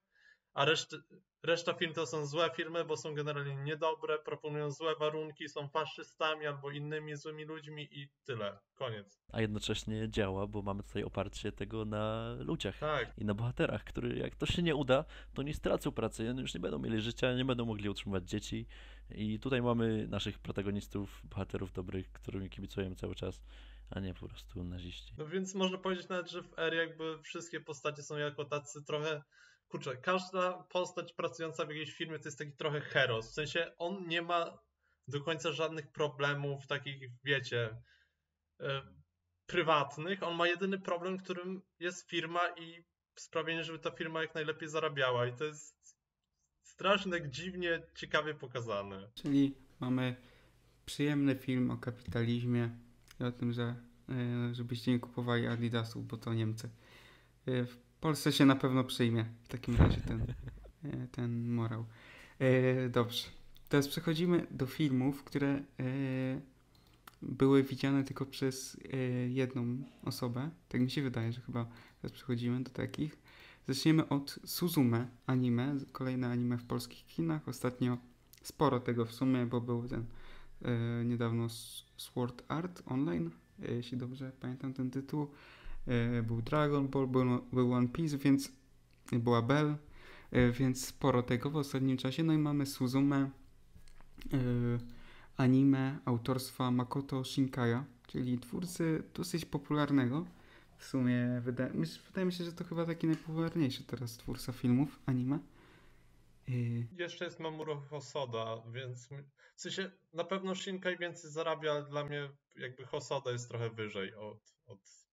a reszty, reszta firm to są złe firmy, bo są generalnie niedobre, proponują złe warunki, są faszystami albo innymi złymi ludźmi i tyle. Koniec. a jednocześnie działa, bo mamy tutaj oparcie tego na ludziach Tak. i na bohaterach, który jak to się nie uda, to oni stracą pracę, oni już nie będą mieli życia, nie będą mogli utrzymywać dzieci i tutaj mamy naszych protagonistów, bohaterów dobrych, którymi kibicujemy cały czas, a nie po prostu naziści. No więc można powiedzieć nawet, że w R jakby wszystkie postacie są jako tacy trochę kurczę, każda postać pracująca w jakiejś firmie to jest taki trochę heros. W sensie on nie ma do końca żadnych problemów takich, wiecie, e, prywatnych. On ma jedyny problem, którym jest firma i sprawienie, żeby ta firma jak najlepiej zarabiała. I to jest strasznie dziwnie, ciekawie pokazane. Czyli mamy przyjemny film o kapitalizmie i o tym, że e, żebyście nie kupowali Adidasów, bo to Niemcy. E, W Polsce się na pewno przyjmie w takim razie ten, e, ten morał. E, Dobrze. Teraz przechodzimy do filmów, które e, były widziane tylko przez e, jedną osobę. Tak mi się wydaje, że chyba teraz przechodzimy do takich. Zaczniemy od Suzume anime, kolejne anime w polskich kinach. Ostatnio sporo tego w sumie, bo był ten e, niedawno Sword Art Online, e, jeśli dobrze pamiętam ten tytuł. E, był Dragon Ball, był, był One Piece, więc była Bell, e, więc sporo tego w ostatnim czasie. No i mamy Suzume e, anime autorstwa Makoto Shinkaya, czyli twórcy dosyć popularnego. W sumie wydaje, wydaje mi się, że to chyba taki najpopularniejszy teraz twórca filmów anime. Jeszcze jest Mamoru Hosoda, więc w sensie na pewno Shinkai więcej zarabia, ale dla mnie jakby Hosoda jest trochę wyżej od, od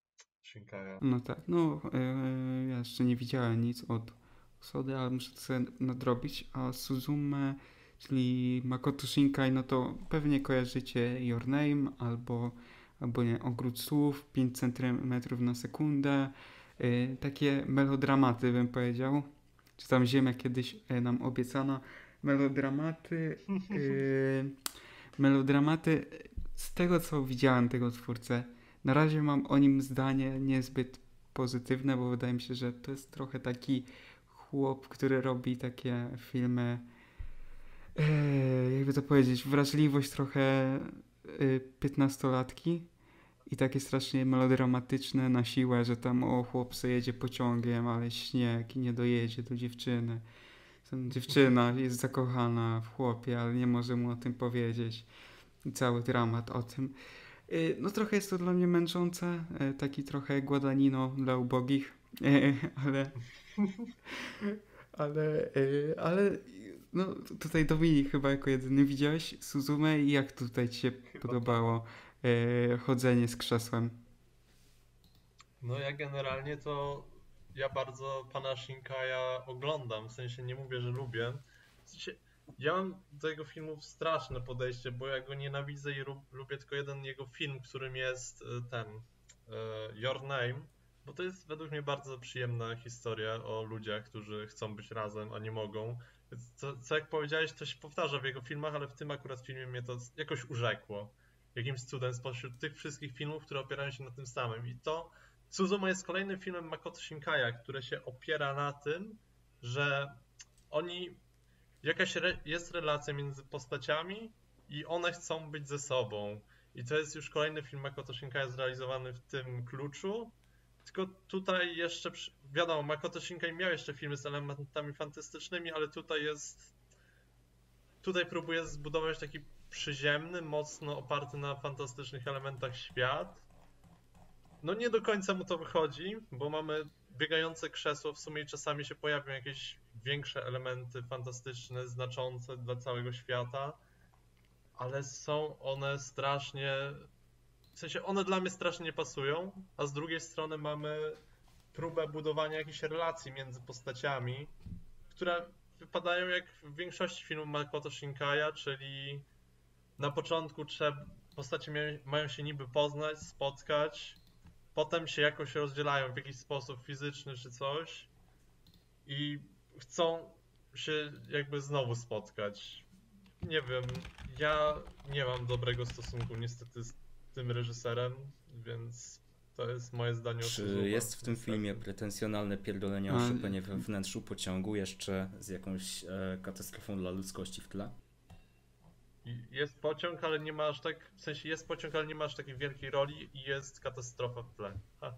No tak, no e, ja jeszcze nie widziałem nic od Sody, ale muszę to sobie nadrobić. A Suzume, czyli Makoto Shinkai, no to pewnie kojarzycie Your Name albo, albo nie, Ogród Słów, 5 cm na sekundę. E, takie melodramaty bym powiedział. Czy tam Ziemia kiedyś e, nam obiecano. Melodramaty. Melodramaty z tego co widziałem tego twórcę, na razie mam o nim zdanie niezbyt pozytywne, bo wydaje mi się, że to jest trochę taki chłop, który robi takie filmy, e, jakby to powiedzieć, wrażliwość trochę e, piętnastolatki i takie strasznie melodramatyczne na siłę, że tam o chłop se jedzie pociągiem, ale śnieg i nie dojedzie do dziewczyny. Tam dziewczyna jest zakochana w chłopie, ale nie może mu o tym powiedzieć. I cały dramat o tym. Y, No trochę jest to dla mnie męczące, y, taki trochę Guadagnino dla ubogich, ale ale, y, ale no tutaj Dominik chyba jako jedyny widziałeś Suzume i jak tutaj ci się podobało y, chodzenie z krzesłem? No ja generalnie to ja bardzo pana Shinkaya oglądam, w sensie nie mówię, że lubię. W sensie, ja mam do jego filmów straszne podejście, bo ja go nienawidzę i lubię tylko jeden jego film, którym jest y, ten y, Your Name, bo to jest według mnie bardzo przyjemna historia o ludziach, którzy chcą być razem, a nie mogą. Co, co jak powiedziałeś, to się powtarza w jego filmach, ale w tym akurat filmie mnie to jakoś urzekło. Jakimś cudem spośród tych wszystkich filmów, które opierają się na tym samym. I to Suzume jest kolejnym filmem Makoto Shinkaya, który się opiera na tym, że oni jakaś re, jest relacja między postaciami i one chcą być ze sobą. I to jest już kolejny film Makoto Shinkaya zrealizowany w tym kluczu. Tylko tutaj jeszcze, wiadomo, Makoto Shinkai miał jeszcze filmy z elementami fantastycznymi, ale tutaj jest tutaj próbuje zbudować taki przyziemny, mocno oparty na fantastycznych elementach świat. No nie do końca mu to wychodzi, bo mamy biegające krzesło, w sumie czasami się pojawią jakieś większe elementy fantastyczne, znaczące dla całego świata, ale są one strasznie, w sensie one dla mnie strasznie nie pasują, a z drugiej strony mamy próbę budowania jakichś relacji między postaciami, które wypadają jak w większości filmów Makoto Shinkaya, czyli na początku postacie mają się niby poznać, spotkać, potem się jakoś rozdzielają w jakiś sposób fizyczny czy coś i chcą się jakby znowu spotkać. Nie wiem, ja nie mam dobrego stosunku niestety z tym reżyserem, więc to jest moje zdanie o Czy jest w tym niestety. filmie pretensjonalne pierdolenie o Chopinie we wnętrzu pociągu jeszcze z jakąś e, katastrofą dla ludzkości w tle? Jest pociąg, ale nie ma aż tak, w sensie jest pociąg, ale nie ma aż takiej wielkiej roli i jest katastrofa w tle. Ha,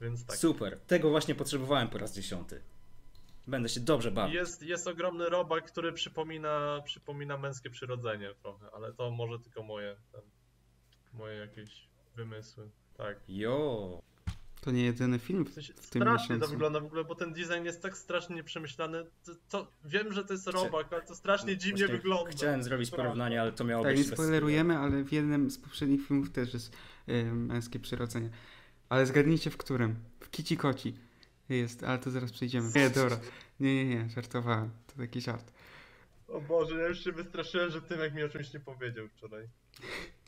więc tak. Super, tego właśnie potrzebowałem po raz dziesiąty. Będę się dobrze bawił. Jest, jest ogromny robak, który przypomina, przypomina męskie przyrodzenie trochę, ale to może tylko moje, ten, moje jakieś wymysły. Tak. Jo, To nie jedyny film W sensie, w tym strasznie to wygląda w ogóle, bo ten design jest tak strasznie nieprzemyślany. To, to, wiem, że to jest robak, ale to strasznie dziwnie Właśnie wygląda. Chciałem zrobić porównanie, ale to miało Tak, być nie bez spoilerujemy, ale w jednym z poprzednich filmów też jest y, męskie przyrodzenie. Ale zgadnijcie w którym? W Kici Koci jest, ale to zaraz przejdziemy. Nie, dobra. Nie, nie, nie, żartowałem. To taki żart. O Boże, ja już się wystraszyłem, że Tymek mi o czymś nie powiedział wczoraj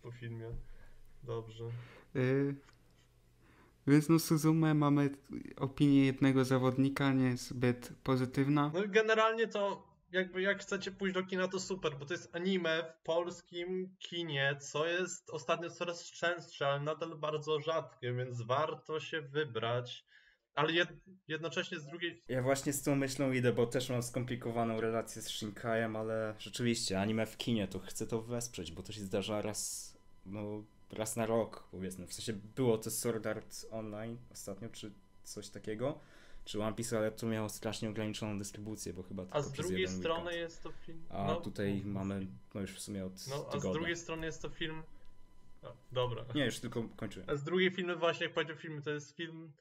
po filmie. Dobrze. Y, więc no Suzume mamy opinię jednego zawodnika, nie jest zbyt pozytywna. No generalnie to jakby jak chcecie pójść do kina to super, bo to jest anime w polskim kinie, co jest ostatnio coraz częstsze, ale nadal bardzo rzadkie, więc warto się wybrać. Ale jed jednocześnie z drugiej Ja właśnie z tą myślą idę, bo też mam skomplikowaną relację z Shinkajem, ale rzeczywiście anime w kinie to chcę to wesprzeć, bo to się zdarza raz, no raz na rok powiedzmy. W sensie było to Sword Art Online ostatnio, czy coś takiego, czy One Piece, ale to miało strasznie ograniczoną dystrybucję, bo chyba A z drugiej strony weekend. jest to film. A no, tutaj mamy, no już w sumie od No, a z tygodnia. drugiej strony jest to film. No, dobra. Nie, już tylko kończyłem. A z drugiej filmy, właśnie jak powiedział film, to jest film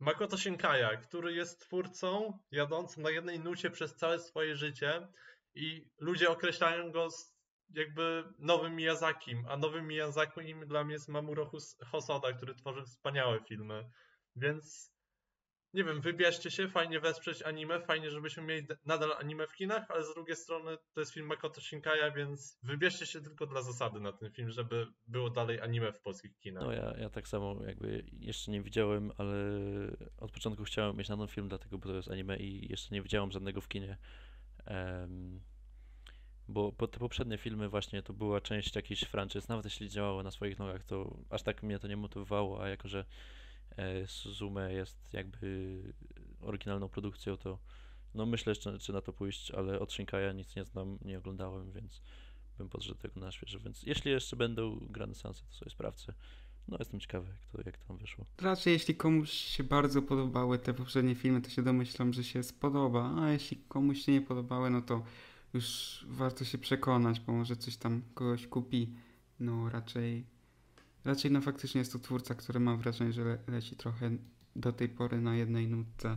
Makoto Shinkaja, który jest twórcą jadącym na jednej nucie przez całe swoje życie i ludzie określają go jakby nowym Miyazakim, a nowym Miyazakim dla mnie jest Mamoru Hosoda, który tworzy wspaniałe filmy. Więc nie wiem, wybierzcie się, fajnie wesprzeć anime, fajnie, żebyśmy mieli nadal anime w kinach, ale z drugiej strony to jest film Makoto Shinkaja, więc wybierzcie się tylko dla zasady na ten film, żeby było dalej anime w polskich kinach. No ja, ja tak samo jakby jeszcze nie widziałem, ale od początku chciałem mieć na ten film, dlatego bo to jest anime i jeszcze nie widziałem żadnego w kinie. Em, bo, bo te poprzednie filmy właśnie to była część jakichś franczyz, nawet jeśli działało na swoich nogach, to aż tak mnie to nie motywowało, a jako, że Suzume jest jakby oryginalną produkcją, to no myślę jeszcze, czy na to pójść, ale od Shinkaja nic nie znam, nie oglądałem, więc bym podszedł tego na świeżo, więc jeśli jeszcze będą grane seanse, to sobie sprawdzę. No jestem ciekawy, jak to, jak tam wyszło. Raczej jeśli komuś się bardzo podobały te poprzednie filmy, to się domyślam, że się spodoba, a jeśli komuś się nie podobały, no to już warto się przekonać, bo może coś tam kogoś kupi. No raczej, raczej no faktycznie jest to twórca, który mam wrażenie, że le leci trochę do tej pory na jednej nutce.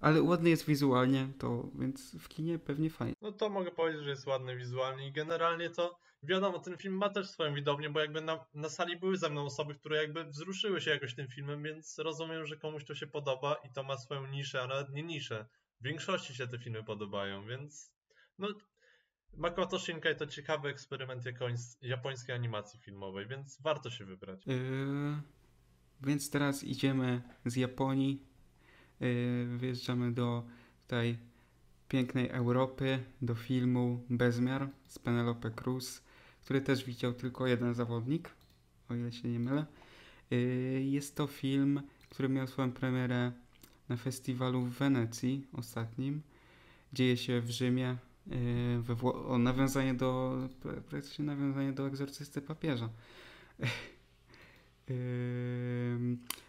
Ale ładny jest wizualnie, to więc w kinie pewnie fajnie. No to mogę powiedzieć, że jest ładny wizualnie i generalnie to wiadomo, ten film ma też swoją widownię, bo jakby na, na sali były ze mną osoby, które jakby wzruszyły się jakoś tym filmem, więc rozumiem, że komuś to się podoba i to ma swoją niszę, a nawet nie niszę. W większości się te filmy podobają, więc no Makoto Shinkai to ciekawy eksperyment japońskiej animacji filmowej, więc warto się wybrać. Yy, więc teraz idziemy z Japonii, yy, wyjeżdżamy do tej pięknej Europy, do filmu Bezmiar z Penelope Cruz, który też widział tylko jeden zawodnik, o ile się nie mylę. Yy, jest to film, który miał swoją premierę na festiwalu w Wenecji ostatnim. Dzieje się w Rzymie. Yy, we Wło- o, nawiązanie do, pra- praktycznie nawiązanie do egzorcysty papieża.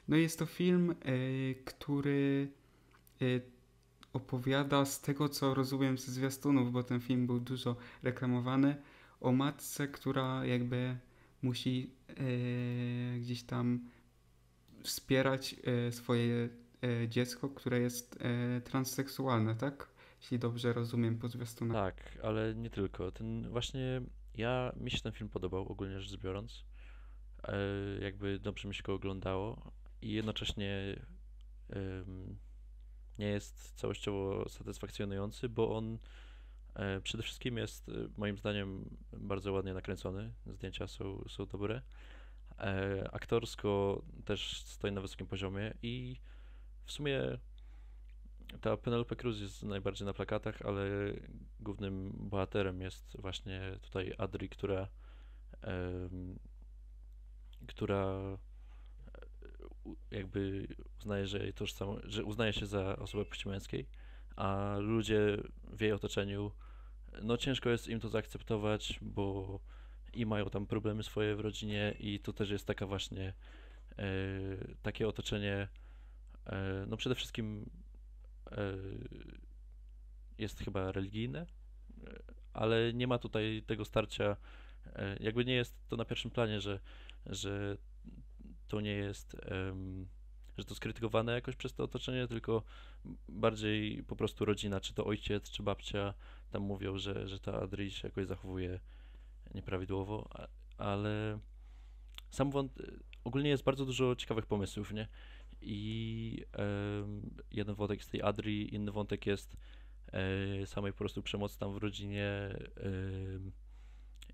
No jest to film, y, który y, opowiada z tego, co rozumiem ze zwiastunów, bo ten film był dużo reklamowany, o matce, która jakby musi y, gdzieś tam wspierać y, swoje y, dziecko, które jest y, transseksualne, tak? Jeśli dobrze rozumiem po zwiastunach. Tak, ale nie tylko. Ten właśnie ja mi się ten film podobał ogólnie rzecz biorąc. E, jakby dobrze mi się go oglądało i jednocześnie nie jest całościowo satysfakcjonujący, bo on e, przede wszystkim jest e, moim zdaniem bardzo ładnie nakręcony. Zdjęcia są, są dobre. E, aktorsko też stoi na wysokim poziomie i w sumie ta Penelope Cruz jest najbardziej na plakatach, ale głównym bohaterem jest właśnie tutaj Adri, która która e, jakby uznaje, że że uznaje się za osobę płci męskiej, a ludzie w jej otoczeniu no ciężko jest im to zaakceptować, bo i mają tam problemy swoje w rodzinie i to też jest taka właśnie e, takie otoczenie e, no przede wszystkim jest chyba religijne, e, ale nie ma tutaj tego starcia, e, jakby nie jest to na pierwszym planie, że, że to nie jest, że to skrytykowane jakoś przez to otoczenie, tylko bardziej po prostu rodzina, czy to ojciec, czy babcia, tam mówią, że, że ta Adri się jakoś zachowuje nieprawidłowo, ale sam wąt... ogólnie jest bardzo dużo ciekawych pomysłów, nie? I jeden wątek jest tej Adri, inny wątek jest e, samej po prostu przemocy tam w rodzinie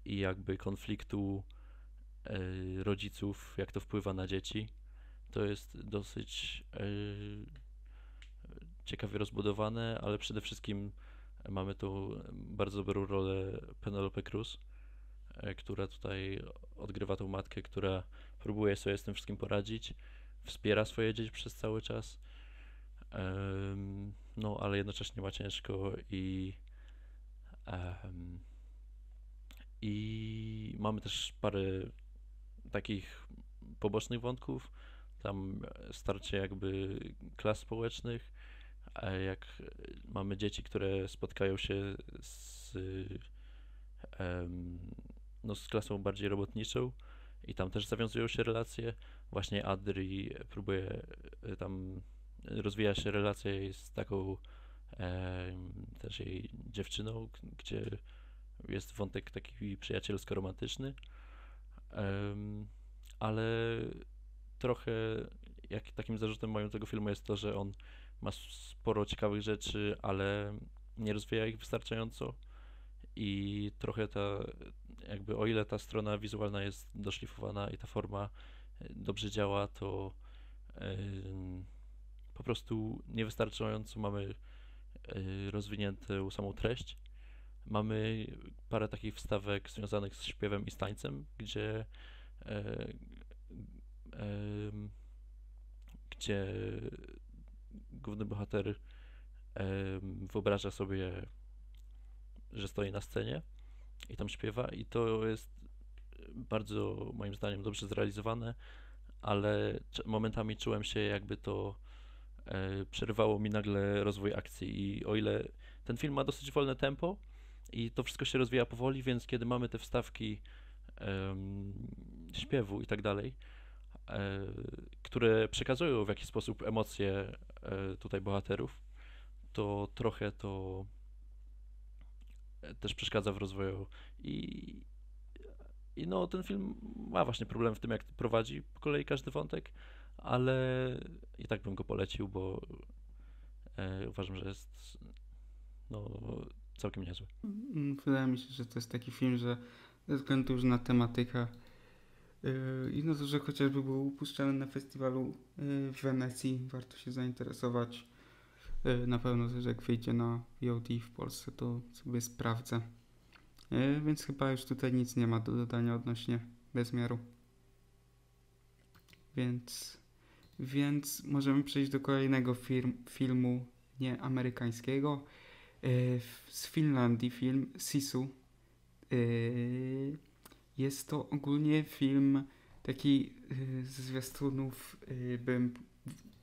i jakby konfliktu e, rodziców, jak to wpływa na dzieci. To jest dosyć e, ciekawie rozbudowane, ale przede wszystkim mamy tu bardzo dobrą rolę Penelope Cruz, która tutaj odgrywa tą matkę, która próbuje sobie z tym wszystkim poradzić, wspiera swoje dzieci przez cały czas, em, no ale jednocześnie ma ciężko i em, i mamy też parę takich pobocznych wątków, tam starcie jakby klas społecznych, jak mamy dzieci, które spotkają się z, em, no, z klasą bardziej robotniczą i tam też zawiązują się relacje. Właśnie Adri próbuje e, tam rozwija się z taką em, też jej dziewczyną, gdzie jest wątek taki przyjacielsko-romantyczny. Em, ale trochę jak takim zarzutem moim tego filmu jest to, że on ma sporo ciekawych rzeczy, ale nie rozwija ich wystarczająco i trochę ta, jakby o ile ta strona wizualna jest doszlifowana i ta forma e, dobrze działa, to po prostu niewystarczająco mamy e, rozwiniętą samą treść. Mamy parę takich wstawek związanych z śpiewem i z tańcem, gdzie e, gdzie główny bohater wyobraża sobie, że stoi na scenie i tam śpiewa i to jest bardzo moim zdaniem dobrze zrealizowane, ale momentami czułem się jakby to e, przerywało mi nagle rozwój akcji. I o ile ten film ma dosyć wolne tempo i to wszystko się rozwija powoli, więc kiedy mamy te wstawki em, śpiewu i tak dalej, e, które przekazują w jakiś sposób emocje e, tutaj bohaterów, to trochę to też przeszkadza w rozwoju. I, i no ten film ma właśnie problem w tym, jak prowadzi po kolei każdy wątek, ale i tak bym go polecił, bo e, uważam, że jest no, całkiem niezły. Mm, Wydaje mi się, że to jest taki film, że ze względu już na tematykę yy, i na to, że chociażby był upuszczany na festiwalu yy, w Wenecji, warto się zainteresować. Yy, Na pewno też jak wyjdzie na VOD w Polsce, to sobie sprawdzę. Yy, Więc chyba już tutaj nic nie ma do dodania odnośnie bezmiaru. Więc, więc możemy przejść do kolejnego firm, filmu nie amerykańskiego. W- z Finlandii film Sisu. Yy, Jest to ogólnie film taki ze zwiastunów, bym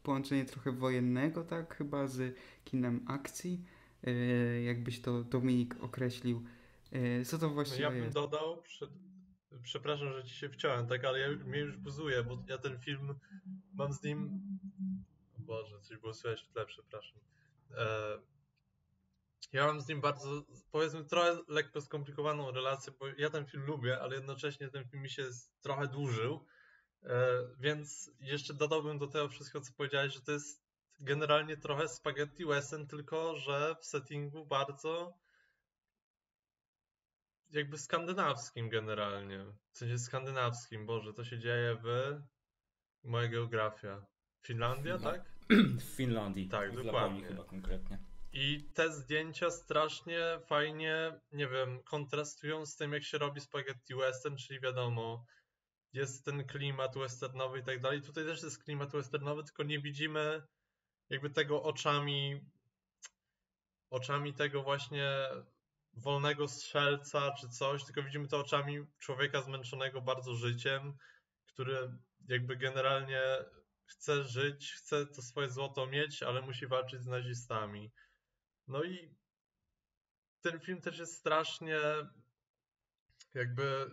połączenie trochę wojennego, tak chyba z kinem akcji. Jakbyś to Dominik określił. Yy, Co to No właściwie ja bym jest? dodał, prze- przepraszam, że ci się wciąłem, tak, ale ja, mnie już buzuje, bo ja ten film mam z nim. O Boże, coś było słychać w tle, przepraszam. E, ja mam z nim bardzo, powiedzmy, trochę lekko skomplikowaną relację, bo ja ten film lubię, ale jednocześnie ten film mi się trochę dłużył. E, więc jeszcze dodałbym do tego wszystko, co powiedziałeś, że to jest generalnie trochę spaghetti western, tylko że w settingu bardzo jakby skandynawskim generalnie. W sensie skandynawskim, Boże, to się dzieje w... Moja geografia. Finlandia, Finla- tak? W Finlandii. Tak, w dokładnie. Chyba konkretnie. I te zdjęcia strasznie fajnie, nie wiem, kontrastują z tym, jak się robi spaghetti western, czyli wiadomo, jest ten klimat westernowy i tak dalej. Tutaj też jest klimat westernowy, tylko nie widzimy jakby tego oczami, oczami tego właśnie wolnego strzelca czy coś, tylko widzimy to oczami człowieka zmęczonego bardzo życiem, który jakby generalnie chce żyć, chce to swoje złoto mieć, ale musi walczyć z nazistami. No i ten film też jest strasznie jakby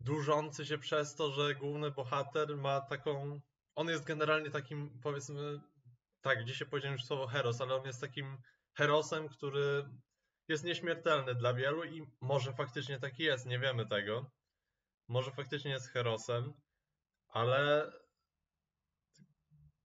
dłużący się przez to, że główny bohater ma taką. On jest generalnie takim, powiedzmy, tak, dzisiaj powiedziałem już słowo heros, ale on jest takim herosem, który jest nieśmiertelny dla wielu i może faktycznie taki jest, nie wiemy tego. Może faktycznie jest herosem, ale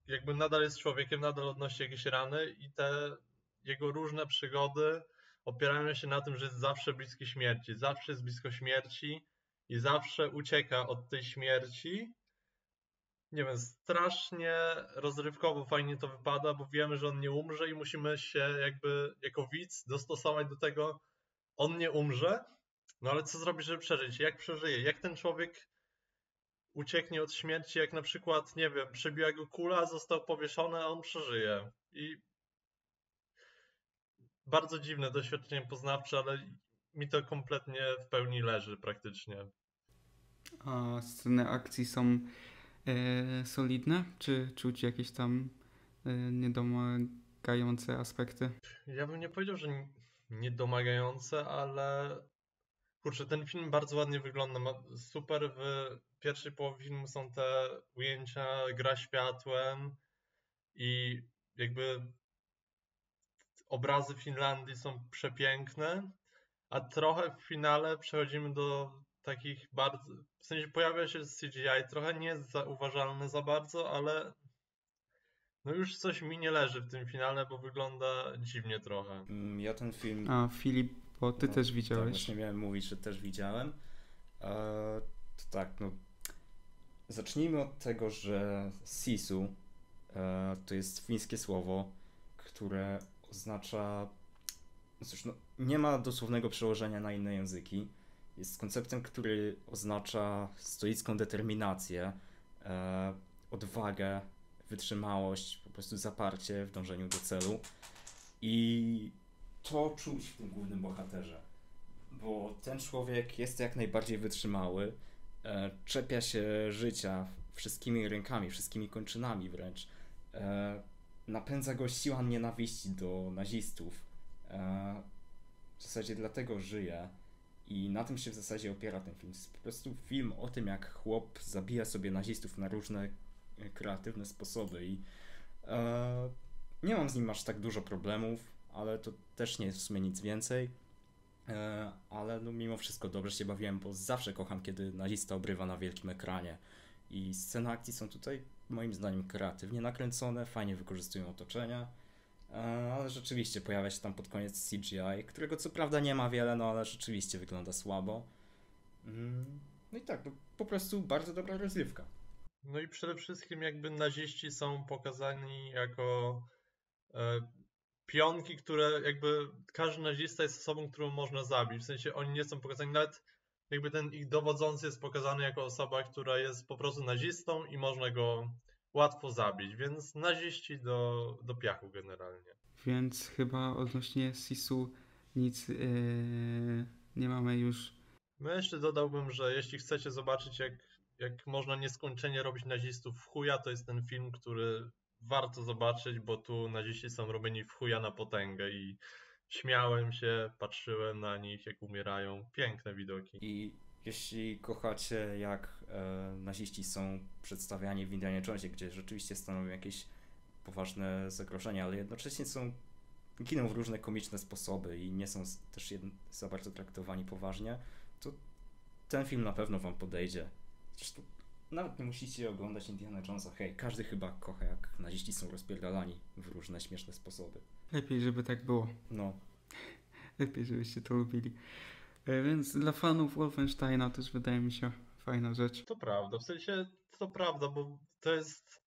jakby nadal jest człowiekiem, nadal odnosi jakieś rany i te jego różne przygody opierają się na tym, że jest zawsze bliski śmierci, zawsze jest blisko śmierci i zawsze ucieka od tej śmierci. Nie wiem, strasznie rozrywkowo fajnie to wypada, bo wiemy, że on nie umrze i musimy się jakby jako widz dostosować do tego, on nie umrze, no ale co zrobić, żeby przeżyć? Jak przeżyje? Jak ten człowiek ucieknie od śmierci, jak na przykład, nie wiem, przebiła go kula, został powieszony, a on przeżyje. I bardzo dziwne doświadczenie poznawcze, ale mi to kompletnie w pełni leży praktycznie. A sceny akcji są solidne? Czy czuć jakieś tam e, niedomagające aspekty? Ja bym nie powiedział, że niedomagające, ale kurczę, ten film bardzo ładnie wygląda. Ma super w pierwszej połowie filmu są te ujęcia, gra światłem i jakby obrazy Finlandii są przepiękne, a trochę w finale przechodzimy do takich bardzo, w sensie pojawia się CGI, trochę nie jest za bardzo, ale no już coś mi nie leży w tym finale, bo wygląda dziwnie trochę. Mm, ja ten film... A Filip, bo ty no, też widziałeś. Tak, właśnie miałem mówić, że też widziałem. Eee, to tak, no zacznijmy od tego, że sisu e, to jest fińskie słowo, które oznacza. No cóż, no, nie ma dosłownego przełożenia na inne języki. Jest konceptem, który oznacza stoicką determinację, e, odwagę, wytrzymałość, po prostu zaparcie w dążeniu do celu. I to czuć w tym głównym bohaterze. Bo ten człowiek jest jak najbardziej wytrzymały, e, czepia się życia wszystkimi rękami, wszystkimi kończynami wręcz. E, napędza go siła nienawiści do nazistów. E, w zasadzie dlatego żyje i na tym się w zasadzie opiera ten film. Jest po prostu film o tym, jak chłop zabija sobie nazistów na różne e, kreatywne sposoby i e, nie mam z nim aż tak dużo problemów, ale to też nie jest w sumie nic więcej. E, ale no mimo wszystko dobrze się bawiłem, bo zawsze kocham, kiedy nazista obrywa na wielkim ekranie. I sceny akcji są tutaj moim zdaniem kreatywnie nakręcone, fajnie wykorzystują otoczenia, ale rzeczywiście pojawia się tam pod koniec CGI, którego co prawda nie ma wiele, no ale rzeczywiście wygląda słabo. Mm, no i tak, no, po prostu bardzo dobra rozrywka. No i przede wszystkim jakby naziści są pokazani jako e, pionki, które jakby każdy nazista jest osobą, którą można zabić. W sensie oni nie są pokazani nawet jakby ten ich dowodzący jest pokazany jako osoba, która jest po prostu nazistą i można go łatwo zabić, więc naziści do, do piachu generalnie. Więc chyba odnośnie Sisu nic yy, nie mamy już. No jeszcze dodałbym, że jeśli chcecie zobaczyć jak, jak można nieskończenie robić nazistów w chuja, to jest ten film, który warto zobaczyć, bo tu naziści są robieni w chuja na potęgę i śmiałem się, patrzyłem na nich, jak umierają. Piękne widoki. I jeśli kochacie, jak e, naziści są przedstawiani w Indianie Jonesie, gdzie rzeczywiście stanowią jakieś poważne zagrożenia, ale jednocześnie są giną w różne komiczne sposoby i nie są też jedno, za bardzo traktowani poważnie, to ten film na pewno wam podejdzie. Zresztą nawet nie musicie oglądać Indiana Jonesa. Hej, każdy chyba kocha, jak naziści są rozpierdalani w różne śmieszne sposoby. Lepiej, żeby tak było. No. Lepiej, żebyście to lubili. E, więc dla fanów Wolfensteina też wydaje mi się fajna rzecz. To prawda, w sensie to prawda, bo to jest.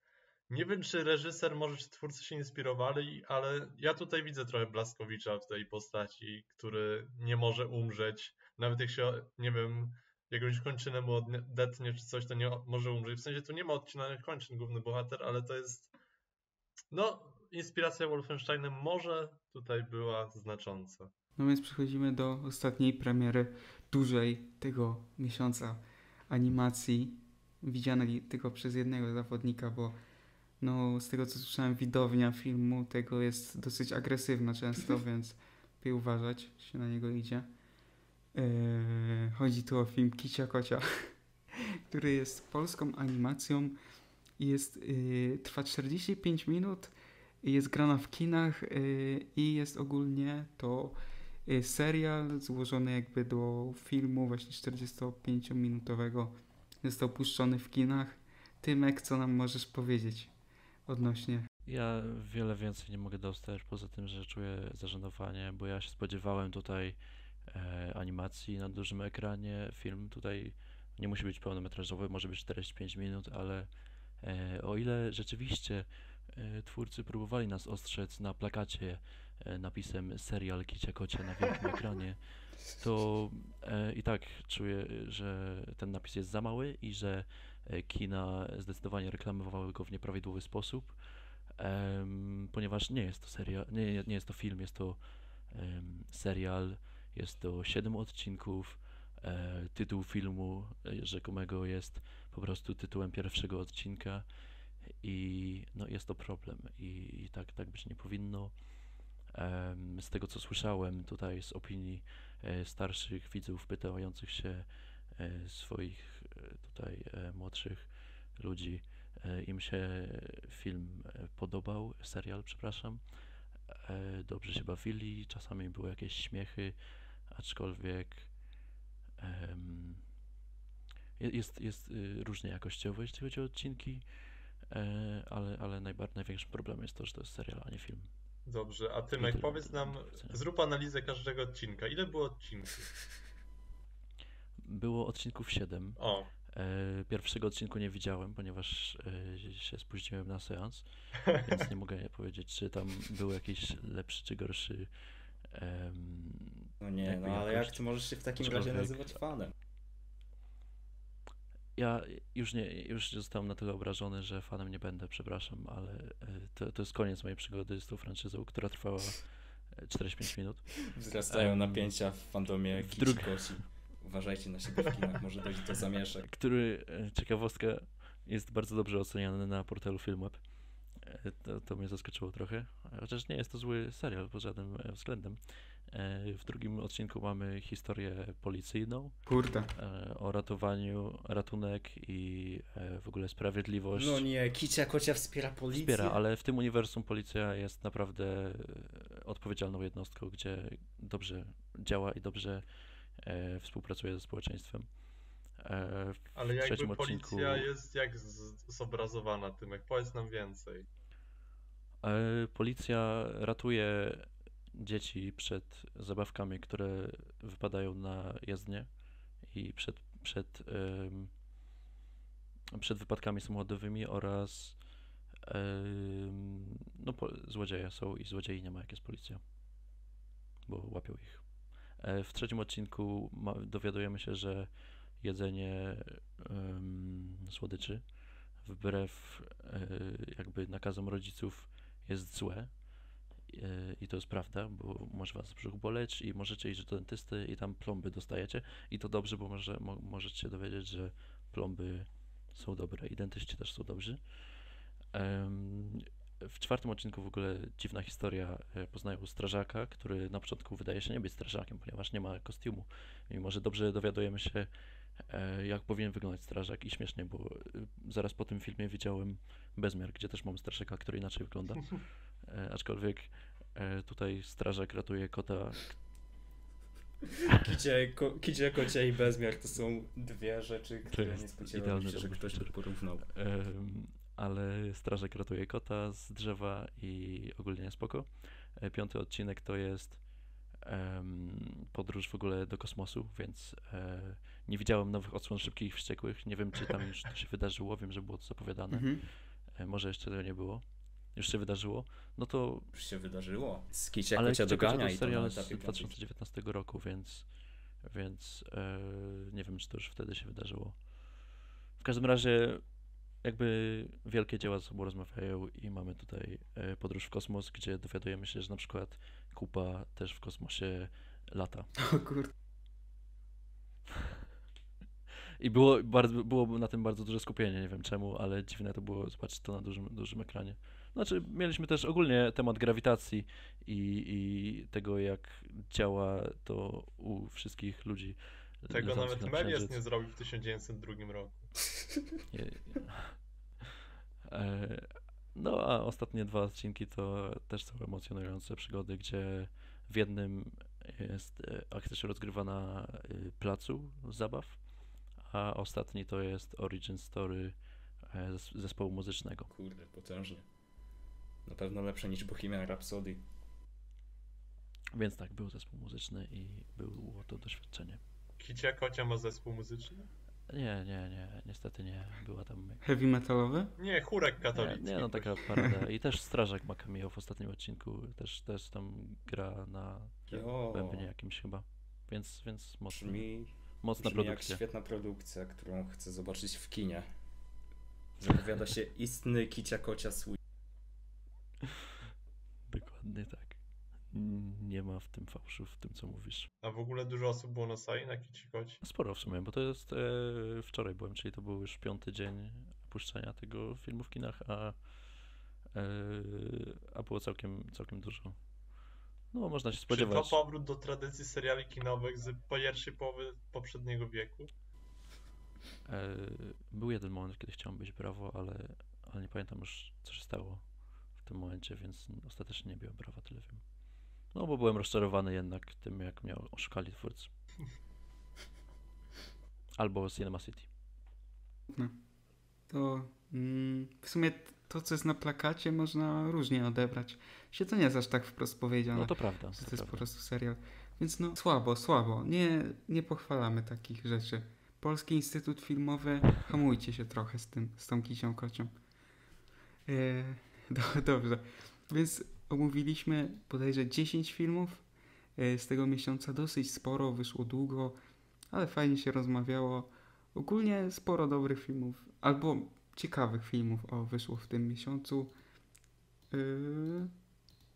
Nie wiem, czy reżyser, może czy twórcy się inspirowali, ale ja tutaj widzę trochę Blaskowicza w tej postaci, który nie może umrzeć. Nawet jak się, nie wiem, jakąś kończynę mu odetnie czy coś, to nie może umrzeć. W sensie tu nie ma odcinanych kończyn główny bohater, ale to jest. No, inspiracja Wolfensteinem może tutaj była znacząca. No więc przechodzimy do ostatniej premiery dużej tego miesiąca animacji, widzianej tylko przez jednego zawodnika, bo no, z tego co słyszałem, widownia filmu tego jest dosyć agresywna często, więc lepiej uważać, się na niego idzie. Eee, chodzi tu o film Kicia Kocia. który jest polską animacją i jest, y, trwa 45 minut, jest grana w kinach y, i jest ogólnie to serial złożony jakby do filmu właśnie 45-minutowego. Został puszczony w kinach. Tymek, co nam możesz powiedzieć odnośnie? Ja wiele więcej nie mogę dostać, poza tym, że czuję zażenowanie, bo ja się spodziewałem tutaj e, animacji na dużym ekranie. Film tutaj nie musi być pełnometrażowy, może być 45 minut, ale e, o ile rzeczywiście e, twórcy próbowali nas ostrzec na plakacie napisem serial Kicia Kocie na wielkim ekranie, to e, i tak czuję, że ten napis jest za mały i że e, kina zdecydowanie reklamowały go w nieprawidłowy sposób, ponieważ nie jest to serial, nie, nie- jest to film, jest to serial, jest to 7 odcinków. E, tytuł filmu e, rzekomego jest po prostu tytułem pierwszego odcinka i no, jest to problem i, i tak, tak być nie powinno. Z tego co słyszałem tutaj z opinii e, starszych widzów pytających się e, swoich e, tutaj młodszych ludzi, im się film podobał, serial, przepraszam. Dobrze się bawili, czasami były jakieś śmiechy, aczkolwiek jest, jest y, różnie jakościowo, jeśli chodzi o odcinki, ale, ale najbar- największym problemem jest to, że to jest serial, a nie film. Dobrze, a Tymek, powiedz nam, zrób analizę każdego odcinka. Ile było odcinków? Było odcinków 7. O, E, pierwszego odcinku nie widziałem, ponieważ e, się spóźniłem na seans, więc nie mogę powiedzieć, czy tam był jakiś lepszy czy gorszy. em, No nie, no ale jak ty możesz się w takim razie nazywać fanem? Ja już nie, już zostałem na tyle obrażony, że fanem nie będę, przepraszam, ale e, to, to jest koniec mojej przygody z tą franczyzą, która trwała e, 45 minut. Wzrastają Em, napięcia w fandomie w Kici drug- Koci. Uważajcie na siebie w kinach, może dojść do zamieszek. który, e, ciekawostka, jest bardzo dobrze oceniany na portalu Filmweb. E, To, to mnie zaskoczyło trochę, chociaż nie jest to zły serial pod żadnym e, względem. E, W drugim odcinku mamy historię policyjną Kurde. e, o ratowaniu, ratunek i e, w ogóle sprawiedliwość. No nie, Kicia Kocia wspiera policję? Wspiera, ale w tym uniwersum policja jest naprawdę odpowiedzialną jednostką, gdzie dobrze działa i dobrze współpracuje ze społeczeństwem. W ale jakby trzecim policja odcinku jest jak zobrazowana, Tymek, powiedz nam więcej. policja ratuje dzieci przed zabawkami, które wypadają na jezdnię i przed, przed, przed wypadkami samochodowymi oraz no, złodzieje są i złodziei nie ma jak jest policja, bo łapią ich. E, W trzecim odcinku dowiadujemy się, że jedzenie em, słodyczy wbrew e, jakby nakazom rodziców jest złe. I to jest prawda, bo może was brzuch boleć i możecie iść do dentysty i tam plomby dostajecie. I to dobrze, bo może, mo, możecie się dowiedzieć, że plomby są dobre i dentyści też są dobrzy. Em, w czwartym odcinku w ogóle dziwna historia. E, Poznają strażaka, który na początku wydaje się nie być strażakiem, ponieważ nie ma kostiumu. Mimo, że dobrze dowiadujemy się, e, jak powinien wyglądać strażak i śmiesznie, bo e, zaraz po tym filmie widziałem Bezmiar, gdzie też mamy strażaka, który inaczej wygląda. E, aczkolwiek e, tutaj strażak ratuje kota. Kicie, ko, kicie Kocia i Bezmiar to są dwie rzeczy, które nie spodziewałem się, że ktoś szczery. porównał. ale strażak ratuje kota z drzewa i ogólnie spoko. E, Piąty odcinek to jest podróż w ogóle do kosmosu, więc e, nie widziałem nowych odsłon szybkich i wściekłych. Nie wiem, czy tam już to się wydarzyło. Wiem, że było to zapowiadane. Mhm. E, może jeszcze tego nie było. Już się wydarzyło. No to Już się wydarzyło. Z Kicia Ale Kocia Kicia Kocia to dogania jest i to serial z etapie piątej 2019 roku, więc, więc e, nie wiem, czy to już wtedy się wydarzyło. W każdym razie, jakby wielkie dzieła ze sobą rozmawiają i mamy tutaj e, podróż w kosmos, gdzie dowiadujemy się, że na przykład Kupa też w kosmosie lata. O kurde. I było, bardzo, było na tym bardzo duże skupienie, nie wiem czemu, ale dziwne to było zobaczyć to na dużym, dużym ekranie. Znaczy, mieliśmy też ogólnie temat grawitacji i, i tego, jak działa to u wszystkich ludzi Tego nawet na Melies nie zrobił w 1902 roku. Nie- E, No a ostatnie dwa odcinki to też są emocjonujące przygody, gdzie w jednym jest e, akcja się rozgrywa na e, placu zabaw, a ostatni to jest origin story zes- zespołu muzycznego. Kurde, potężnie. Na pewno lepsze niż Bohemian Rhapsody. Więc tak, był zespół muzyczny i było to doświadczenie. Kicia Kocia ma zespół muzyczny? Nie, nie, nie, niestety nie. Była tam Heavy metalowy? Nie, chórek Nie, katolicki. nie no taka parada. I też Strażak ma cameo w ostatnim odcinku. Też, też tam gra na Jo. bębnie jakimś chyba. Więc, więc mocna, Brzmi, mocna brzmi jak produkcja. świetna produkcja, którą chcę zobaczyć w kinie. Zapowiada się istny kicia kocia swój. Dokładnie tak. Nie ma w tym fałszu, w tym co mówisz. A w ogóle dużo osób było na sali na Kici Koci? Sporo w sumie, bo to jest e, wczoraj byłem, czyli to był już piąty dzień puszczania tego filmu w kinach, a, e, a było całkiem, całkiem dużo. No, można się Czy to spodziewać. powrót do tradycji seriali kinowych z pierwszej połowy poprzedniego wieku? E, był jeden moment, kiedy chciałem być brawo, ale, ale nie pamiętam już, co się stało tym momencie, więc ostatecznie nie biłem brawa, tyle wiem. No, bo byłem rozczarowany jednak tym, jak mnie oszukali twórcy. Albo Cinema City. To mm, w sumie to, co jest na plakacie, można różnie odebrać. Się to nie jest aż tak wprost powiedziane, No to prawda. że To to jest po prawda. prostu serial. Więc no słabo, słabo. Nie, nie pochwalamy takich rzeczy. Polski Instytut Filmowy, hamujcie się trochę z tym, z tą kicią kocią. Do, dobrze. Więc omówiliśmy bodajże 10 filmów e, z tego miesiąca. Dosyć sporo, wyszło długo, ale fajnie się rozmawiało. Ogólnie sporo dobrych filmów, albo ciekawych filmów o wyszło w tym miesiącu. Yy,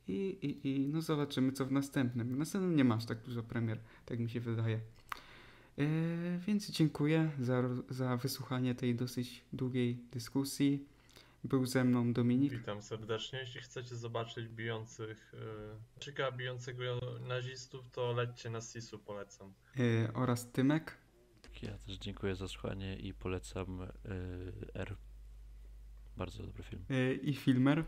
I, i, I no zobaczymy co w następnym. W następnym nie masz tak dużo premier, tak mi się wydaje. Yy, więc dziękuję za, za wysłuchanie tej dosyć długiej dyskusji. Był ze mną Dominik Witam serdecznie. Jeśli chcecie zobaczyć bijących, yy, czyka bijącego nazistów, to lećcie na Sisu, polecam. yy, oraz Tymek. Ja też dziękuję za słuchanie i polecam y, R. Bardzo dobry film. yy, i Filmer,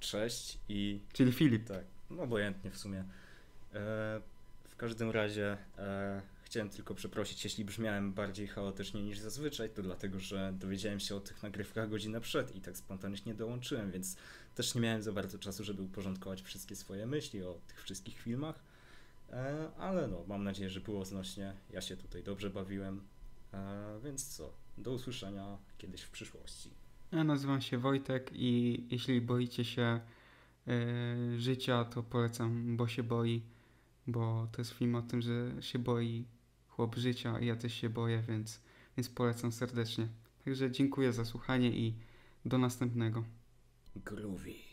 cześć i czyli Filip. tak, no obojętnie w sumie. W każdym razie chciałem tylko przeprosić, jeśli brzmiałem bardziej chaotycznie niż zazwyczaj, to dlatego, że dowiedziałem się o tych nagrywkach godzinę przed i tak spontanicznie dołączyłem, więc też nie miałem za bardzo czasu, żeby uporządkować wszystkie swoje myśli o tych wszystkich filmach. E, ale no, mam nadzieję, że było znośnie. Ja się tutaj dobrze bawiłem. E, więc co? Do usłyszenia kiedyś w przyszłości. Ja nazywam się Wojtek i jeśli boicie się e, życia, to polecam Bo się boi, bo to jest film o tym, że się boi chłop życia i ja też się boję, więc, więc polecam serdecznie. Także dziękuję za słuchanie i do następnego. Groovy.